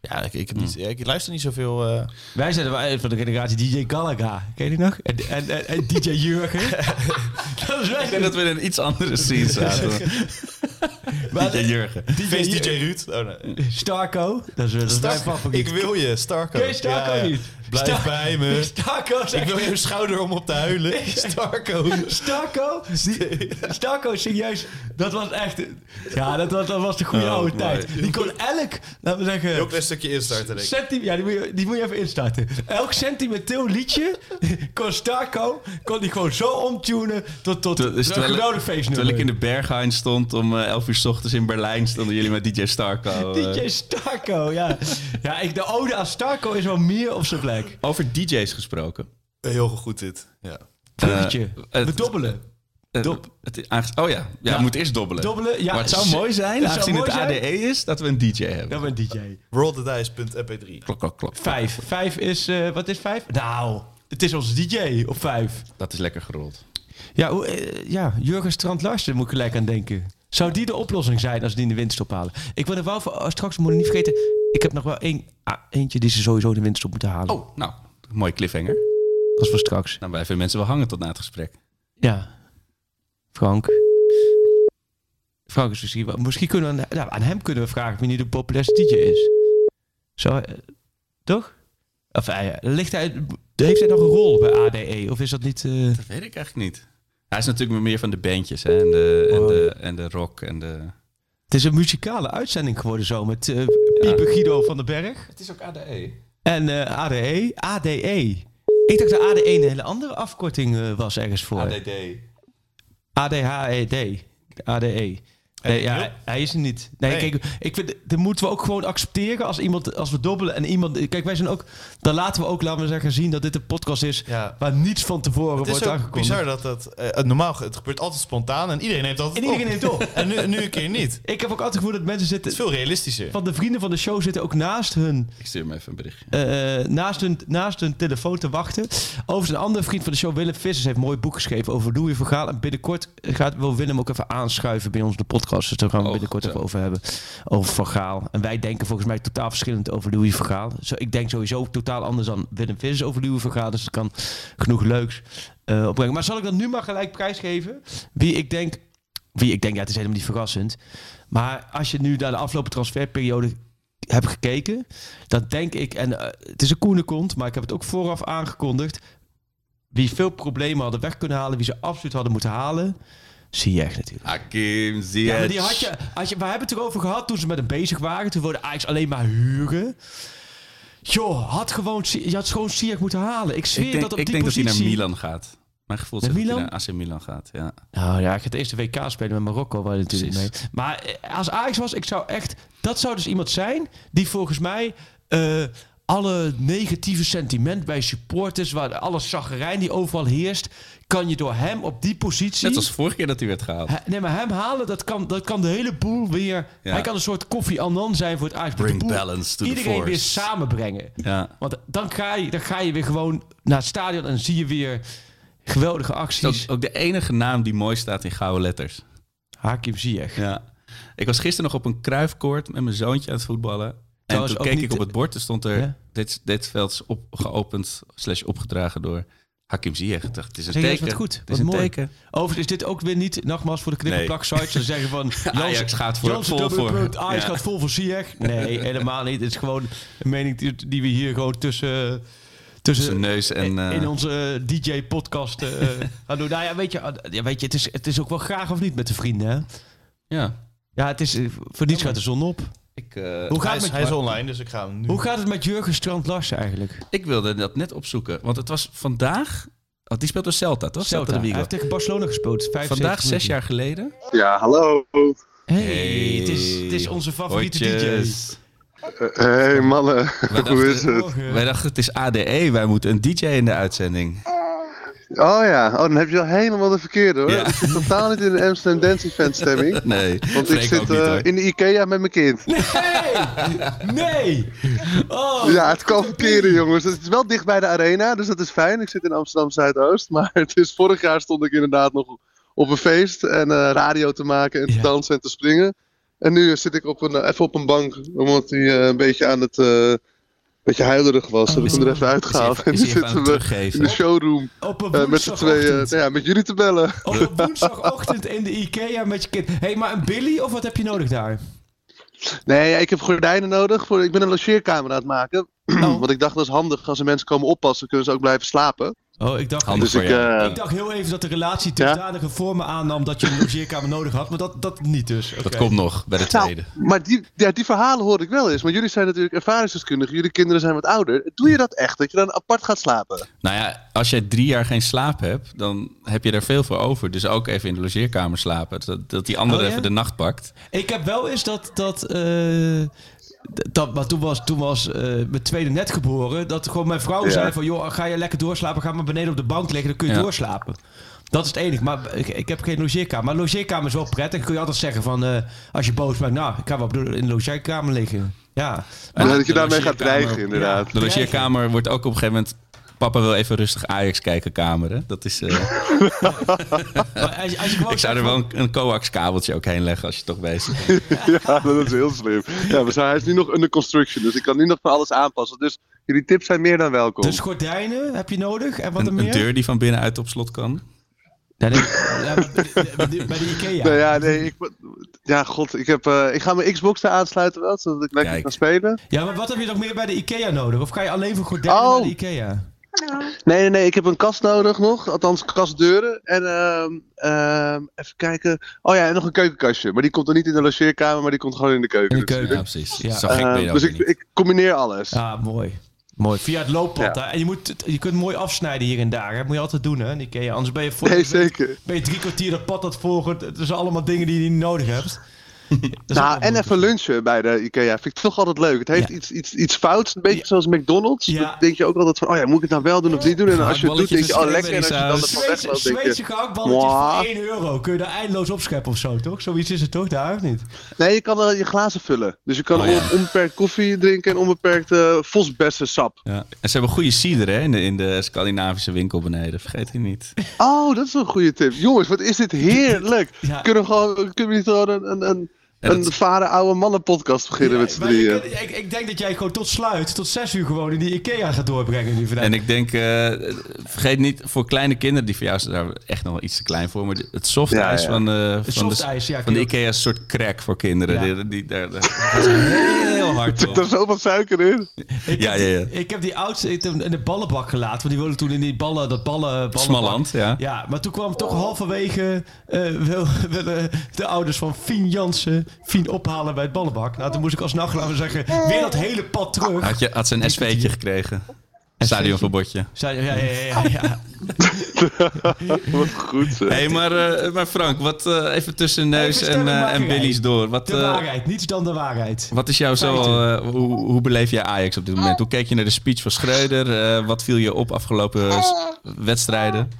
Ja, ik, ik, heb niet, ja, ik luister niet zoveel. eh, Wij zijn wel van de generatie DJ Galaga. Ken je die nog? En, en, en, en DJ Jurgen. dat is Ik wij. denk dat we in een iets andere scene zaten. DJ Jurgen. Feest DJ Ruud. Oh, nee. Starco. Dat is, dat is mijn Starco. favoriet. Ik wil je, Starco. Ken je Starco Ja, ja. niet? Blijf Star- bij me. Starco Ik wil je schouder om op te huilen. Starco. Starco? Starco, serieus. Dat was echt... Ja, dat was, dat was de goede Oh, oude tijd. Die kon elk, laten we zeggen... Heel klein stukje instarten, denk ik. Centi ja, die moet, je, die moet je even instarten. Elk sentimenteel liedje kon Starco kon die gewoon zo omtunen tot, tot dus een geweldig feestnummer. Terwijl ik in de Berghain stond om eh 11 uur s ochtends in Berlijn, stonden jullie met DJ Starco. eh. DJ Starco, ja. Ja, ik, de ode aan Starco is wel meer op zijn plek. Over DJ's gesproken. Heel goed dit. Ja. Bruggetje. Eh, We dobbelen. Eh, Dop. het, oh ja, ja, moet eerst dobbelen. Dobbelen, ja. maar het zou mooi zijn, het aangezien mooi het zijn. ADE is, dat we een DJ hebben. Dat ben DJ. Rollthedice.mp3. Klok, klok, klok. Vijf. Vijf is, eh, wat is vijf? Nou, het is onze DJ op vijf. Dat is lekker gerold. Ja, hoe, eh, ja Jurgen Strand Larsen moet ik gelijk aan denken. Zou die de oplossing zijn als die in de winterstop halen? Ik wil er wel voor, oh, straks moet ik niet vergeten. Ik heb nog wel één, ah, eentje die ze sowieso in de winterstop moeten halen. Oh, nou, mooi cliffhanger. Dat is voor straks. Dan blijven mensen wel hangen tot na het gesprek. Ja. Frank. Frank is misschien. Misschien kunnen we aan, nou, aan hem kunnen we vragen wie nu de populairste DJ is. Zo, eh, toch? Of eh, ligt hij, heeft hij nog een rol bij ADE? Of is dat niet... eh, Dat weet ik eigenlijk niet. Hij is natuurlijk meer van de bandjes hè, en, de, en, Oh. de, en de rock en de... Het is een muzikale uitzending geworden zo met Pieper Guido van den Berg. Het is ook ADE. En eh, ADE. ADE. Ik dacht dat ADE een hele andere afkorting eh, was ergens voor. ADD. ADHED. ADE. Nee, ja, hij- is er niet. Nee, Nee. kijk, ik vind, dat moeten we ook gewoon accepteren als iemand, als we dobbelen en iemand. Kijk, wij zijn ook. Dan laten we ook, laten we zeggen, zien dat dit een podcast is Ja. waar niets van tevoren Het wordt is aangekondigd. bizar dat dat... eh, normaal, het gebeurt altijd spontaan en iedereen neemt altijd En iedereen neemt op. En nu, nu een keer niet. Ik heb ook altijd het gevoel dat mensen Het is zitten. veel realistischer. Van de vrienden van de show zitten ook naast hun Ik stuur hem even een berichtje. eh, naast, hun, naast hun telefoon te wachten. Overigens, een andere vriend van de show, Willem Vissers, heeft een mooi boek geschreven over Louis van Gaal. En binnenkort gaat, wil Willem ook even aanschuiven bij ons de podcast. Dus daar gaan we Oh, binnenkort even over hebben. Over Van Gaal. En wij denken volgens mij totaal verschillend over Louis van Gaal. Zo, ik denk sowieso totaal anders dan Willem Vissers over Louis van Gaal. Dus dat kan genoeg leuks eh, opbrengen. Maar zal ik dan nu maar gelijk prijsgeven? Wie ik denk... Wie ik denk, ja, het is helemaal niet verrassend. Maar als je nu naar de afgelopen transferperiode hebt gekeken, dan denk ik, en eh, het is een koene kont, maar ik heb het ook vooraf aangekondigd. Wie veel problemen hadden weg kunnen halen, wie ze absoluut hadden moeten halen, zie je echt natuurlijk. Hakim, zie Ja, maar die had je, had je, we hebben het erover gehad toen ze met hem bezig waren. Toen wilde Ajax alleen maar huren. Joh, had gewoon, je had gewoon Ziyech moeten halen. Ik zweer Ik denk, dat op ik die denk dat hij naar Milan gaat. Mijn gevoel zegt dat hij naar AC Milan gaat, ja. Nou ja, ik ga het eerste WK spelen met Marokko, waar je natuurlijk mee. Maar eh, als Ajax was, ik zou echt... Dat zou dus iemand zijn die volgens mij... eh, alle negatieve sentiment bij supporters, waar alle die overal heerst, kan je door hem op die positie. Net als vorige keer dat hij werd gehaald. Nee, maar hem halen, dat kan, dat kan de hele boel weer... Ja. Hij kan een soort Koffie Annan zijn voor het Ajax. Bring boel- balance to the Iedereen force. weer samenbrengen. Ja. Want dan ga, je, dan ga je weer gewoon naar het stadion en zie je weer geweldige acties. is ook, ook de enige naam die mooi staat in gouden letters. Hakim Ziyech. Ja. Ik was gisteren nog op een kruifkoord met mijn zoontje aan het voetballen. Trouwens, toen keek ik op het bord, er stond er... Ja? Dit, dit veld is op, geopend slash opgedragen door Hakim Ziyech. Het is een teken. is wat goed. Het is Wat een mooi. teken. Overigens is dit ook weer niet, nogmaals voor de knipperplak sites, ze zeggen van... Ajax gaat voor- Jansen vol voor- Ajax ja. gaat vol voor Ziyech. Nee, helemaal niet. Het is gewoon een mening die, die we hier gewoon tussen... Tussen Tussen neus en... eh, in onze DJ-podcast eh, gaan doen. Nou ja, weet je, ah, ja, weet je het, is, het is ook wel graag of niet met de vrienden, hè? ja. Ja, het is, eh, voor niets gaat de zon op. Ik, eh, Hoe gaat, Hij het is, met, hij is online, dus ik ga hem nu... hoe gaat het met Jurgen Strand-Larsen eigenlijk? ik wilde dat net opzoeken. Want het was vandaag... Oh, die speelt door Celta, toch? Celta. de Hij heeft tegen Barcelona gespeeld. 75 Vandaag, zes jaar geleden. Ja, hallo. Hey, Het, is, het is onze favoriete Hotjes. Hé hey, mannen, Wij hoe is het? DJ. wij dachten, het is ADE. Wij moeten een DJ in de uitzending. Oh ja, oh, dan heb je al helemaal de verkeerde hoor. Ja. Ik zit totaal niet in de Amsterdam Dance Event stemming. Nee, Want ik zit niet, eh, in de Ikea met mijn kind. Nee! Nee! Oh, Ja, het kan verkeren jongens. Het is wel dicht bij de arena, dus dat is fijn. Ik zit in Amsterdam Zuidoost. Maar het is, vorig jaar stond ik inderdaad nog op een feest en eh, radio te maken en te Ja. dansen en te springen. En nu zit ik op een, eh, even op een bank, omdat hij een beetje aan het... beetje huilerig was. Oh, heb ik hem er even uitgehaald. En nu zitten we in de showroom. op een eh, met z'n tweeën, nou ja, met jullie te bellen. Op een woensdagochtend in de Ikea met je kind. Hé, hey, maar een Billy of wat heb je nodig daar? Nee, ik heb gordijnen nodig. Voor, ik ben een logeerkamer aan het maken. Oh. Want ik dacht dat is handig. Als er mensen komen oppassen, kunnen ze ook blijven slapen. Oh, ik dacht, Dus ik, eh, ik dacht heel even dat de relatie dusdanige vormen aannam dat je een logeerkamer nodig had. Maar dat, dat niet dus. Oké. Dat komt nog bij de Nou, tweede. maar die, ja, die verhalen hoor ik wel eens. Want jullie zijn natuurlijk ervaringsdeskundigen. Jullie kinderen zijn wat ouder. Doe je dat echt? Dat je dan apart gaat slapen? Nou ja, als jij drie jaar geen slaap hebt, dan heb je er veel voor over. Dus ook even in de logeerkamer slapen. Dat, dat die andere Oh, ja? even de nacht pakt. Ik heb wel eens dat. dat eh, dat, maar toen was, toen was eh, mijn tweede net geboren. Dat gewoon mijn vrouw Ja. zei van... joh, ga je lekker doorslapen? Ga maar beneden op de bank liggen. Dan kun je Ja. doorslapen. Dat is het enige. Maar ik, ik heb geen logeerkamer. Maar logeerkamer is wel prettig. Dan kun je altijd zeggen van... eh, als je boos bent... Nou, ik ga wel in de logeerkamer liggen. Ja. Ja, dat je daarmee gaat dreigen, inderdaad. De logeerkamer wordt ook op een gegeven moment... Papa wil even rustig Ajax kijken, kamer. Hè? Dat is, eh, Maar als, je- als je ik zou er wel een, een coax kabeltje ook heen leggen als je toch bezig bent. ja, dat is heel slim. Ja, maar hij is nu nog under construction. Dus ik kan nu nog van alles aanpassen. Dus jullie tips zijn meer dan welkom. Dus gordijnen heb je nodig. En wat er Een, meer? een deur die van binnenuit op slot kan. Ja, nee, ja, maar bij de- bij de Ikea. Nee, ja, nee, ik, ja, god, ik, heb, eh, ik ga mijn Xbox daar aansluiten wel, zodat ik lekker Kijk. kan spelen. Ja, maar wat heb je nog meer bij de Ikea nodig? Of ga je alleen voor gordijnen Oh. naar de Ikea? Nee, nee, nee, ik heb een kast nodig nog, althans kastdeuren. En ehm, ehm, even kijken. Oh ja, en nog een keukenkastje. Maar die komt dan niet in de logeerkamer, maar die komt gewoon in de keuken. In de keuken. Ja, precies. Ja. Zo gek ben je Ehm, dan dus ik, niet. ik combineer alles. Ah, mooi. Mooi. Via het looppad. Ja. En je, moet, het- je kunt mooi afsnijden hier en daar. Hè? moet je altijd doen, hè, in Ikea. Anders ben je, voor, nee, zeker. ben je drie kwartier dat pad dat volgen. Het zijn allemaal dingen die je niet nodig hebt. Ook Nou, en even lunchen bij de IKEA vind ik toch altijd leuk. Het heeft Ja. iets, iets, iets fouts, een beetje Ja. zoals McDonald's. Ja. Dan denk je ook altijd van, oh ja, moet ik het nou wel doen of niet doen? En als je het doet, denk je, oh lekker. En als je dan ervan Zweedse, wegloopt, denk Zweedse je... gehaktballetjes voor 1 euro. Kun je daar eindeloos opscheppen of zo, toch? Zoiets is het toch daar, of niet? Nee, je kan eh, je glazen vullen. Dus je kan Oh, onbeperkt koffie drinken en onbeperkt eh vosbessensap. Ja. En ze hebben goede cider hè, in, de, in de Scandinavische winkel beneden. Vergeet die niet. Oh, dat is een goede tip. Jongens, wat is dit heerlijk. Ja. Kunnen we gewoon, kunnen we niet gewoon een, een, een, Ja, een dat- varen oude mannen podcast beginnen Ja, met z'n drieën? ik, ik denk dat jij gewoon tot sluit, tot 6 uur gewoon in die Ikea gaat doorbrengen nu vandaag. En ik denk, eh, vergeet niet, voor kleine kinderen, die voor jou zijn daar echt nog wel iets te klein voor. Maar het softijs Ja, ja. van, de, Het van, de, van de Ikea is een soort crack voor kinderen. Ja. Die, die, daar, daar ze heel hard Er is zoveel suiker in. Ik Ja, heb ja, die- ja. Ik heb die oudste in de- in de ballenbak gelaten. Want die wilden toen in die ballen, dat ballen, ballenbak. Smalland, ja. Ja, maar toen kwam toch halverwege... eh de ouders van Fien Jansen Fien ophalen bij het ballenbak. Nou, toen moest ik alsnog laten zeggen... Weer dat hele pad terug. Had, je, had ze een SV'tje gekregen? Stadionverbodje. Ja, ja, ja, ja, ja. Wat goed zeg. Hé, hey, maar, eh, maar Frank, wat eh, even tussen neus Even en, eh, en Billy's door. Wat, De waarheid, niets dan de waarheid. wat is jou zo, Feiten. eh, hoe, hoe beleef jij Ajax op dit moment? Hoe keek je naar de speech van Schreuder? Eh, wat viel je op afgelopen wedstrijden?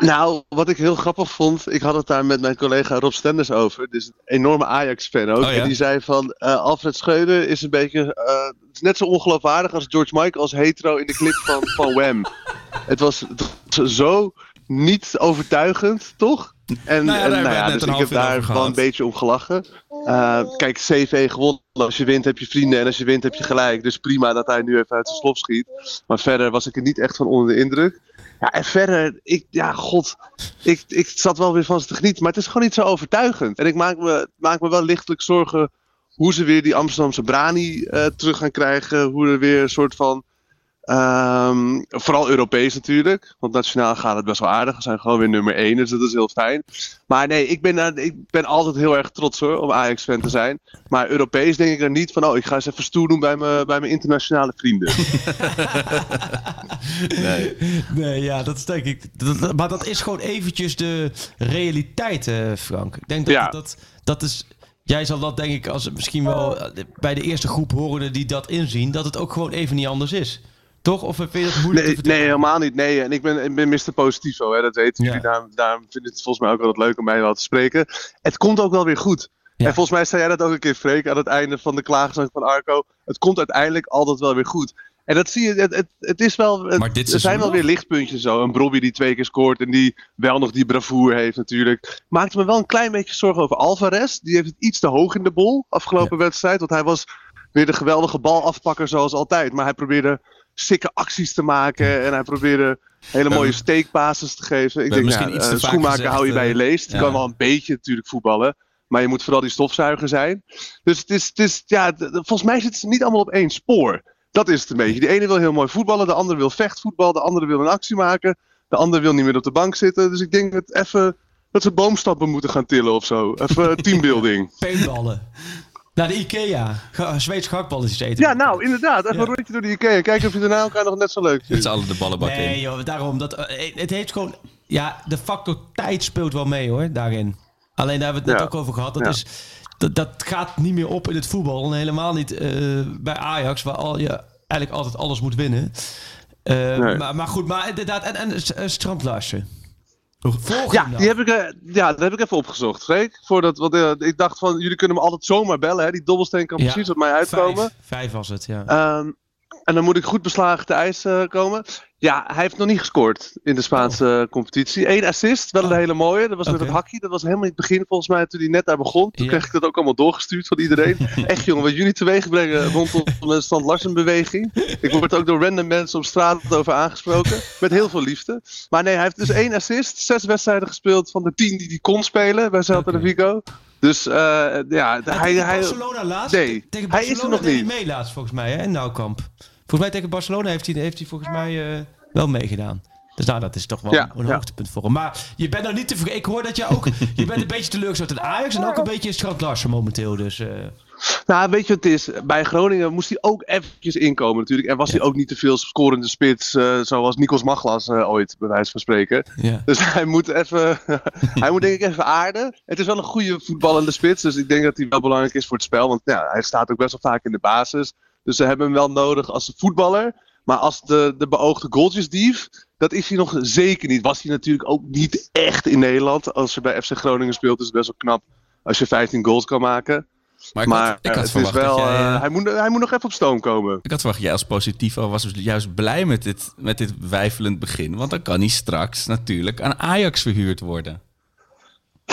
Nou, wat ik heel grappig vond, ik had het daar met mijn collega Rob Stenders over, dus een enorme Ajax-fan ook. Oh, ja? En die zei van, eh, Alfred Schreuder is een beetje, eh, het is net zo ongeloofwaardig als George Michael als hetero in de clip van, van Wham. Het was, het was zo niet overtuigend, En, Nou ja, daar en hebben nou ja, net dus ik heb daar wel een beetje om gelachen. Eh, kijk, CV gewonnen. Als je wint heb je vrienden en als je wint heb je gelijk. Dus prima dat hij nu even uit zijn slof schiet. Maar verder was ik er niet echt van onder de indruk. Ja, en verder, ik, ja, god. Ik, ik zat wel weer van ze te genieten. Maar het is gewoon niet zo overtuigend. En ik maak me, maak me wel lichtelijk zorgen hoe ze weer die Amsterdamse Brani eh, terug gaan krijgen. Hoe er weer een soort van. Ehm, vooral Europees natuurlijk. Want nationaal gaat het best wel aardig. We zijn gewoon weer nummer 1, dus dat is heel fijn. Maar nee, ik ben, daar- ik ben altijd heel erg trots hoor, om Ajax-fan te zijn. Maar Europees denk ik er niet van, oh, ik ga eens even stoer doen bij mijn, bij mijn internationale vrienden. Nee. Nee, ja, dat is denk ik. dat- maar dat is gewoon eventjes de realiteit, eh, Frank. Ik denk dat, Ja. dat dat is. Jij zal dat denk ik als misschien wel eh, bij de eerste groep horen die dat inzien, dat het ook gewoon even niet anders is. Toch? Of vind je het moeilijk Nee, te nee, helemaal niet. Nee, en ik ben, ik ben Mr. Positivo, hè, dat weten Ja. jullie. Daarom, daarom vind ik het volgens mij ook wel leuk om mij wel te spreken. Het komt ook wel weer goed. Ja. En volgens mij zei jij dat ook een keer, Freek, aan het einde van de klaagzang van Arco. Het komt uiteindelijk altijd wel weer goed. En dat zie je, het, het, het is wel, het- Maar dit er zijn wel nog? weer lichtpuntjes zo. Een Brobby die twee keer scoort en die wel nog die bravoure heeft natuurlijk. Maakte me wel een klein beetje zorgen over Alvarez. Die heeft het iets te hoog in de bol afgelopen wedstrijd. Want hij was weer de geweldige balafpakker zoals altijd. Maar hij probeerde sikke acties te maken. En hij probeerde hele mooie steekbases te geven. Ik denk, misschien ja, iets eh, te vaak schoenmaker gezegd, hou je bij je eh, leest. Je ja. kan wel een beetje natuurlijk voetballen. Maar je moet vooral die stofzuiger zijn. Dus het is, het is ja, volgens mij zitten ze niet allemaal op één spoor. Dat is het een beetje. De ene wil heel mooi voetballen, de andere wil vechtvoetbal, de andere wil een actie maken, de andere wil niet meer op de bank zitten. Dus ik denk dat even dat ze boomstappen moeten gaan tillen of zo. Even teambuilding. Paintballen. Naar de Ikea. Ga- Zweeds gehaktballetjes eten. Ja, nou inderdaad. Even Ja. een rondje door de Ikea. Kijken of je daarna elkaar nog net zo leuk vindt. z'n allen de ballenbak Nee, in. joh, daarom. Dat, eh, het heeft gewoon... Ja, de factor tijd speelt wel mee, hoor, daarin. Alleen daar hebben we het net Ja. ook over gehad. Dat, Ja. is, dat, dat gaat niet meer op in het voetbal. En helemaal niet eh, bij Ajax, waar al, je eigenlijk altijd alles moet winnen. Eh, Nee. maar, maar goed, maar inderdaad... En, en Strandlaarsen. Volg Ja, die heb ik, eh, ja, dat heb ik even opgezocht, Freek. Voordat, want, eh, ik dacht van, jullie kunnen me altijd zomaar bellen. Hè? Die dobbelsteen kan Ja, precies op mij uitkomen. Vijf, vijf was het, ja. Ehm, en dan moet ik goed beslagen te ijs eh, komen. Ja, hij heeft nog niet gescoord in de Spaanse competitie. Eén assist, wel een Oh. hele mooie. Dat was met het hakkie. Dat was helemaal in het begin volgens mij toen hij net daar begon. Toen kreeg ik dat ook allemaal doorgestuurd van iedereen. Echt jongen, wat jullie teweeg brengen rondom de Stand Larsen beweging. Ik word ook door random mensen op straat over aangesproken. Met heel veel liefde. Maar nee, hij heeft dus één assist. Zes wedstrijden gespeeld van de tien die hij kon spelen bij Celta de Oké. Vigo. Dus eh, ja, hij... tegen hij Barcelona laatst? nee, tegen hij is er nog niet. mee laatst, volgens mij, hè, in Noukamp. Volgens mij tegen Barcelona heeft hij, heeft hij volgens mij eh, wel meegedaan. Dus nou, dat is toch wel Ja, een ja. hoogtepunt voor hem. Maar je bent nou niet tevreden. Ik hoor dat je ook... je bent een beetje teleurgesteld in Ajax en ook een beetje in Larsen momenteel. Dus eh, Nou, weet je wat het is? Bij Groningen moest hij ook eventjes inkomen natuurlijk. En was hij ook niet te veel scorende spits, eh, zoals Nikos Maglas ooit, bij wijze van spreken. ja. Dus hij moet even, hij moet denk ik even aarden. Het is wel een goede voetballende spits, dus ik denk dat hij wel belangrijk is voor het spel. Want ja, hij staat ook best wel vaak in de basis. Dus ze hebben hem wel nodig als voetballer. Maar als de, de beoogde goaltjesdief, dat is hij nog zeker niet. Was hij natuurlijk ook niet echt in Nederland. Als je bij FC Groningen speelt, is het best wel knap als je 15 goals kan maken. Maar ik maar had, ik eh, had het verwacht is wel, jij... eh, hij, moet, hij moet nog even op stoom komen. Ik had verwacht, jij als positivo was dus juist blij met dit, met dit wijfelend begin. Want dan kan hij straks natuurlijk aan Ajax verhuurd worden.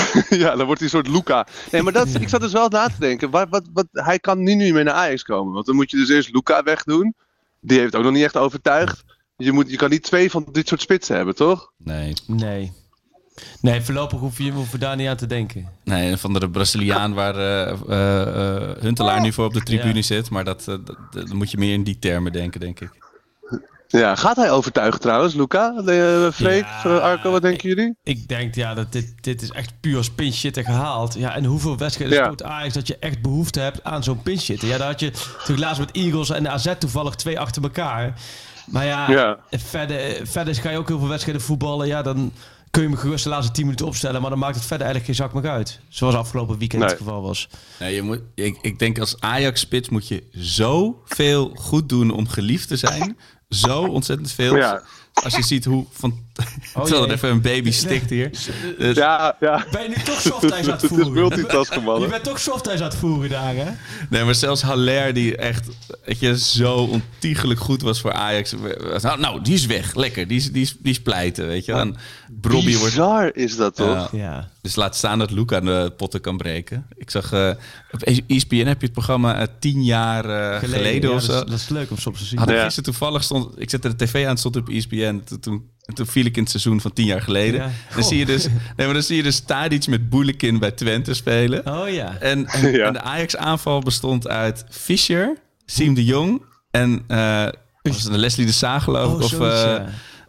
ja, dan wordt hij een soort Luca. Nee, maar dat, ik zat dus wel na te denken. Wat, wat, wat, hij kan nu niet meer naar Ajax komen. Want dan moet je dus eerst Luca wegdoen. Die heeft ook nog niet echt overtuigd. Je, moet, je kan niet twee van dit soort spitsen hebben, toch? Nee. Nee. Nee, voorlopig hoef je, hoef je daar niet aan te denken. Nee, een van de Braziliaan waar eh, eh, eh, Huntelaar nu voor op de tribune Ja. zit. Maar dat, dat, moet je meer in die termen denken, denk ik. Ja, gaat hij overtuigen trouwens, Luca? De, uh, Freek, Ja, eh, Arco, wat denken jullie? Ik denk ja, dat dit, dit is echt puur als pinchhitter gehaald. Ja, en hoeveel wedstrijden Ja. Ajax dat je echt behoefte hebt aan zo'n pinchhitter? Ja, daar had je natuurlijk laatst met Eagles en de AZ toevallig twee achter elkaar. Maar ja, Ja. Verder, verder ga je ook heel veel wedstrijden voetballen. Ja, dan kun je hem gerust de laatste 10 minuten opstellen. Maar dan maakt het verder eigenlijk geen zak meer uit. Zoals afgelopen weekend Nee. het geval was. Nee, je moet, ik, ik denk als Ajax-spits moet je zoveel goed doen om geliefd te zijn. Zo ontzettend veel. Ja. Als je ziet hoe Terwijl er even een baby stikt hier. Dus- Ja, ja. Ben je nu toch softice aan het Het is voeren? Je bent toch softice aan het voeren daar, hè? Nee, maar zelfs Haller, die echt weet je, zo ontiegelijk goed was voor Ajax. Nou, nou, die is weg. Lekker. Die is, die is, die is pleiten, weet je. Dan Brobbey wordt... Bizar is dat toch? Ja. Ja. Dus laat staan dat Luca de potten kan breken. Ik zag eh, op ESPN heb je het programma eh, tien jaar eh, geleden, ja, of zo. Dat is, dat is leuk om soms te zien. Had ik Ja. gisteren toevallig stond, ik zette de tv aan, stond op ESPN. Toen, toen, toen viel ik in het seizoen van tien jaar geleden. Ja. Dan zie je dus, nee, maar dan zie je dus Tadic met Boelekin bij Twente spelen. Oh ja. En, en, Ja. en de Ajax-aanval bestond uit Fischer, Siem de Jong en eh was het een Leslie de Saag geloof ik. Oh, of, zoiets, eh, eh, in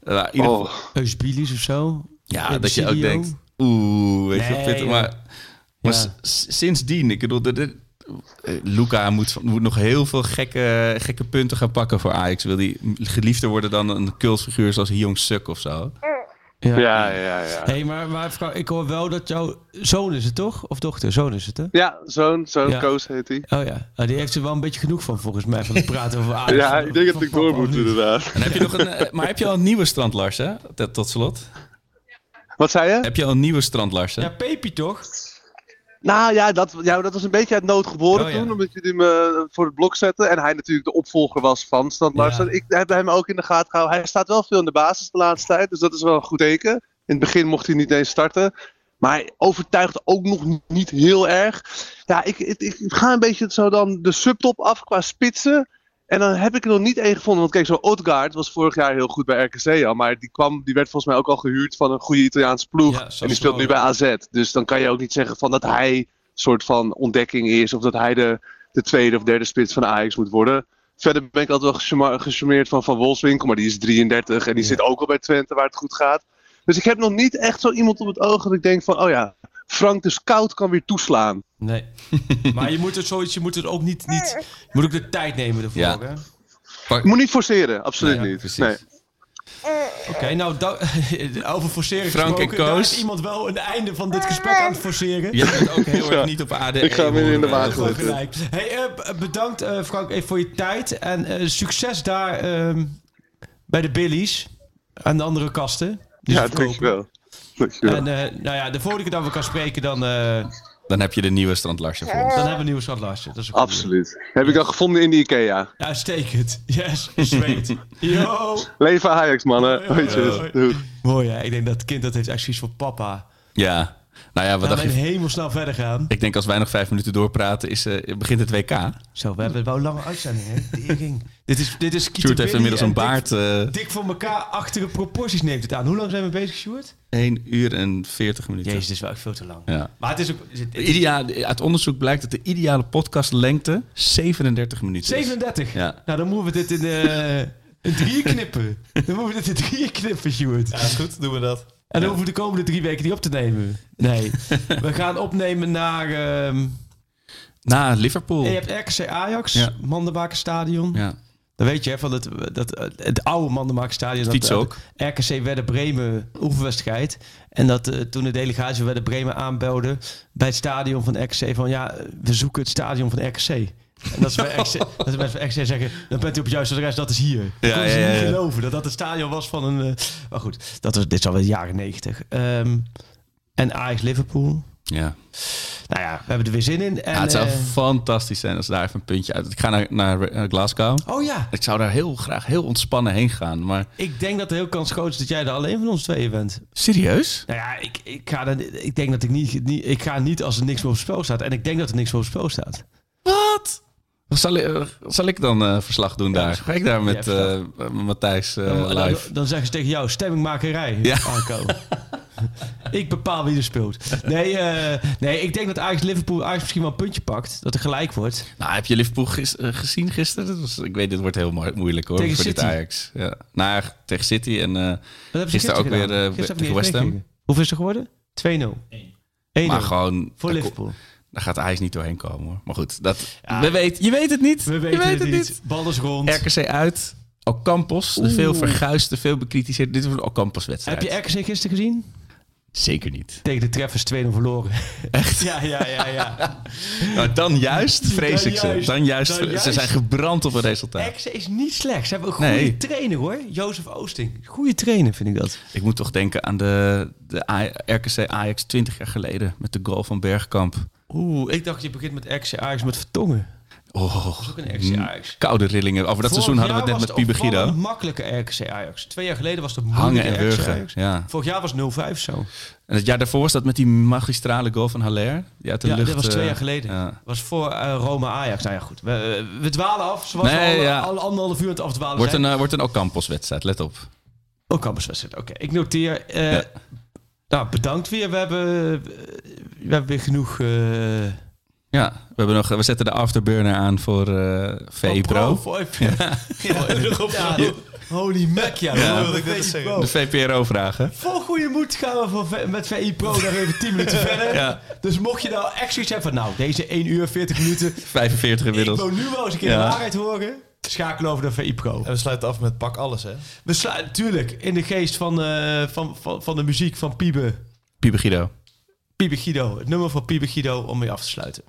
ieder geval- Oh, Eusbilis of zo. ja, dat je ook denkt, oeh, weet je, Nee, pittig, maar, maar sindsdien, ik bedoel, eh, Luca moet, moet nog heel veel gekke, gekke punten gaan pakken voor Ajax. Wil hij geliefder worden dan een cultfiguur zoals Hyung Suk of zo? ja, ja, ja. hey, maar, maar vrouw, ik hoor wel dat jouw zoon is het toch? Of dochter? Zoon is het, hè? Ja, zo'n zo'n Ja. Koos heet hij. Oh ja. Ah, die heeft er wel een beetje genoeg van, volgens mij, van het praten over Ajax. Ja, ik denk dat ik door moet inderdaad. En heb je nog een, eh, maar heb je al een nieuwe strand, Lars, hè? Tot, tot slot. Wat zei je? Heb je al een nieuwe strand, Lars, hè? Ja, Pepi toch? Nou ja dat, ja, dat was een beetje uit nood geboren Oh, ja. toen. Omdat jullie me voor het blok zetten. En hij natuurlijk de opvolger was van Stan Larsen. Ja. Ik heb hem ook in de gaten gehouden. Hij staat wel veel in de basis de laatste tijd. Dus dat is wel een goed teken. In het begin mocht hij niet eens starten. Maar hij overtuigt ook nog niet heel erg. Ja, ik, ik, ik ga een beetje zo dan de subtop af qua spitsen. En dan heb ik er nog niet één gevonden. Want kijk, zo Odgaard was vorig jaar heel goed bij RKC al. Maar die, kwam, die werd volgens mij ook al gehuurd van een goede Italiaanse ploeg. Ja, en die speelt nu bij AZ. Dus dan kan je ook niet zeggen van dat hij een soort van ontdekking is. Of dat hij de, de tweede of derde spits van Ajax moet worden. Verder ben ik altijd wel gecharmeerd van Van Wolfswinkel. Maar die is 33 en die zit ook al bij Twente waar het goed gaat. Dus ik heb nog niet echt zo iemand op het oog dat ik denk van... Oh ja, Frank de Scout kan weer toeslaan. Nee. maar je moet het zoiets, je moet het ook niet, niet... Je moet ook de tijd nemen ervoor, Ja. hè? Je moet niet forceren, absoluut Nee, niet. precies. Nee. Oké, nou, over forceren Frank en gesproken, Koos. is iemand wel een einde van dit gesprek aan het forceren. Je bent ook heel erg niet op AD. Ik ga hem in de wagen zetten. gelijk. Hey, eh, b- bedankt eh, Frank even voor je tijd. En eh, succes daar ehm, bij de Billies. Aan de andere kasten. Ja, dankjewel. dankjewel. En eh, nou ja, de volgende keer dat we gaan spreken, dan, eh, Dan heb je de nieuwe strand Larsje voor ons. dan hebben we een nieuwe stad Larsje. Dat is een goeie. Absoluut. Heb ik al gevonden in de Ikea. Uitstekend. Yes, zweet. Yo. Leven Ajax, mannen. Hoi, hoi. Mooi hè. Ik denk dat het kind dat heeft echt zoiets voor papa. Ja. Nou ja, wat Laten dacht we je? in hemelsnel verder gaan. Ik denk als wij nog vijf minuten doorpraten, is, eh, begint het WK. Zo, we hebben wel een lange uitzending hè. Dit is, dit is Kieter Sjoerd heeft inmiddels een en baard. eh Dik, dik voor elkaar achtige proporties neemt het aan. Hoe lang zijn we bezig, Sjoerd? 1 uur en 40 minuten. Jezus, dit is wel echt veel te lang. Ja. Maar het is ook... het- het- Ideaal, uit onderzoek blijkt dat de ideale podcastlengte 37 minuten is. 37. Ja. Nou, dan moeten we dit in, eh in drieën knippen. Dan moeten we dit in drieën knippen, Sjoerd. Ja, is goed, doen we dat. En dan hoeven we de komende drie weken niet op te nemen. Nee. we gaan opnemen naar... ehm, Na Liverpool. je hebt RKC Ajax, Ja. Mandenbakenstadion. Ja. Dan weet je hè, van het, dat, het oude Mandenbakenstadion. dat- Fietsen ook. RKC Werder Bremen oefenwedstrijd. En dat eh, toen de delegatie Werder Bremen aanbelde bij het stadion van RKC van ja, we zoeken het stadion van RKC. En dat ze bij dat ze bij RKC zeggen, dan bent u op het juiste adres, dat is hier. Ja, Ja, konden ze ja, niet ja. geloven dat dat het stadion was van een... eh, maar goed, dat was, dit is alweer de jaren negentig. Ehm, en Ajax Liverpool. Ja. Nou ja, we hebben er weer zin in. En, ja, het zou eh, fantastisch zijn als daar even een puntje uit. Ik ga naar, naar eh, Glasgow. oh ja, Ik zou daar heel graag heel ontspannen heen gaan. Maar ik denk dat er heel kans groot is dat jij er alleen van ons tweeën bent. serieus? Nou ja, ik, ik, ga dan, ik denk dat ik niet, niet... Ik ga niet als er niks meer op het spel staat. En ik denk dat er niks meer op het spel staat. Wat? Zal ik, eh, zal ik dan eh, verslag doen daar? Ga ik daar met eh, met Matthijs eh, Dan, dan, live? dan zeggen ze tegen jou, stemmingmakerij, Ja. Arco. ik bepaal wie er speelt. Nee, eh, nee, ik denk dat Ajax Liverpool Ajax misschien wel een puntje pakt. Dat er gelijk wordt. Nou, heb je Liverpool gis- gezien gisteren? Dat was, ik weet, dit wordt heel mo- moeilijk hoor. Tegen voor dit City. Ajax. Ja. Nou, tegen City en eh, Wat hebben ze Gisteren ook gedaan? weer, Gisteren tegen West Ham. Hoeveel is er geworden? 2-0. 1-0. maar gewoon Voor Liverpool. Daar gaat Ajax niet doorheen komen hoor. Maar goed, dat, Ja. we weet, je weet het niet. We je weten weet het niet. Bal is rond. RKC uit. Ocampos, de veel verguisde, veel bekritiseerde. Dit wordt een Ocampos wedstrijd. Heb je RKC gisteren gezien? Zeker niet. Tegen de Treffers 2-0 verloren. Echt? Ja, ja, ja, ja. Nou, dan juist vrees Dan ik ze. juist. Dan juist, Dan juist. Ze zijn gebrand op een resultaat. Exe is niet slecht. Ze hebben een goede Nee. trainer hoor. Jozef Oosting. Goede trainer vind ik dat. Ik moet toch denken aan de, de RKC Ajax 20 jaar geleden. Met de goal van Bergkamp. Oeh, ik dacht je begint met RKC Ajax met Vertongen. Oh, Dat is ook een RKC Ajax. koude rillingen. Over dat Vorig seizoen hadden we het net was met Pibe Guido. makkelijke RKC Ajax. Twee jaar geleden was het een Hangen en wurgen. Ajax. Ja. Vorig jaar was 0-5 zo. En het jaar daarvoor was dat met die magistrale goal van Haller. De Ja, lucht, dit was twee eh, jaar geleden. ja. was voor eh, Roma Ajax. Nou ja, goed. We, we dwalen af. Zoals Nee, we al, ja. al anderhalf uur aan het afdwalen Wordt zijn. een, eh, wordt een Ocampos-wedstrijd, let op. Ook campuswedstrijd. Oké, ik noteer. Nou, bedankt weer. We hebben, we hebben weer genoeg... eh, Ja, we, hebben nog, we zetten de afterburner aan voor eh VI Pro. voor- Ja. Ja, Holy mac, ja. Wilde ik net VI zeggen. De VPRO-vragen. Vol goede moed gaan we voor, V- met VI Pro nog even 10 minuten verder. Ja. Dus mocht je nou echt zoiets hebben van... Nou, deze 1 uur 40 minuten... 45 Ik inmiddels. wil nu wel eens een keer Ja. de waarheid horen. Schakel over naar VI Pro. En we sluiten af met pak alles, hè? We sluiten natuurlijk in de geest van, eh, van, van, van de muziek van Piebe. Piebe Guido. Piebe Guido. Het nummer van Piebe Guido om mee af te sluiten.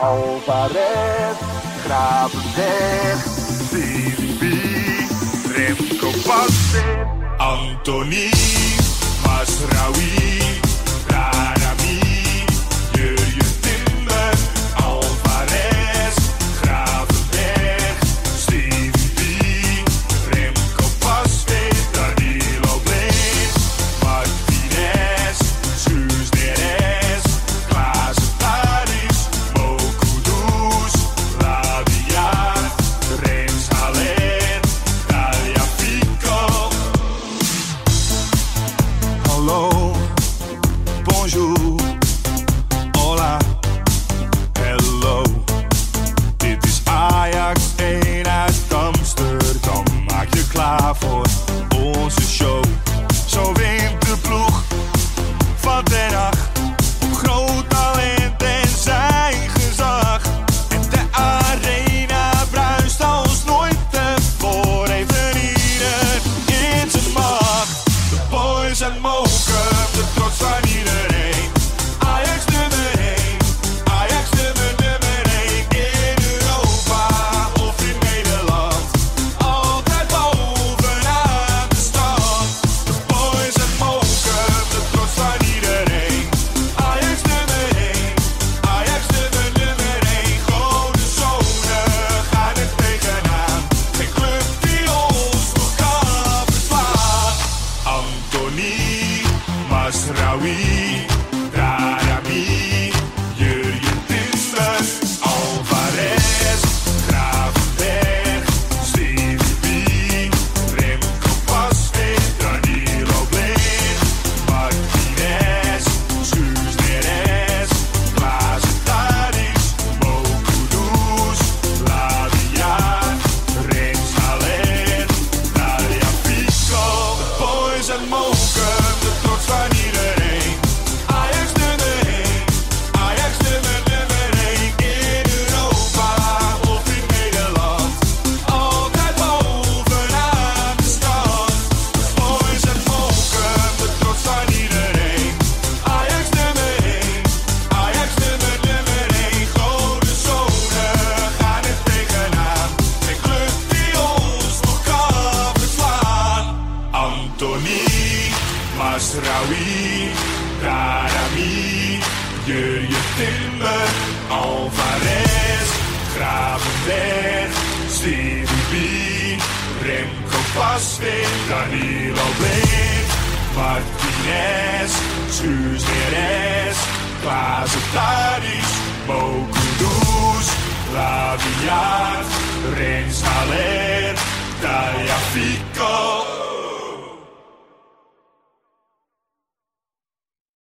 Alvarez, Gravenberg, Remco Anthony, Masraoui,